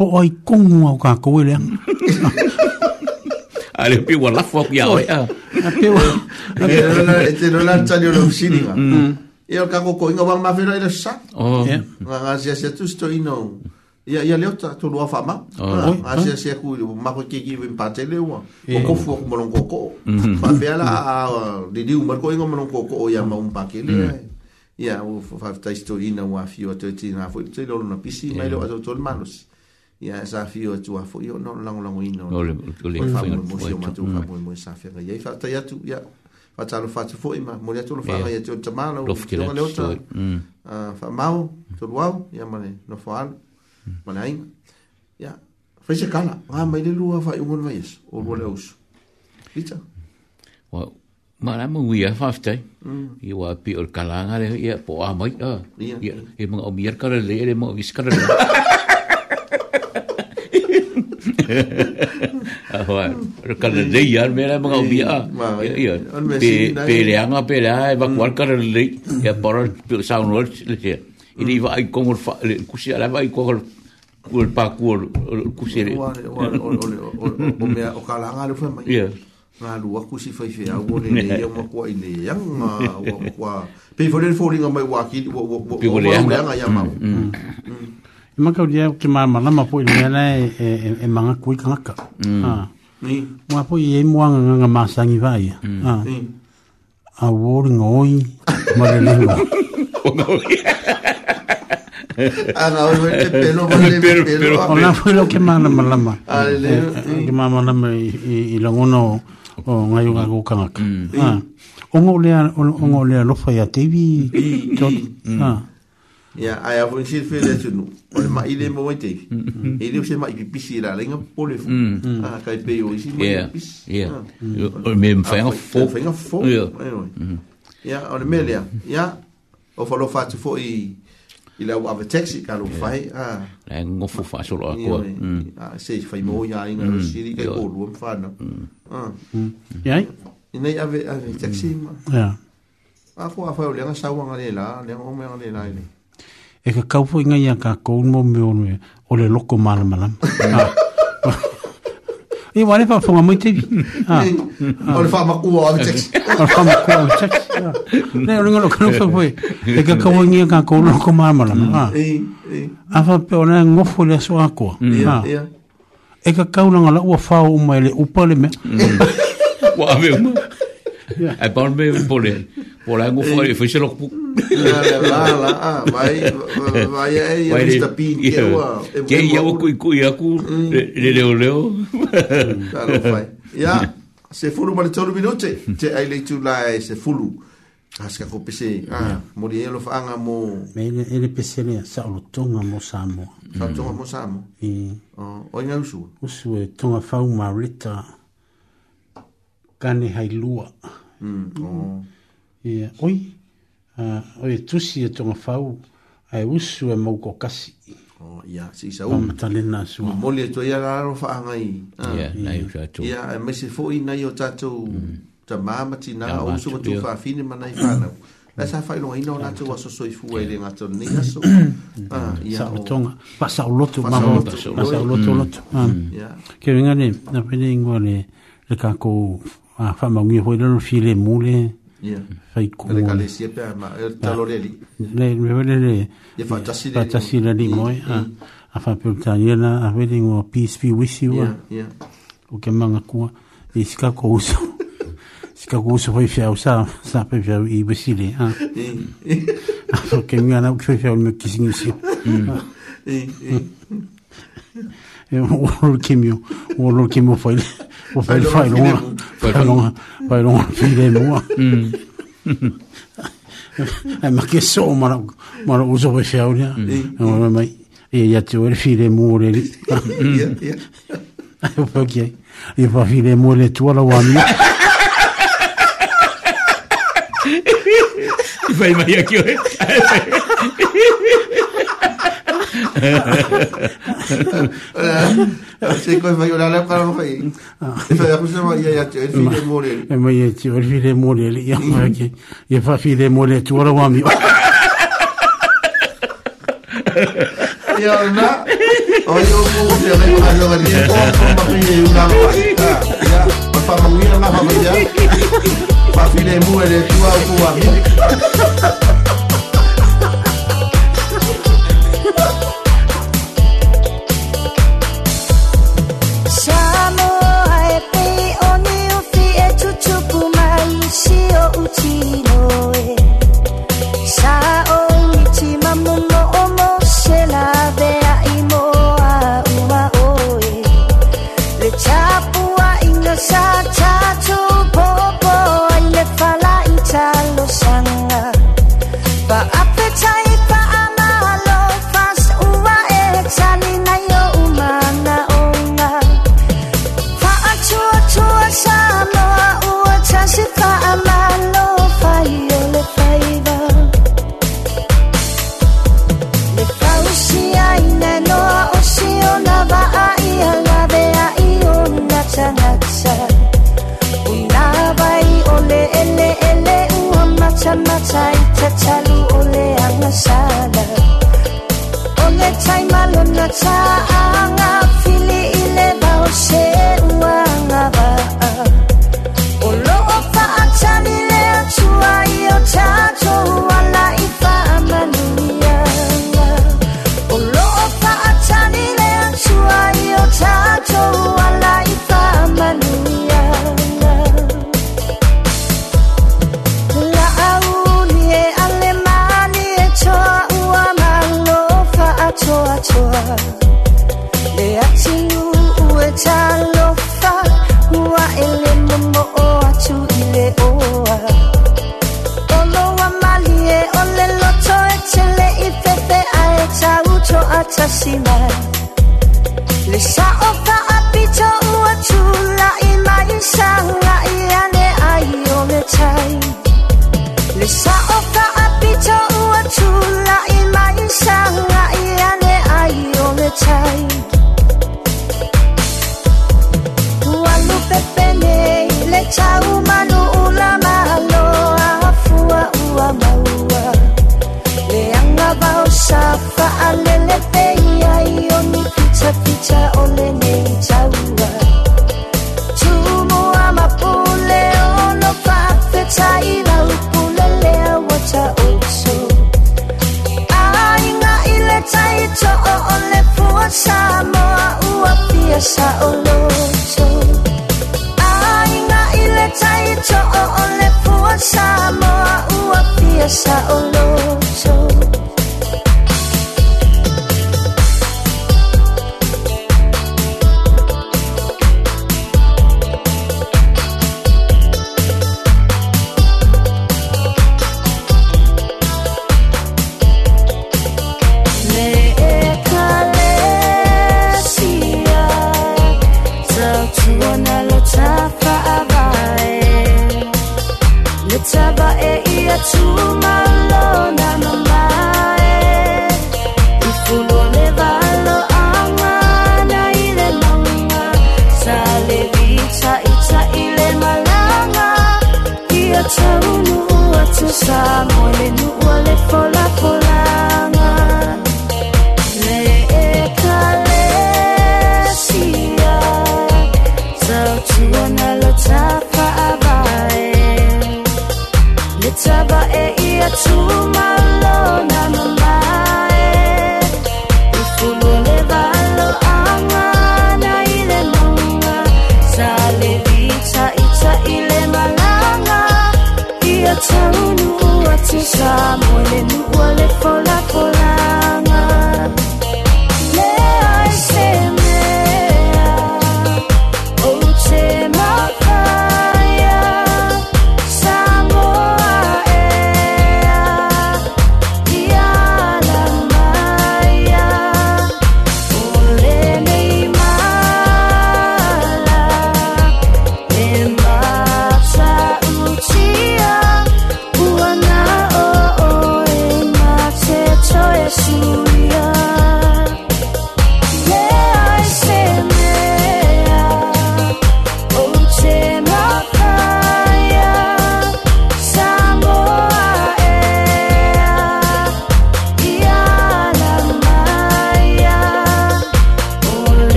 po ai kongu au ka koele. Ale pe wa la fok ya. Ya pe wa. Te no la tsani o sini ba. Mm. Mm. E o ka ko ko ingo ba ma fera ile sa. Oh. Ya. Ma asia se tu sto ino. Ya ya leota tu lo fa ma. Oh. Asia se ku ma ko ki ki ba pate le wa. O ko fo mo lon koko. Mm-hmm. Ma fe ala a di di ma ko ingo mo lon koko o ya ma un um pa ke le. Ya o fa ta sto ino wa fi o te ti na fo te lo na pisi ma lo a to to malos. Mm ia e sa e fi o tu afo io no lang lang ino no le le fa mo mo ma tu fa mo mo sa fi ga ia fa ta ya tu ya fa ta lo fa tu fo i ma mo ya tu lo fa ga tu ta ma lo tu ma le e ta mm. a fa ma o tu lo au ia ma mm. le no fa al ma nai ia fa se kala ma ma le lu fa i mo le yes o lo le us pita wa ma na mo mm. ia fa fte i wa pi o kala ga le ia po a mai ia ia e mo o mier kala le le mo vis kala ahoi dei ar mera mga ubia. Ia. Pele anga pele ai va kwal kana dei. Ia para sound words le sia. Ini va ai kongor fa kusi ala va ai kongor kul pa kul kusi le. O mea o kala anga le fa mai. Ia. lua kusi fai fea au ole ne ia ma kua ine yang ma kua. Pe fo le fo mai wa ki wa wa wa wa wa e maka uri ke ma ma lama po i le e, e, manga kui ka ngaka. Mm. Ah. Mm. Mua po i e muanga nganga māsangi vai. Mm. Ah. Mm. A wōri ngoi ma re lehu. O ngoi. Ana o te pelo vale me pelo. Ona foi lo ke mana malama. Ale e, e, ke mana malama i i o ngai unha ko kanaka. Mm. Ha. Ah. Ongo le ongo le lo foi a TV. Ha. Ah. ia ae afonisiri feletunu o le maʻi le mauaitai e leu se maʻi pipisi i lalega polefo kai pei o isi maipisi o me faiga fo ia o le mea lea Ya, o falofa atu foʻi i lau ave taxi ka lo fai a taxi ngofo fa Ah. lo ko a se fai Ah, ya inga lo siri ka ko lo fa Ah, a ya Ini ave ave taxi ma ya Aku ko a fa le lah, sa wa nga lah ini. e ka kaupo inga i anka kou mō mionu e o le loko malamalam. E ah. wane pa fonga mui tevi. Ah. Ah. O le wha makua o teks. O le wha makua o teks. Ne, o ringa lo kanu fai poe. E ka kaupo inga i kou mō loko malamalam. A fa pe o nea ngofo le aso akoa. Mm. E ka kaunanga la ua fao umai e le upa le mea. Mm. Wa ave e pan me pole pole ngu foi foi se lo la la la vai vai e vai sta pin che wa che ia ku ku ia ku mm. le le le ya se fulu mali toru minute te ai le tu la e se fulu Aska ko pese. Ah, mm. mo dielo fa nga mo. Me ne ele pese ne sa lo tonga mo sa mo. Sa tonga mo sa mo. Mm. Oh, oi nga usu. Usu e tonga fa u marita. Kane hai lua. Mm. Mm, mm. oh. Ia, oi, oi, tusi e tonga fau, ai e usu e mau ko kasi. Oh, ia, si sa u. Mamata lena su. Moli e toa ia la aro faa ngai. Ah. Ia, na iu tatu. Ia, e mese fo i na iu tatu, mm. ta mamati na a usu matu faa fine mana i faa nau. Ia, sa fai longa ina o natu wa soso i fuwa i le ngato ni aso. E ah, ia, sa o tonga, pasa o lotu, mamu lotu, pasa o lotu, lotu. Ah. Ia. Kero ingane, na pene ingwa le, le kako a ah, fa maungi hoi lalo file mule fai kumu le kale siepe ma eh, talo le li le le le le fatasi le li moe ah, a fa pe taniela a vele ngo peace be with you ah. o ke e sika ko uso sika ko uso sa sa a fa ke ngana uki fai fiau me kisingi si mm. e o pas, pas loin. Pas loin. loin. Hmm. le ah, moi. Ma question, moi, moi, vous aurez fait Et hmm. ah, il y a le les Il va filer moi les Il va Se koe mai ora leo kara mawhai. Fai aku sa mai iaia te, e fide mōre. E mai e te, e fide mōre, e ia mai ke, e fa fide mōre, tu ora wami. Ia ona, o i o mōre, e mai kua hiro gani, e o kua mawhai e unā mawhai. Ia, fa mawhai e mawhai, ia. Fa fide mōre, tu ora wami. Ia,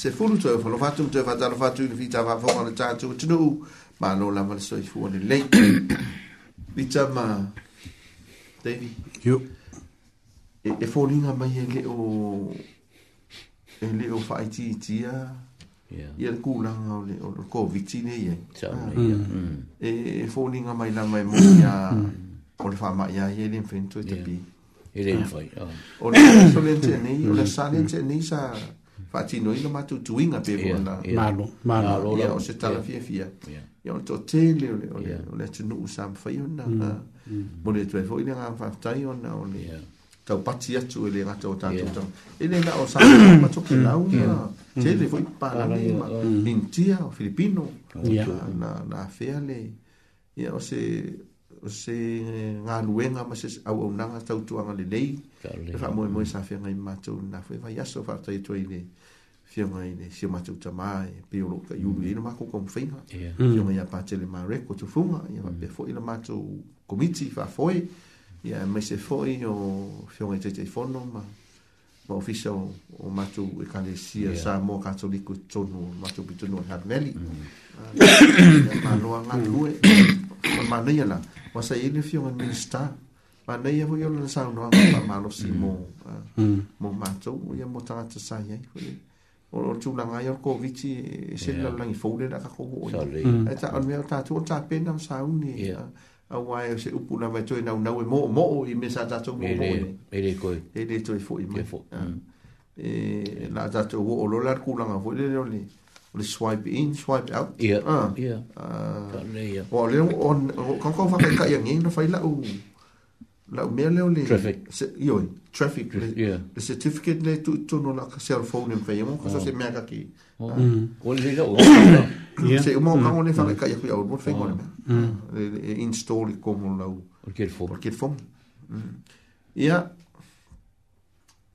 se fulu tau falo fatu tau fata lo fatu ni fita va fonga le tatu tino ma no la mal soi fu ni le vita ma devi yo e e fo linga mai e, e le o e le o fai ti ti a ya ya ku la o le o le ko viti ne ye e e fo linga mai la mai mo ya mm. o le fa ma ya ye le fin tu te pi ele foi o le so le ni o le mm. sa le ni sa faatino ina matutuiga peonaia o se talafiafia ia ona toatele mm, o mm. le atunuu sa mafaia onaga mo le atuai foʻi le gafaafetai ona o le taupati atu e le gata o tatou tau e le na o samamatokelau ma tele foʻi palale ma intia o filipino na afea le ia o se se nga luenga ma se au au nanga tau tuanga le lei. E wha moe moe sa whia ngai mātou nā whai vai aso wha tai tua i ne whia ngai ne si mātou ta mā e pe o loka i uru mm. i na mātou kong whainga. Mm. Whia ngai a pātele mā reko tu funga i a mm. pe fo i na mātou komiti wha foe i a mai se foe o whia ngai tei tei whono ma ma ofisa o mātou e kane sia sa mō katoliku tonu mātou pitonu o Hadmeli. Mā ah, noa ngā lue, mā noia ngā lue, wa sa ile fi on minister ma nei ho yo le sa no ma ma lo si mo mo ma to ye mo ta ta sa ye ko le o lo tu na ngai ko vi chi e se la la fo le da ka ko o ye ta on me ta tu ta pe nam sa u ni a wa ye se upu na ve to na na e mo mo i me sa ta to mo mo e le ko e le to i fo i mo e la ta to o lo la ku na fo le le le swipe in, swipe out. Ia, ah. ia. Ah. Yeah. Uh, yeah. Uh, yeah. Wa leo, kong kong whakai kai angi, na whai lau, lau mea leo le. Traffic. Se, ioi, traffic. Tra le, yeah. Le certificate le tu tono na cell phone in whaia mo, kasa oh. oh. Ah. Mm. se mea kaki. Oh. Uh, mm. Wa le leo. Se, umo kong le whakai kai akui au, mo whaingo le mea. Mm. Ah. Le install i komo lau. Or get form. Or get form. Mm. Ia, mm. yeah.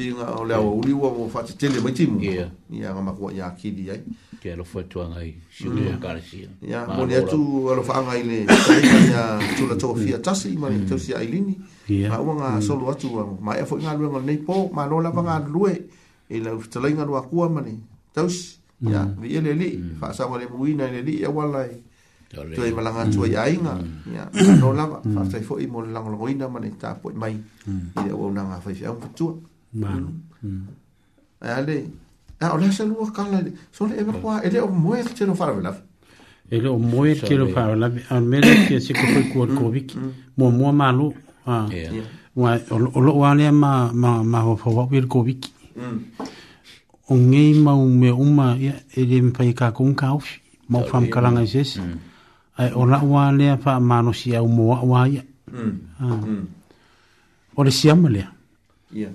tinga o le au uliwa mo fa te tele mai timu ia nga makua ia ki di ai ke lo fa tuanga ai si le karasia mm. ia mo le tu o lo fa nga ile ia tu la tofi atasi mai mm. te si ai lini ia o nga so lo atu ma mm. e fo nga lu nga nei po ma lo la nga lu e ile te la nga lu akua mani taus ia vi ele li fa sa e mo le buina ele li ia wala ai Tu ai malanga tu ai ainga. Ya, no lava. Fasai fo i mo lango lango ina mani. Ta po i mai. Ia wau nanga fai fai. Ia wau Mano. E ale, a ah, o lesa lua kala, so le ewa kua, e ele o moe ke tino whara velawe. Ele o moe ke tino whara velawe, a mele ke se koe kua mm. koviki, mua mua malu, a, ah. o loo alea ma, ma, ma ho whawau i koviki. O ngei mau me uma, ele mpai ka kong ka ofi, mau wham e kalanga i sesi. Ai, o la ua alea wha manosi au moa ua ia. Ah. O le siama lea. Mm. Yeah.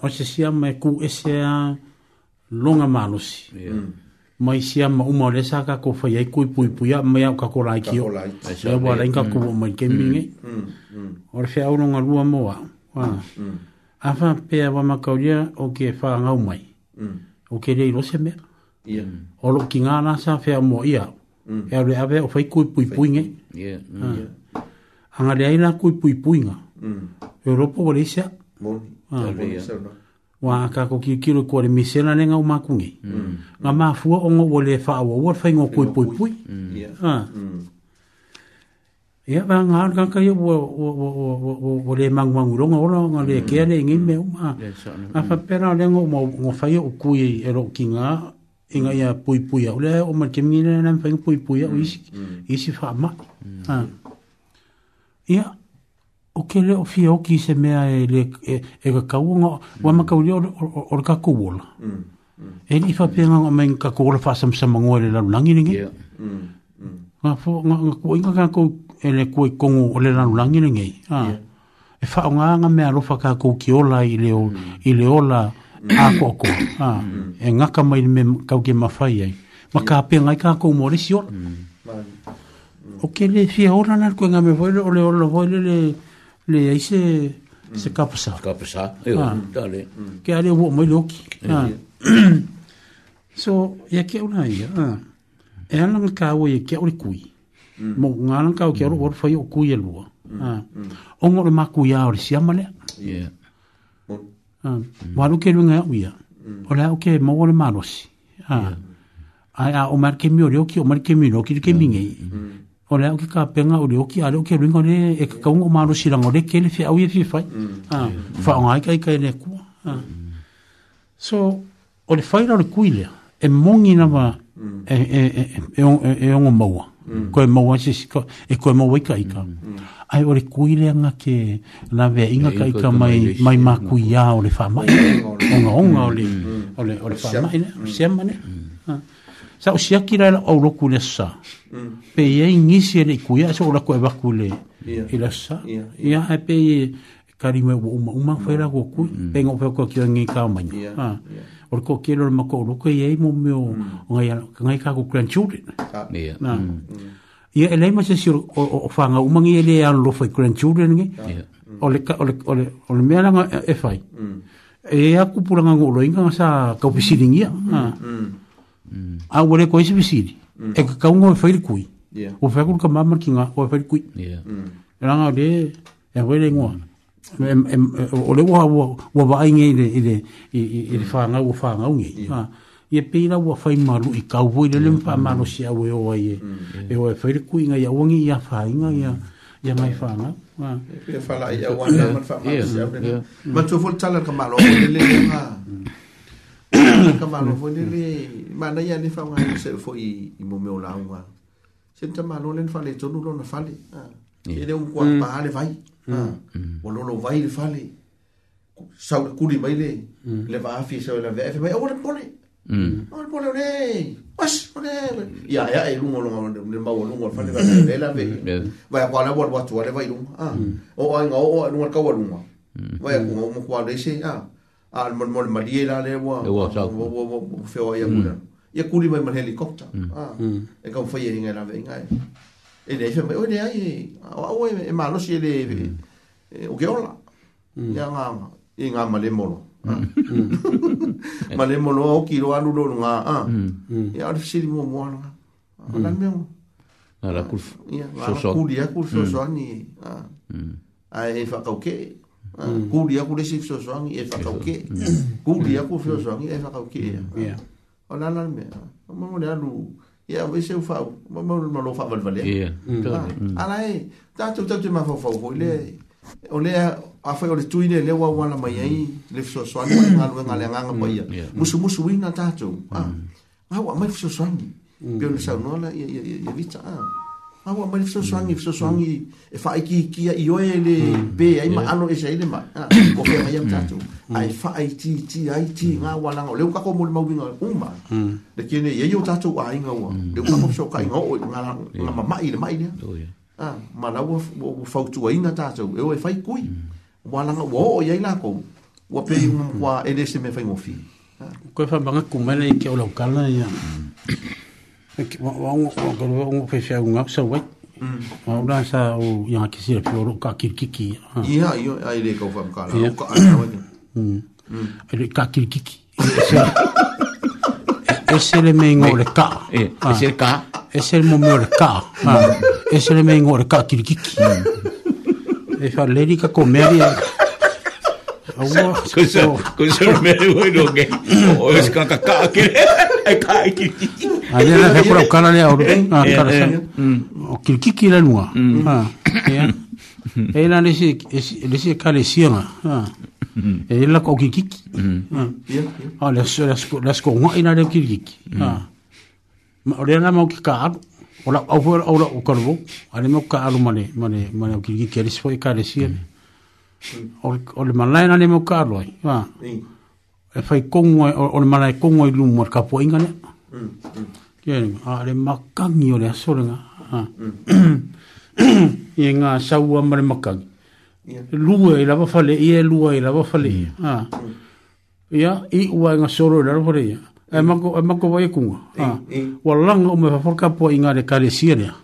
o se sia mai ku e se a longa manusi. Yeah. Mm. Mai sia ma uma le sa ko fai ku pui pui ma ya ka ko lai ki. Se wa lai ka mm. ku mai ke mm. mi ni. Mm, o se au longa rua mo wa. Wa. A fa pe a wa ma o ke fa nga mai. Mm. O ke rei lo se me. Yeah. Mm. O lo ki nga na sa fe a ia. Mm. E a le ave o fai ku pui ah. pui ni. Yeah. Mm. Yeah. Anga aina ku pui pui nga. Yeah. Mm. Europa wale isa. Mm. Ah, wale isa. Wa ka ko ki kilo ko le misena nga o makungi. Mm. Nga mafua o ngo wale fa awa wa fa ngo koi poi poi. Mm. Ah. Mm. Ia ba nga ka ka yo wo wo le mang mang ro nga ro nga le mm. ke le ngi me o ma. A fa mm. pera le ngo mo ngo fa yo ku i e ro ki nga i nga ia pui pui a ule o ma ke mi le na fa ngo pui pui a o isi isi fa ma. Ah. Ya o ke le o fia o ki se mea e le e, ka e kau ngā, wa ma kau leo o le kako wola. Mm, mm. E ni fa pia ngā ngā mai ngā wola whāsam sa mga ngā le lalu langi ngā. Ngā fō, ngā ngā kua inga kā kou e le kua i kongo o le lalu langi ngā. Ah. E fa o ngā ngā mea rofa kā kou ki ola i le o, mm. i le ola a kua ah. E ngā ka mai me kau ke mawhai ai. Ma kā pia ngā i kā kou mōre si ola. O ke le fia ora nā ngā me voile o le ola voile le... le, le, le, le, le, le, le, le le ai se se mm. kapasa kapasa e dale mm. ke ale wo ah. ah. e mm. mo lok so ya ke una ia e anan ka wo ye ke ori kui mo ngalan ka ke ori wo fa yo kui elu a ongo le maku ya ori si amale ye mo walu ke lunga uya ora o ke mo le malosi a a o mar ke mi ori o ke o mar ke mi no ke ke mi ngai o le ki ka penga o le o ki o ke ringa ne e ka ka ungo maro sirang o le ke le fi au ye fi fai mm. ah, fa o ngai kai kai le ku ah. so o le fai rao le kui lea e mongi na ma mm. e, e, e, e ongo maua mm. ko e maua e ko e maua ika ika ai o le kui lea nga ke na vea inga ka ika mai mai ma kui ya o le fa mai onga onga o le o le fa mai ne o siama ne sa o siaki la la au roku le sa mm. pe ia ingisi ele kuia ya, so la ko eva kule ila e sa ia ya, e pe kari me wo uma uma fera go mm. ku mm. pe ngo pe ko ki ngi ka ma ni ha or ko ki lo ma ko lo ko ye mo me o ngai ngai ya, ka ko grand children ia ia ele ma se o fa nga uma ngi ele ya lo fa grand children ngi ah. ole ole ole ole me la e fai e aku e pulanga ngo lo inga sa ka pisilingia ha mm. a wale koe sibisiri mm. e ka kaunga o e whaili kui yeah. o whaikuru ka mama ki ngā o whaili kui mm. e ranga o le e hoi le ngua o le wa ua wai ngai le i le i le mm. whangau o whangau i e pēra ua whai maru i kau hoi le lempa maro si au e oa i e mm. e e whaili kui ngai a wangi i a whainga i a ia mai fanga wa e ia fala ia wa na man fanga ia ia tu fol tala ka malo le le ma mm. ka malo le le mana ia le faaugaise foʻi i momeo lauga se le tamālo lena faaletonu lona fale e le umukua mm. paā le vai ua mm. ah. mm. lolou vai le fale sau kuli mai le le vaafi sau e la veaefe mai aua le pole aua le pole ole as ole ia ia e luga loga le maualuga e le fale vaele la vei vaeakoala ua le watu a le vai luga o aiga oo e luga le kaualuga vaeakuga umukua leise a ah. al ah, mol mol Mariela le wa wa wa wa fe wa yakuna mm. ya kuli mai helikopta mm. ah mm. e ka fo yeri e ngala ve ngai e. e le fe o le ai o e, o e malo si le e o ke ola ya nga e nga male molo ah. male molo o ki ro anu lo nga ah ya le si mo mo ana ana me mo ala kul so so ya kul so so ni ah ai fa ka Mm. kuli aku lesi fiosoangi e fakauke mm. mm. kuli aku fiosoangi e fakauke ya o lala me ma mo le alu ya we se fa ma mo le malo fa val vale ala e ta tu ta tu ma fa fa o le o le a fa o le tuine le wa wa la mai ai le fiosoangi ma ngalo ngale nganga pa ya musu musu wina ta tu ah ma wa mai fiosoangi pe o le sa no la ya ya ya vita ah hawa mai fesoasoagi fesoasoagi e faaikiikia i oe le pe ai ma ano ese ai le ma o feagaia matatou ae faaitiiti ai tigā ualaga o le ukako mo le mauiga uma ai kene iai o tatou aiga ua le ukako fesookaiga oo ga mamaʻi i le maʻi lea ma laua ua fautuaina tatou e oe faikui ualaga ua oo iai lakou ua pei uma makua e lē se mea faigofi koe faamagaku mai lai ke o laukala ia o fefea uga sauai aula sa o iaga kisila pio loo kakilikiki ia io ai le kau faamakala ka anaani ai le kakilikiki ese le meigo o le kaa ese le kaa ese le momeo le kaa ese le meigo o le kakilikiki e faalelei kakomea lia Kun se on mennyt hoidonkin, olisikohan kakkaa kirjaa, ei kaikki. ale na ka kura kana le auru na eh, ah, eh, kara eh. sa mm. o kilki kila nua e na le se le se kale sianga ha e la ko kilki ha le so la sko la sko nga ina le kilki mm. ha ah. ma ore na ma ki ka ola au ola o korbo ale mo ka alu mane mane mane kilki kele se foi kale sianga mm. o le malai na le mo ka aloi ha ah. e fai kongo o le malai kongo i lumu ar kapoinga ne Kia ni, a re makangi o re asore mm. ngā. I e ngā sau a mare makangi. Lua i lawa fale, i e lua i lawa fale. Mm. Mm. Ia, i ua i ngā soro i lawa fale. E mako, e mako wai e kunga. Wa langa o me whaforkapua i ngā re kare sierea.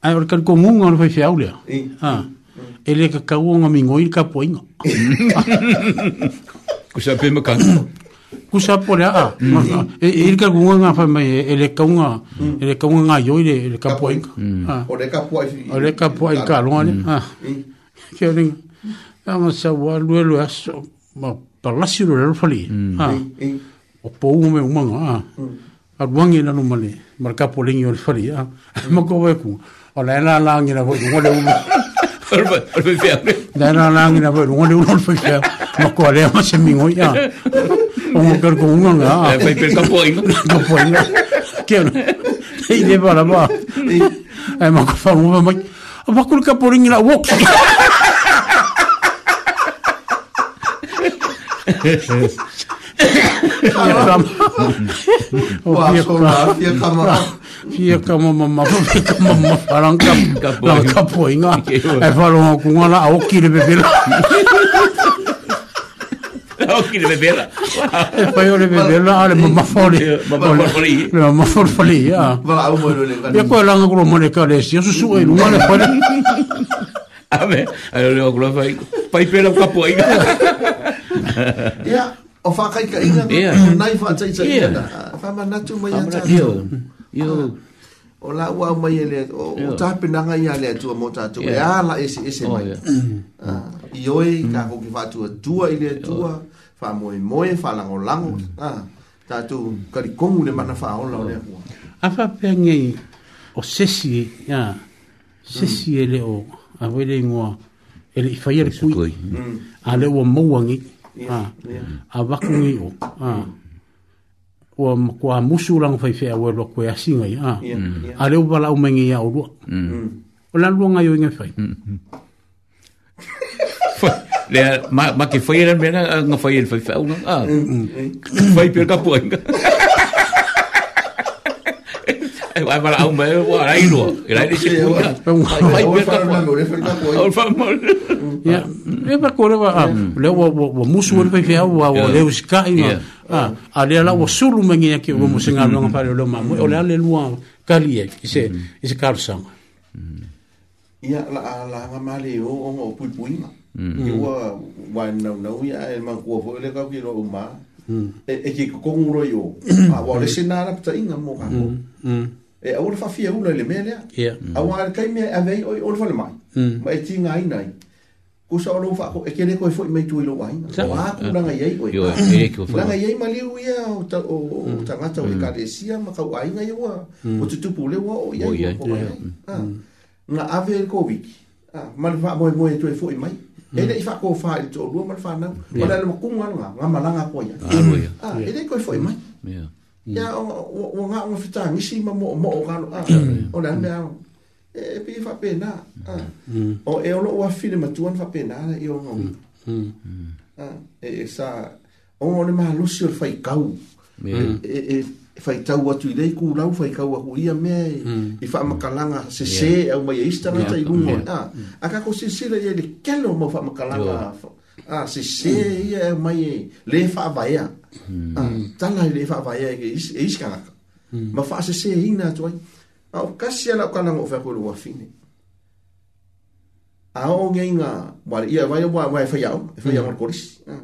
Ai, ori kari kongunga o le fai fiaulea. Ia. E le ka kaua ngā mingoi ni ka poinga. Kusa pe makangi. kusa pole a ah, mm. ah, ah. e e ka kunga nga fa mai e le ka unga e le ka mm. e unga nga yo le le ka poin ka o le ka poin ka lo ani ha ke ni ta ma sa wa lu lu as ma pa la si lu lu fa li mm. ha o po u me umanga ha a wangi na no mali mar ka pole ni o fa li ha ma ko ve ku o la la la ni na vo ngo le u Orba, orba fiamre. Dan orang ni apa? Orang ni orang fikir. Makwa le masih mingoi ya. o mo ker ko unga nga e pe pe ka poinga ka poinga ke no ei de para ba e mo ko fa mo ma ma ko ka poringa wo Fia ka mama ma ma ka mama parang ka ka poinga e faro ko ngala o kire be bela ki le vera. E pai ole me vera ale ma ma fori. Le ma ma fori fori, ya. Va au mo le. Ya ko langa ko mo le kale, si su su e lu mane fori. Ame, ai ole ko la fai. Pai pera ka poi. Ya. O fa kai ka ina. Ya. Nai fa tsai tsai. Ya. Fa ma natu mo ya tsai. Yo. Yo. O la wa mai ele o tapi na ngai ale tu mo ta tu ya e la ese e ese oh, mai. Ah, i oi ka ko ki fa tu tu ile tu. Yeah. fa moe moe fa lango lango mm. ah tatu kari kongu le mana fa ola le hua afa penge o sesi ya sesi mm. ele o a wele ngoa ele faia le kui mm. a le o mouangi yeah. ah yeah. a vakungi o ah o kwa musu lang fai fai o lo ko asinga ya yeah. a le o bala o mengi ya o lo o la luanga yo ngai fai Le ma ma ke fai eh, ah, era mena nga fai el fai fau nga. Fai per ka poinga. Ai para o meu wa ai lo. Era ni se poinga. Fai per ka poinga. o fai mal. Ya. Le pa kore wa le wa o musu el fai fau o wa le o ina. Ah, ali é la wa sulu mengi ke wa musu nga longa pa lo ma. Ole ale luang kalie. Ise ise karsang. Ia la la ngamale o o pulpuinga. Mm. Ke ua wai nau nau ia e ma kua fo ele kau ki ro uma. Mm. E e ki kong ro yo. Mm. A wa le sina ra pta inga mo ka. Mm. E a ulfa fia ulo ele mele. A wa ka me e a vei o ulfa le mai. Ma e tinga ai nai. Ku sa ulo fa ko e ke le ko fo mai tu ilo wai. Wa ku na ngai ai oi. Na ngai ai mali u ia o ta o ta mata o ka desia ma ka ai ngai ua. O tu tu pule wa o ia. Ah. Na ave ko wiki. Ah, mal fa mo mo e tu e fo mai e le i faakofā i le toʻalua ma le fanau ma le alemakuga aloga gamalaga ako ia e lei koe foʻi mai ia ua gaoga fetagisi ma moʻomoʻo galo a ah, o le alemea aloga e, e pi faapenā ah. mm. o e o loʻo afile matua na faapenā la e i ogaogiga mm. ah, e, e sa oga o le malosi o le faikau fai tau atu i dei kūrau, fai kau aku ia mea i, e mm. i wha makalanga se se yeah. au mai eista rata yeah. i rungo. Yeah. Ah, mm. a kako se se la iele kelo mo wha makalanga oh. ah, se se mm. ia au mai e le wha vaya. Mm. Ah, tala i le wha vaya e is, e iska naka. Mm. Ma wha se se e hina atu ai. A ah, o kasi ala o kanango o whakuru wa fine. A o ngai ngā, wale, ia wai o wai e whaiao, e whaiao mm. ngā koris. Ah.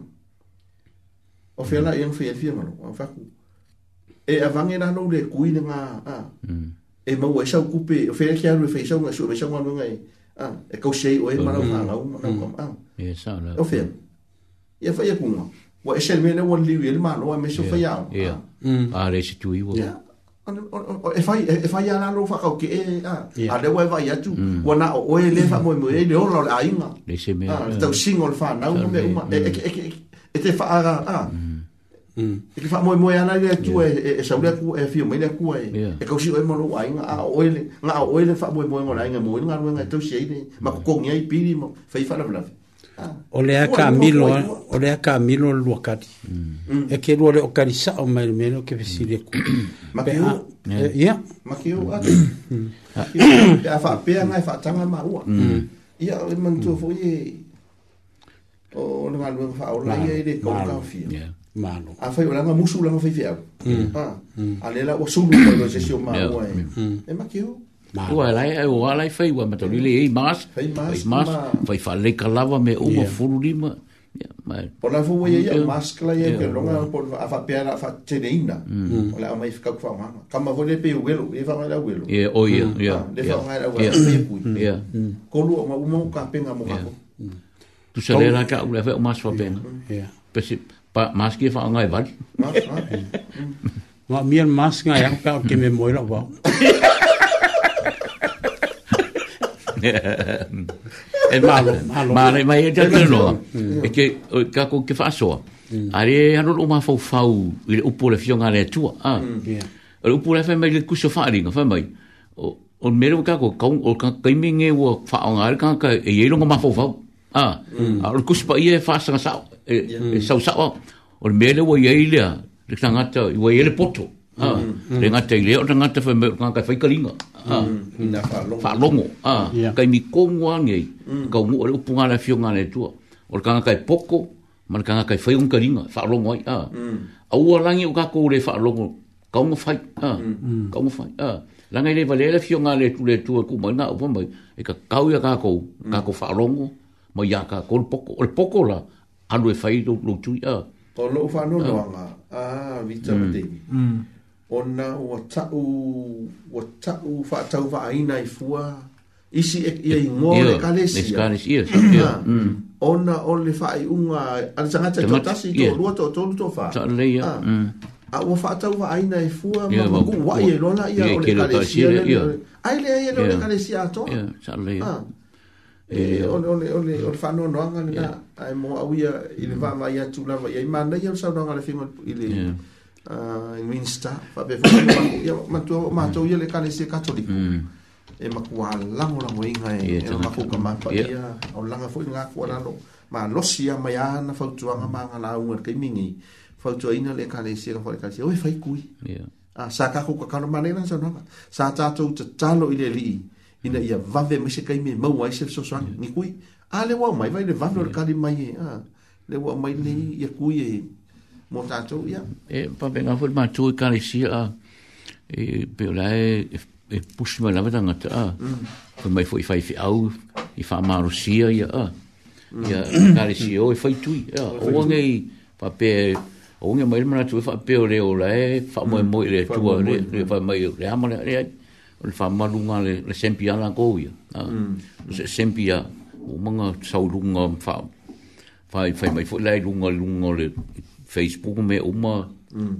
O whaiao mm. la iang whaiao whaiao ngā lo, e avange na lou le kuine nga mm. e e e a e ma wa sha ku pe fe ke aru fe sha nga sho me sha nga nga a mm. e ko shei o e ma na nga nga nga ko a e sha na o fe ye fa ye ku nga wa e shel me ne won li wel ma no me sho fa ya a mm. a re shi tu i wo ya o e fa e fa ya na lou fa ka ke e a a le wa va ya tu wa na o e le fa mo mo e le o la a inga le se me a ta singol fa na u me e e e te fa a a Mm. e ke whaamoe moe ana ia tua e saule aku e fio maile aku e e kausi oe moro ai ngā ah. mm. e, mm. a oele ngā a oele whaamoe moe ngora inga moe ngā ruenga e si aine ma kukongi ai piri mo whai whanawanawe o lea ka milo o lea ka milo lua kati e ke lua le o kari sa o maile mele ke fesile ku makio ia makio a pe a whaapea ngai whaatanga ma ua ia o mantua fo i o le ngā ruenga whaola ia i le kau kawhia malo a fai ola nga musu la fai fiao mm. ha mm. ale la o su lu ko se sio mau mm. e ma kiu Tu ala e ala e fai wa mato lili e mas mas mas fai fa le kalava me o furu lima ma po la fu ye ye mas kla ye ke longa po a fa pera fa tedeina o la mai fika kwa ma kama vole pe uelo e fa ma la uelo ye o ye ya le fa ma la uelo ye pu ye ko lu ma u mo ka pe nga mo ka tu se le la ka u le fa mas fa pe ya pe pa maski e fa ngai val ma mi mas ngai ka ka ke me moira ba e malo malo ma re mai e te no e ke ka ko ke fa so ari ha no ma fo fa u le upo mm. le fion ale tu a le upo le fa me le ku so fa ri no fa mai o mero ka ko ka ka mi nge wo fa ngal ka ka e ye lo ma fo fa Ah, mm. E e- e mm. ah, kus pa ie fasa sa e, e sa sa o mele me le wo ye le tanga ta i wo ye poto. Ah, le ngata ile o tanga ta fa me ka fa kalinga. Ah, mm. ina fa longo. Fa longo. Ah, mm. ka mi ko ngwange ka mu o punga na fiunga le tu. O ka ka poko, man ka ka fa un kalinga fa longo ai. Ah. Au wo langi o ka ko ah, ah, le fa longo. Ka mu fa. Ah, ka mu fa. Ah. Langa ile vale le fiunga le tu le tua ku mai na o mai. E ka ka ya ka ko, ka ko fa longo ma ya ka kol poko ol poko la alu e fai lo tu ya to lo fa no no nga a ah. ah, vita mm. onna mm. o ta u o ta u fa ta u fa ina i fua isi e i mo le kalesi le kalesi ia sa ah. ia mm. ona o le fa i unga al sanga ta to tasi to lu to to fa sa le ia mm. a o fa ta u fa ina i fua ma ku wa ye lo na ia o le kalesi ia ai le ia le kalesi a to sa le ia E, ole ole ole ole fa no no nga na ai mo awia ile va va ya tu la va ya manda ya sa no nga le fimo ile ah in minsta va be fu ya ma tu ma tu ye le kale se katoliko e ma ku ala mo la mo inga e ma ku ka ma pa ya o la nga fu nga ku ala no ma lo si ya ma ya na fa tu nga ma nga la u ngar kai mingi fa tu ina le kale se ka fa le kale se o fa i kui ya Ah, sa ka ku ka ka no manena sa no. Sa ta tu talo ile li. Yeah ina ia vave mai se kai me mau ai se soso ni yeah. kui a le wa mai vai le vave yeah. Mm. kali mai e le wa mai le mm. ia kui e mo tato ia e pa venga fo ma tu ka si a e pe la e, e e pusi mai la vata nga ta ko mai fo i fai fi au i fa ma rusia ia a mm. ia ka le si o e fai tui ia o e nge i pa o nge mai mana tu fa pe o le o la e fa mo mo le tu o le mai le amale e, le ai le fa malunga le le sempia la goia mm. sempia o manga sau lunga fa fa fa mai fo lai lunga lunga le facebook me o ma mm.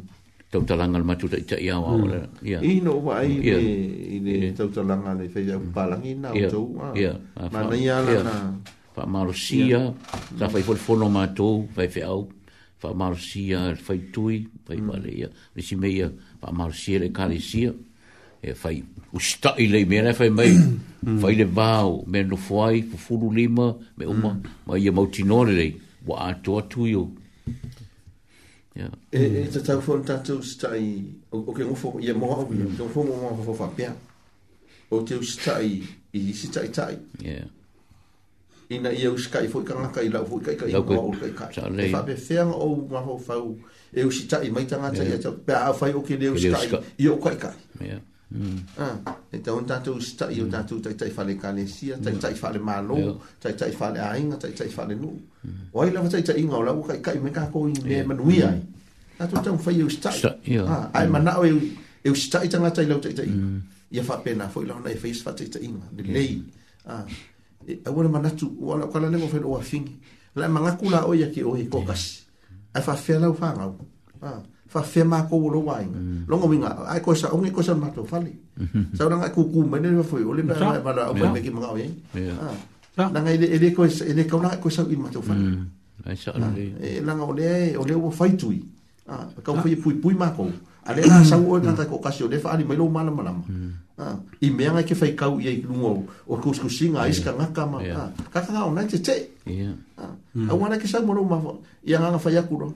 tau talanga le matuta i tai awa ora mm. ia i no wa ai i le tau talanga le fe ia mm. palangina o ia ma na ia na fa marosia sa fa fo fo no mato fa fe au fa marosia fa tui fa mm. vale ia le simeia fa marosia le kalesia e fai o sta i le mea fai mai fai le vau me no foi po fulu lima me uma mm. mai ia mau tino le le wa ato atu yo ya e e te tau fon tatu sta i o ke ngofo ia mo hau ia te ngofo mo mo hau fa pia o te sta i i si tai tai ya ina ia u skai fo kanga kai la fo kai kai mo hau kai kai te fa pe fer o mo hau fa e u sita i mai tanga tai ia te pa fa o ke le u skai i o kai kai ya Mm. Ah, e tau un tatu sta i un mm. tatu tai tai fale kalesia, tai mm. tai fale malo, tai tai fale ainga, tai tai fale nu. O mm. ai lava tai tai inga o lau kai kai meka ko i me manui ai. Tatu tau fai eu sta. Ah, ai manao eu eu sta i tanga tai lau tai tai. Ia fa pena foi lau nei face fa tai tai inga, de lei. Ah. Au e, ora manatu, wala kala nemo fe o afingi. Lai manga kula o ia ki o hi kokas. Ai fa fe lau fa ngau. Ah fa fe ma ko lo wai mm. lo ngo minga ai ko sa ongi ko sa ma to fali mm-hmm. sa ona ku ku me ne fo yo le ba ba la ba me ki ma ngawi na ngai le ele ko sa ele ko na ko sa i ma to fali ai sa ah. ole e, e la ngo ah, e le mm. o le wo fai tui a ka fo pui pui ma ko ale la sa wo na ta ko ka sio le fa ali me lo mala mala ma i me ngai ke fai ka u ye lu ngo o ko sku singa is ka ngaka ma ka ka ona te te ya a wana ke sa mo lo ma ya ngana fa ya ku ro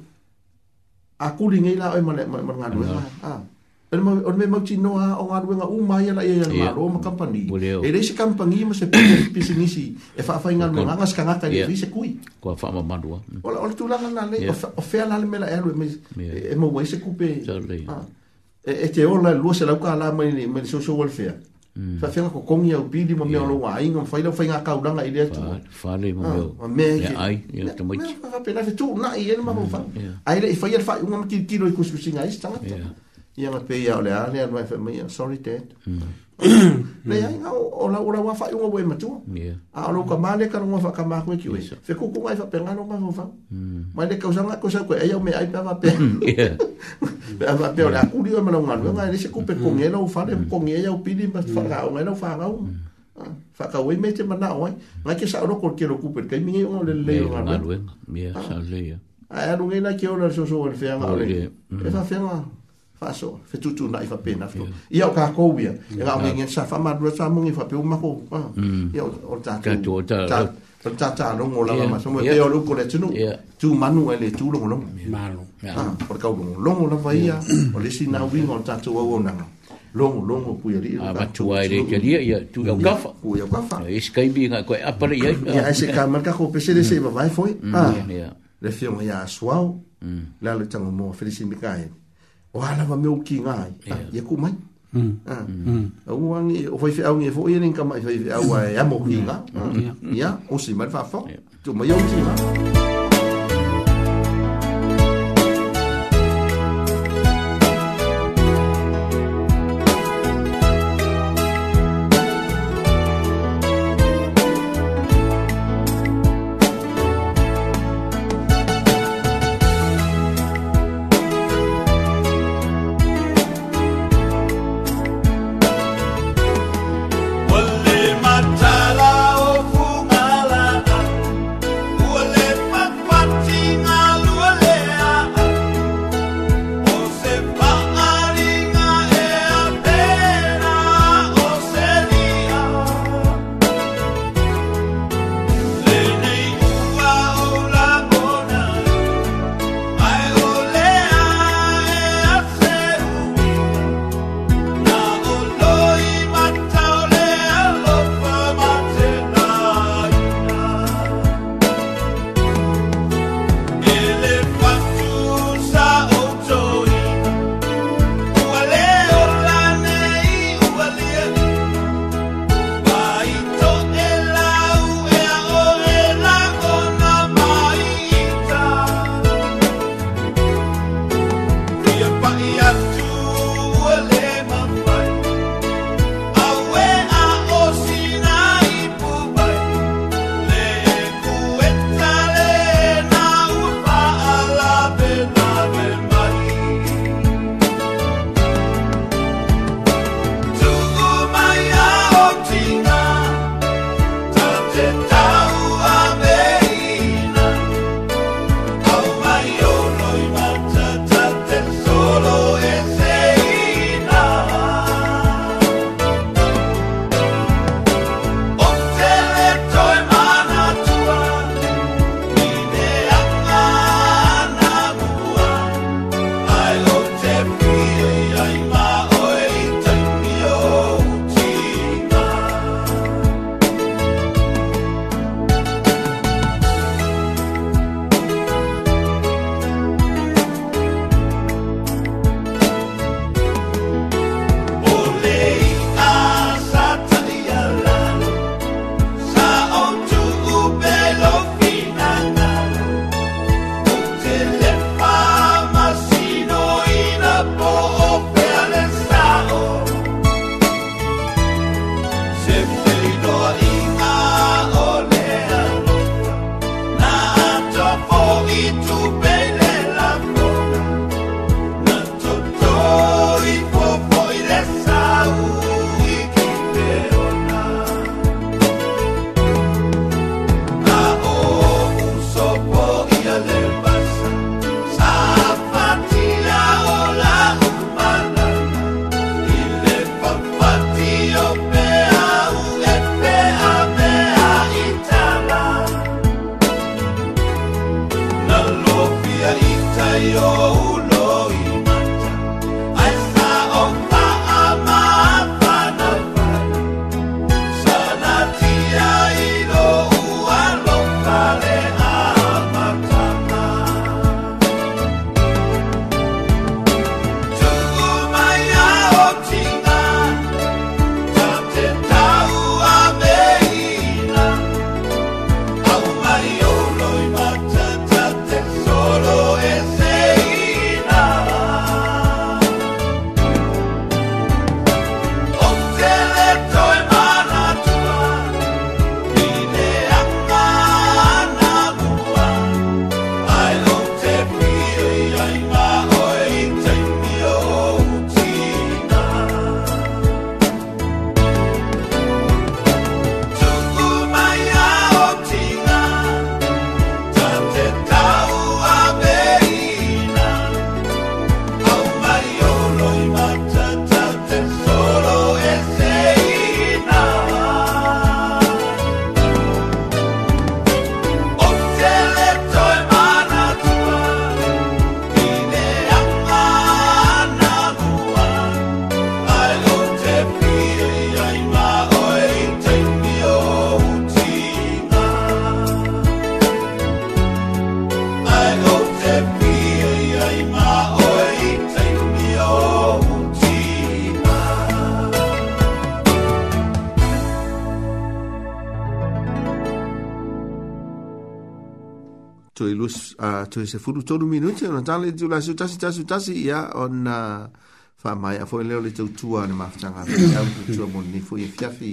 a kuli ngai la mm. ah. o ma ma ma ngalu ah pero ma o me ma chi no a o ngalu nga uma ya la ya ya ma ro ma kampani e le se kampani ma se pe pe se nisi e fa fa ngal nga ngas ka ngata ni se kui ko fa ma ma ro o o tu la nga na le o fa la le me la e lu me e mo we se kupe ah. e-, e te o la lu se la ka la ma ni me so so welfare Fa mm. fenga ko komi au pili mo yeah. me lo wai ngam faila fainga ka ulanga ile tu. Fa le mo meu. Ah, me ai, mm, yeah, ye yeah, to mo. Fa pena fe tu na ye no mo fa. Ai le faia fa un mo ki ti lo ikus ku singa ista. Yeah ia la peia o le a le anuai faamaia sorry tad mm. lei aiga olaua faiuga ua matua a o lou kamā le kalogoa faakamā koe ki oe fekukuga i faapegaloma faufau mai le kausaga ko sau koe e ai au meai pe afaapea afaapea o le akuli oe malaugaluega e lese kupe mm. kogia lau fale mm. kogia e iau pili ma faagaoga i lau fagauma fakawe ah, me te mana oi na ke sa ro ko ke ro ku per kai mingi ngol le ah. le ngol ngol ngol ngol ngol ngol ngol ngol ngol ngol ngol ngol ngol ngol ngol ngol ngol ngol ngol faso fe tutu na ifa pena fo ia ka ko bia e ga ngi sa fa ma dua sa mo ifa pe ma ko pa ah. mm. ia o ta ta ta ta ta ta no ngola ma so mo teo lu ko le tunu tu manu e le tu lo ngolo manu ah por ka ngolo lo ngolo fa ia o le sina wi ngol ta tu wo na longo longo pu yari ah ba tu ai le jadi ia tu ga ka fa ku ia ka fa e skai bi ngai ko a pare ia ia e se ka mar ka ko pe se le se ba mm. vai foi mm. ah le fio ia suau la le tango mo felicimikai o ana va meu ki nga ai e yeah. ku mai mm. ah. mm. uang o fai fai aung e fo yen ka mai fai fai aua e amo ki ya hmm. ah. o si mai fa fa tu mai o ki nga toi lus a toi se furu tonu minuti ona tale tu la sutasi tasi tasi ya ona fa mai a foi leo le tu tua ne mafta nga ya tu tua mon ni foi e fiafi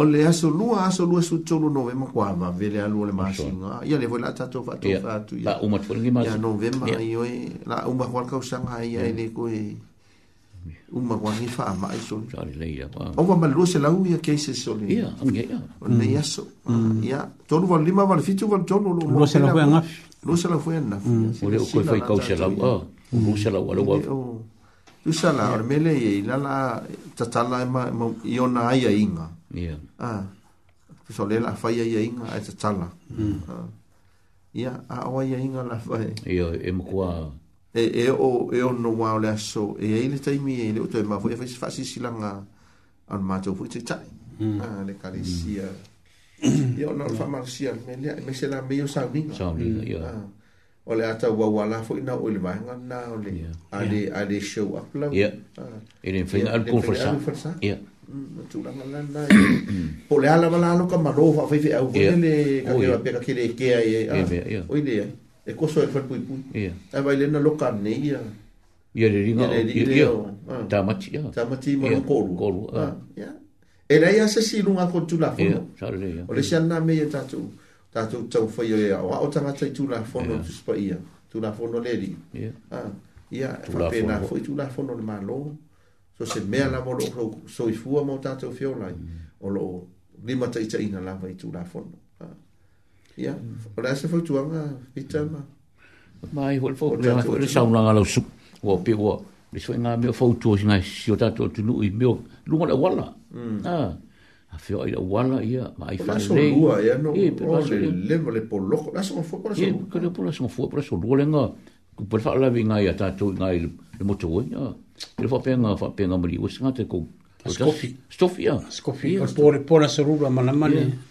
o le aso lua aso lua su tolu novema kwa ma vele alu le masinga ya le vola tato fa to fa tu ya la uma tu ngi ma ya novema ya la uma kwa ka usanga ya ile ko e uma wangi fa ama i so jani le ya o va malu se la u ya ke se so le ya am ya o ne ya so ya mm. to lu va lima va fitu va to lu lu lu se la fue na lu se la fue na o le o ko fue ka o se la u lu se la u lu va lu se la o me le i la la ta ta la ma yo na ya inga ya ah so le la fa mm. ya ya inga a ta ta la ya a o ya inga la fa ya e mo e e o e o no wa le so e e le tai mi e le uto e mafu e fasi fasi silanga an mato fu te tai hmm. a le kalesia e o no fa marsia me le me se la me yo sauni sauni yo hmm. o le ata wa wala fu ina o le va nga na o le a le a le show up hmm, la ya e le fina al conversa ya tu la nga na po le ala wala lo ka maro fa fa au le ka ke ke ke ai o ile e koso e fatu ipu. Yeah. E vai lena loka ne ia. Ia re ringa. Ia re ringa. Ia. Ta mati ia. Ta mati ma un koru. Koru. Ia. E rei ase si runga kon tu la fono. Ia. Sare re ia. O le sian na me ia tatu. Tatu tau fai o ea. Wa o ta ngatai tu la fono tu spa ia. Tu la fono le ri. Ia. Ah, ia. E tu la fono. Fai tu la fono le malo. So se mea la molo. So i fua mo tatu fiolai. O lo. Lima tai tai ina lava i tu la fono. Ia. Yeah. Ora se foi tuanga pita ma. Ma i hol fo, ma fo le saunga nga lo suk. Wo pe wo. Le soi nga me fo tu singa si ota to tu nu i me. Lu nga wala. Mm. Ah. A fio i wala ia, ma i fa le. Ma so lua ia no. E pe le le pol lo. Na so fo pra so. E ke le pol so fo pra so lo le nga. Ku per fa la le mo tu nga. Ele fa penga fa penga mari. Wo singa te ko. Scofi. Scofi. Scofi. Por por na so lua mana mana. Yeah.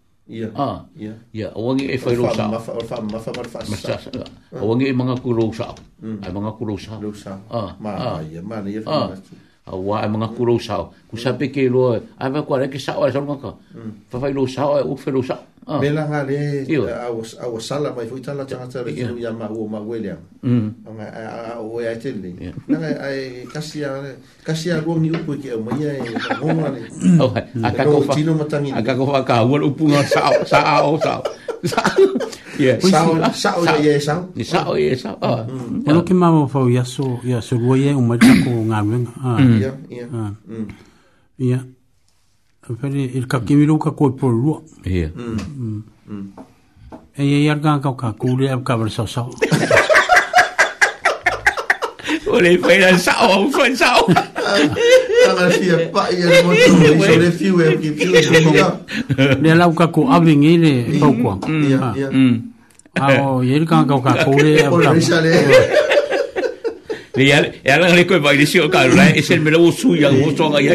Ya. Ah. Ia. Ia, o wangi e whai rosa. Ma wha wha ma wha ma wha. O e manga kurou Ai manga kurou Rosa. Ah. Ma ia, ah. ya, ma ia fa. Ya, A ah. wa e manga kurou Ku sa pe ke lo, ai va kwa ke sa o sa manga. Fa whai rosa o u whai rosa. Oh. Mela nga le awa sala mai fui tala tanga tala yeah. tu ya ma uo ma uwe lea. Mm. Nga a uwe ai tele. Nga ai kasia, kasia ruang e ni upu ike au maia e ngonga le. A kako fa, tino matangi. A kako fa ka uwe upu nga sao, sao, sao. Sao, sao ya ye e sao. Ni sao ye sao. Ano ah. mm. ke mawa fau ya so, ya so ruwe ye umai tako ngā ruenga. Ah. Mm. Ia, ia. Mm. Ia. Pere, il kakewiro ka koe poro rua. Ia. Mm. Mm. E ia iar kanga kau ka kūre au ka wara sau sau. Ole fai la sau, au fai sau. Tala fia pai e motu, e iso le fiu e ki fiu e kia. Le lau ka ko awingi le mm. pau kuang. Ia, ia. Ao, ia iar kanga kau ka kūre au ka wara sau sau. Ni ya ya la le ko ba ile si o karu la e eh, se me lo su eh. ya o so ga ya.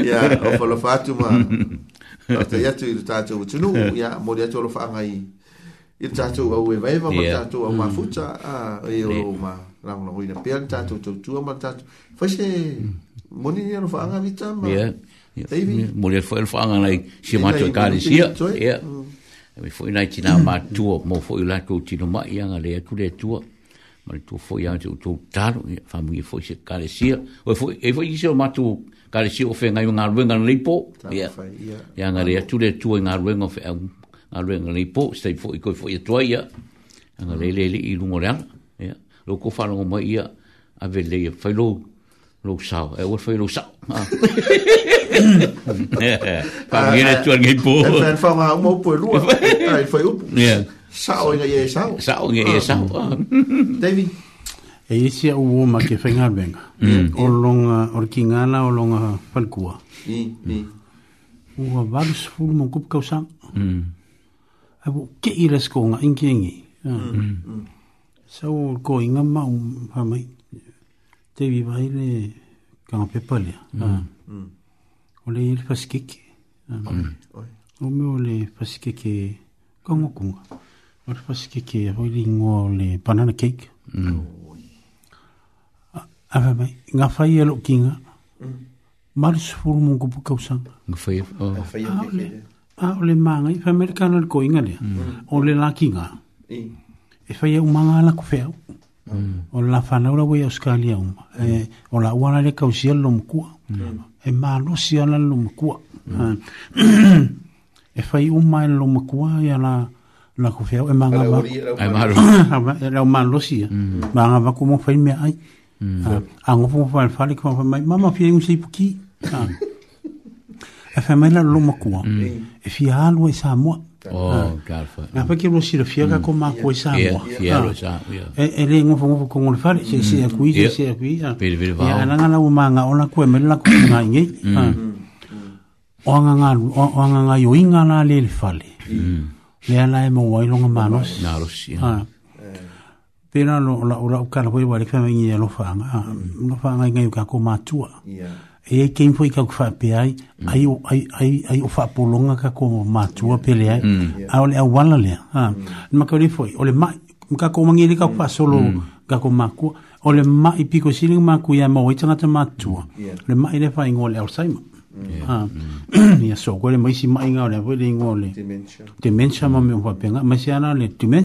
Ya o fo lo fatu ma. Ata ya tu ta tu tu nu ya mo ya tu lo fa ngai. Il ta tu o we vai va ma ta tu o ma futa a e o ma la mo ngui na pian ta tu tu tu ma ta tu. Fa se mo ni ya lo fa ngai ta ma. Ya. Mo ya fo lo fa ngai lai si ma tu ka ni si ya. Ya. Me fo ina tina ma tu mo fo ila ko tina ma ya ngale ya ku le tu. Ya ma le tua foi ai te utou talo e e e ia famuia foi se kalesia e foi ise o matu kalesia o fegai o galuega lelei po ia ia agale atu le atua i galuega o feau galuega lelei po se tai foi koe foi atua ia agalei leilii i luga o le ala ia loko falogo mai ia avelei fai lou lou sao e ua fai lou sao fa mire tu alguém pô. Tá fazendo falar uma por lua. Aí foi o. Yeah. Sao inga ye sao. Sao inga ye ah. sao. David. E isi a uo ma ke whenga benga. Mm. O longa, or ki ngana o longa whankua. Ua wadus fulu mong kupkau sam. Mm. E bu ke iras ko nga ingi ingi. Ah. Mm, sao ko inga ma um hamai. David vai le kanga pepalia. Ah. O le ili pasikiki. O me o le pasikiki kongokunga. Mm. O te pasi ke ke hoi li ngoa o le banana cake. Mm. Awe ah, mai, ah, ngā whai e lo kinga. Mm. Mari sifuru mong kupu kausanga. Ngā whai e lo oh. kinga. A e ah, o le maanga, i whai amerikana le koinga lea. Mm. O le la kinga. E whai e umanga ala ku whiau. Mm. O la whanaura wei Australia uma. E, o la uana le kausia lo mkua. Mm. E maa losi ala lo mkua. E whai umai lo mkua e ala... Mm la ku fe e manga ma e maru e la man losia mm. manga va como fa me ai mm. a ah, ngo po fa fa le ko mai mama fi un sei puki ah. e fa mai la lo maku mm. e fi alu e sa mo o oh, ah. garfa na pa ki mo si lo fiaga ko ma ko e sa mo e e le ngo fo ko ngo fa se se a kuisi se a kui a e ana na manga ona ku e me la ku na nge o nga nga o nga nga yo inga na le fale mm le ala e mau ai longa manos. Na rosi. Ha. Pena lo la uka o kala poi vale fama ngi e lo fama. Lo fama ngi e e ka ko matua. Ya. E kein foi ka fa pe ai. Ai o fa po longa ka ko matua pe le ai. Mm. A ole a wala le. Ha. Mm. Ma ka ri foi. Ole ma ka ko mangi le ka fa mm. solo ka ko maku. Ole ma i piko sini ma ku ya mo i tanga matua. Le ma ile fa ngole au saima. Ya. ia ah. mm. so le maisi maiga nga le pole ngo le dementia ma me ho penga ma sia le dementia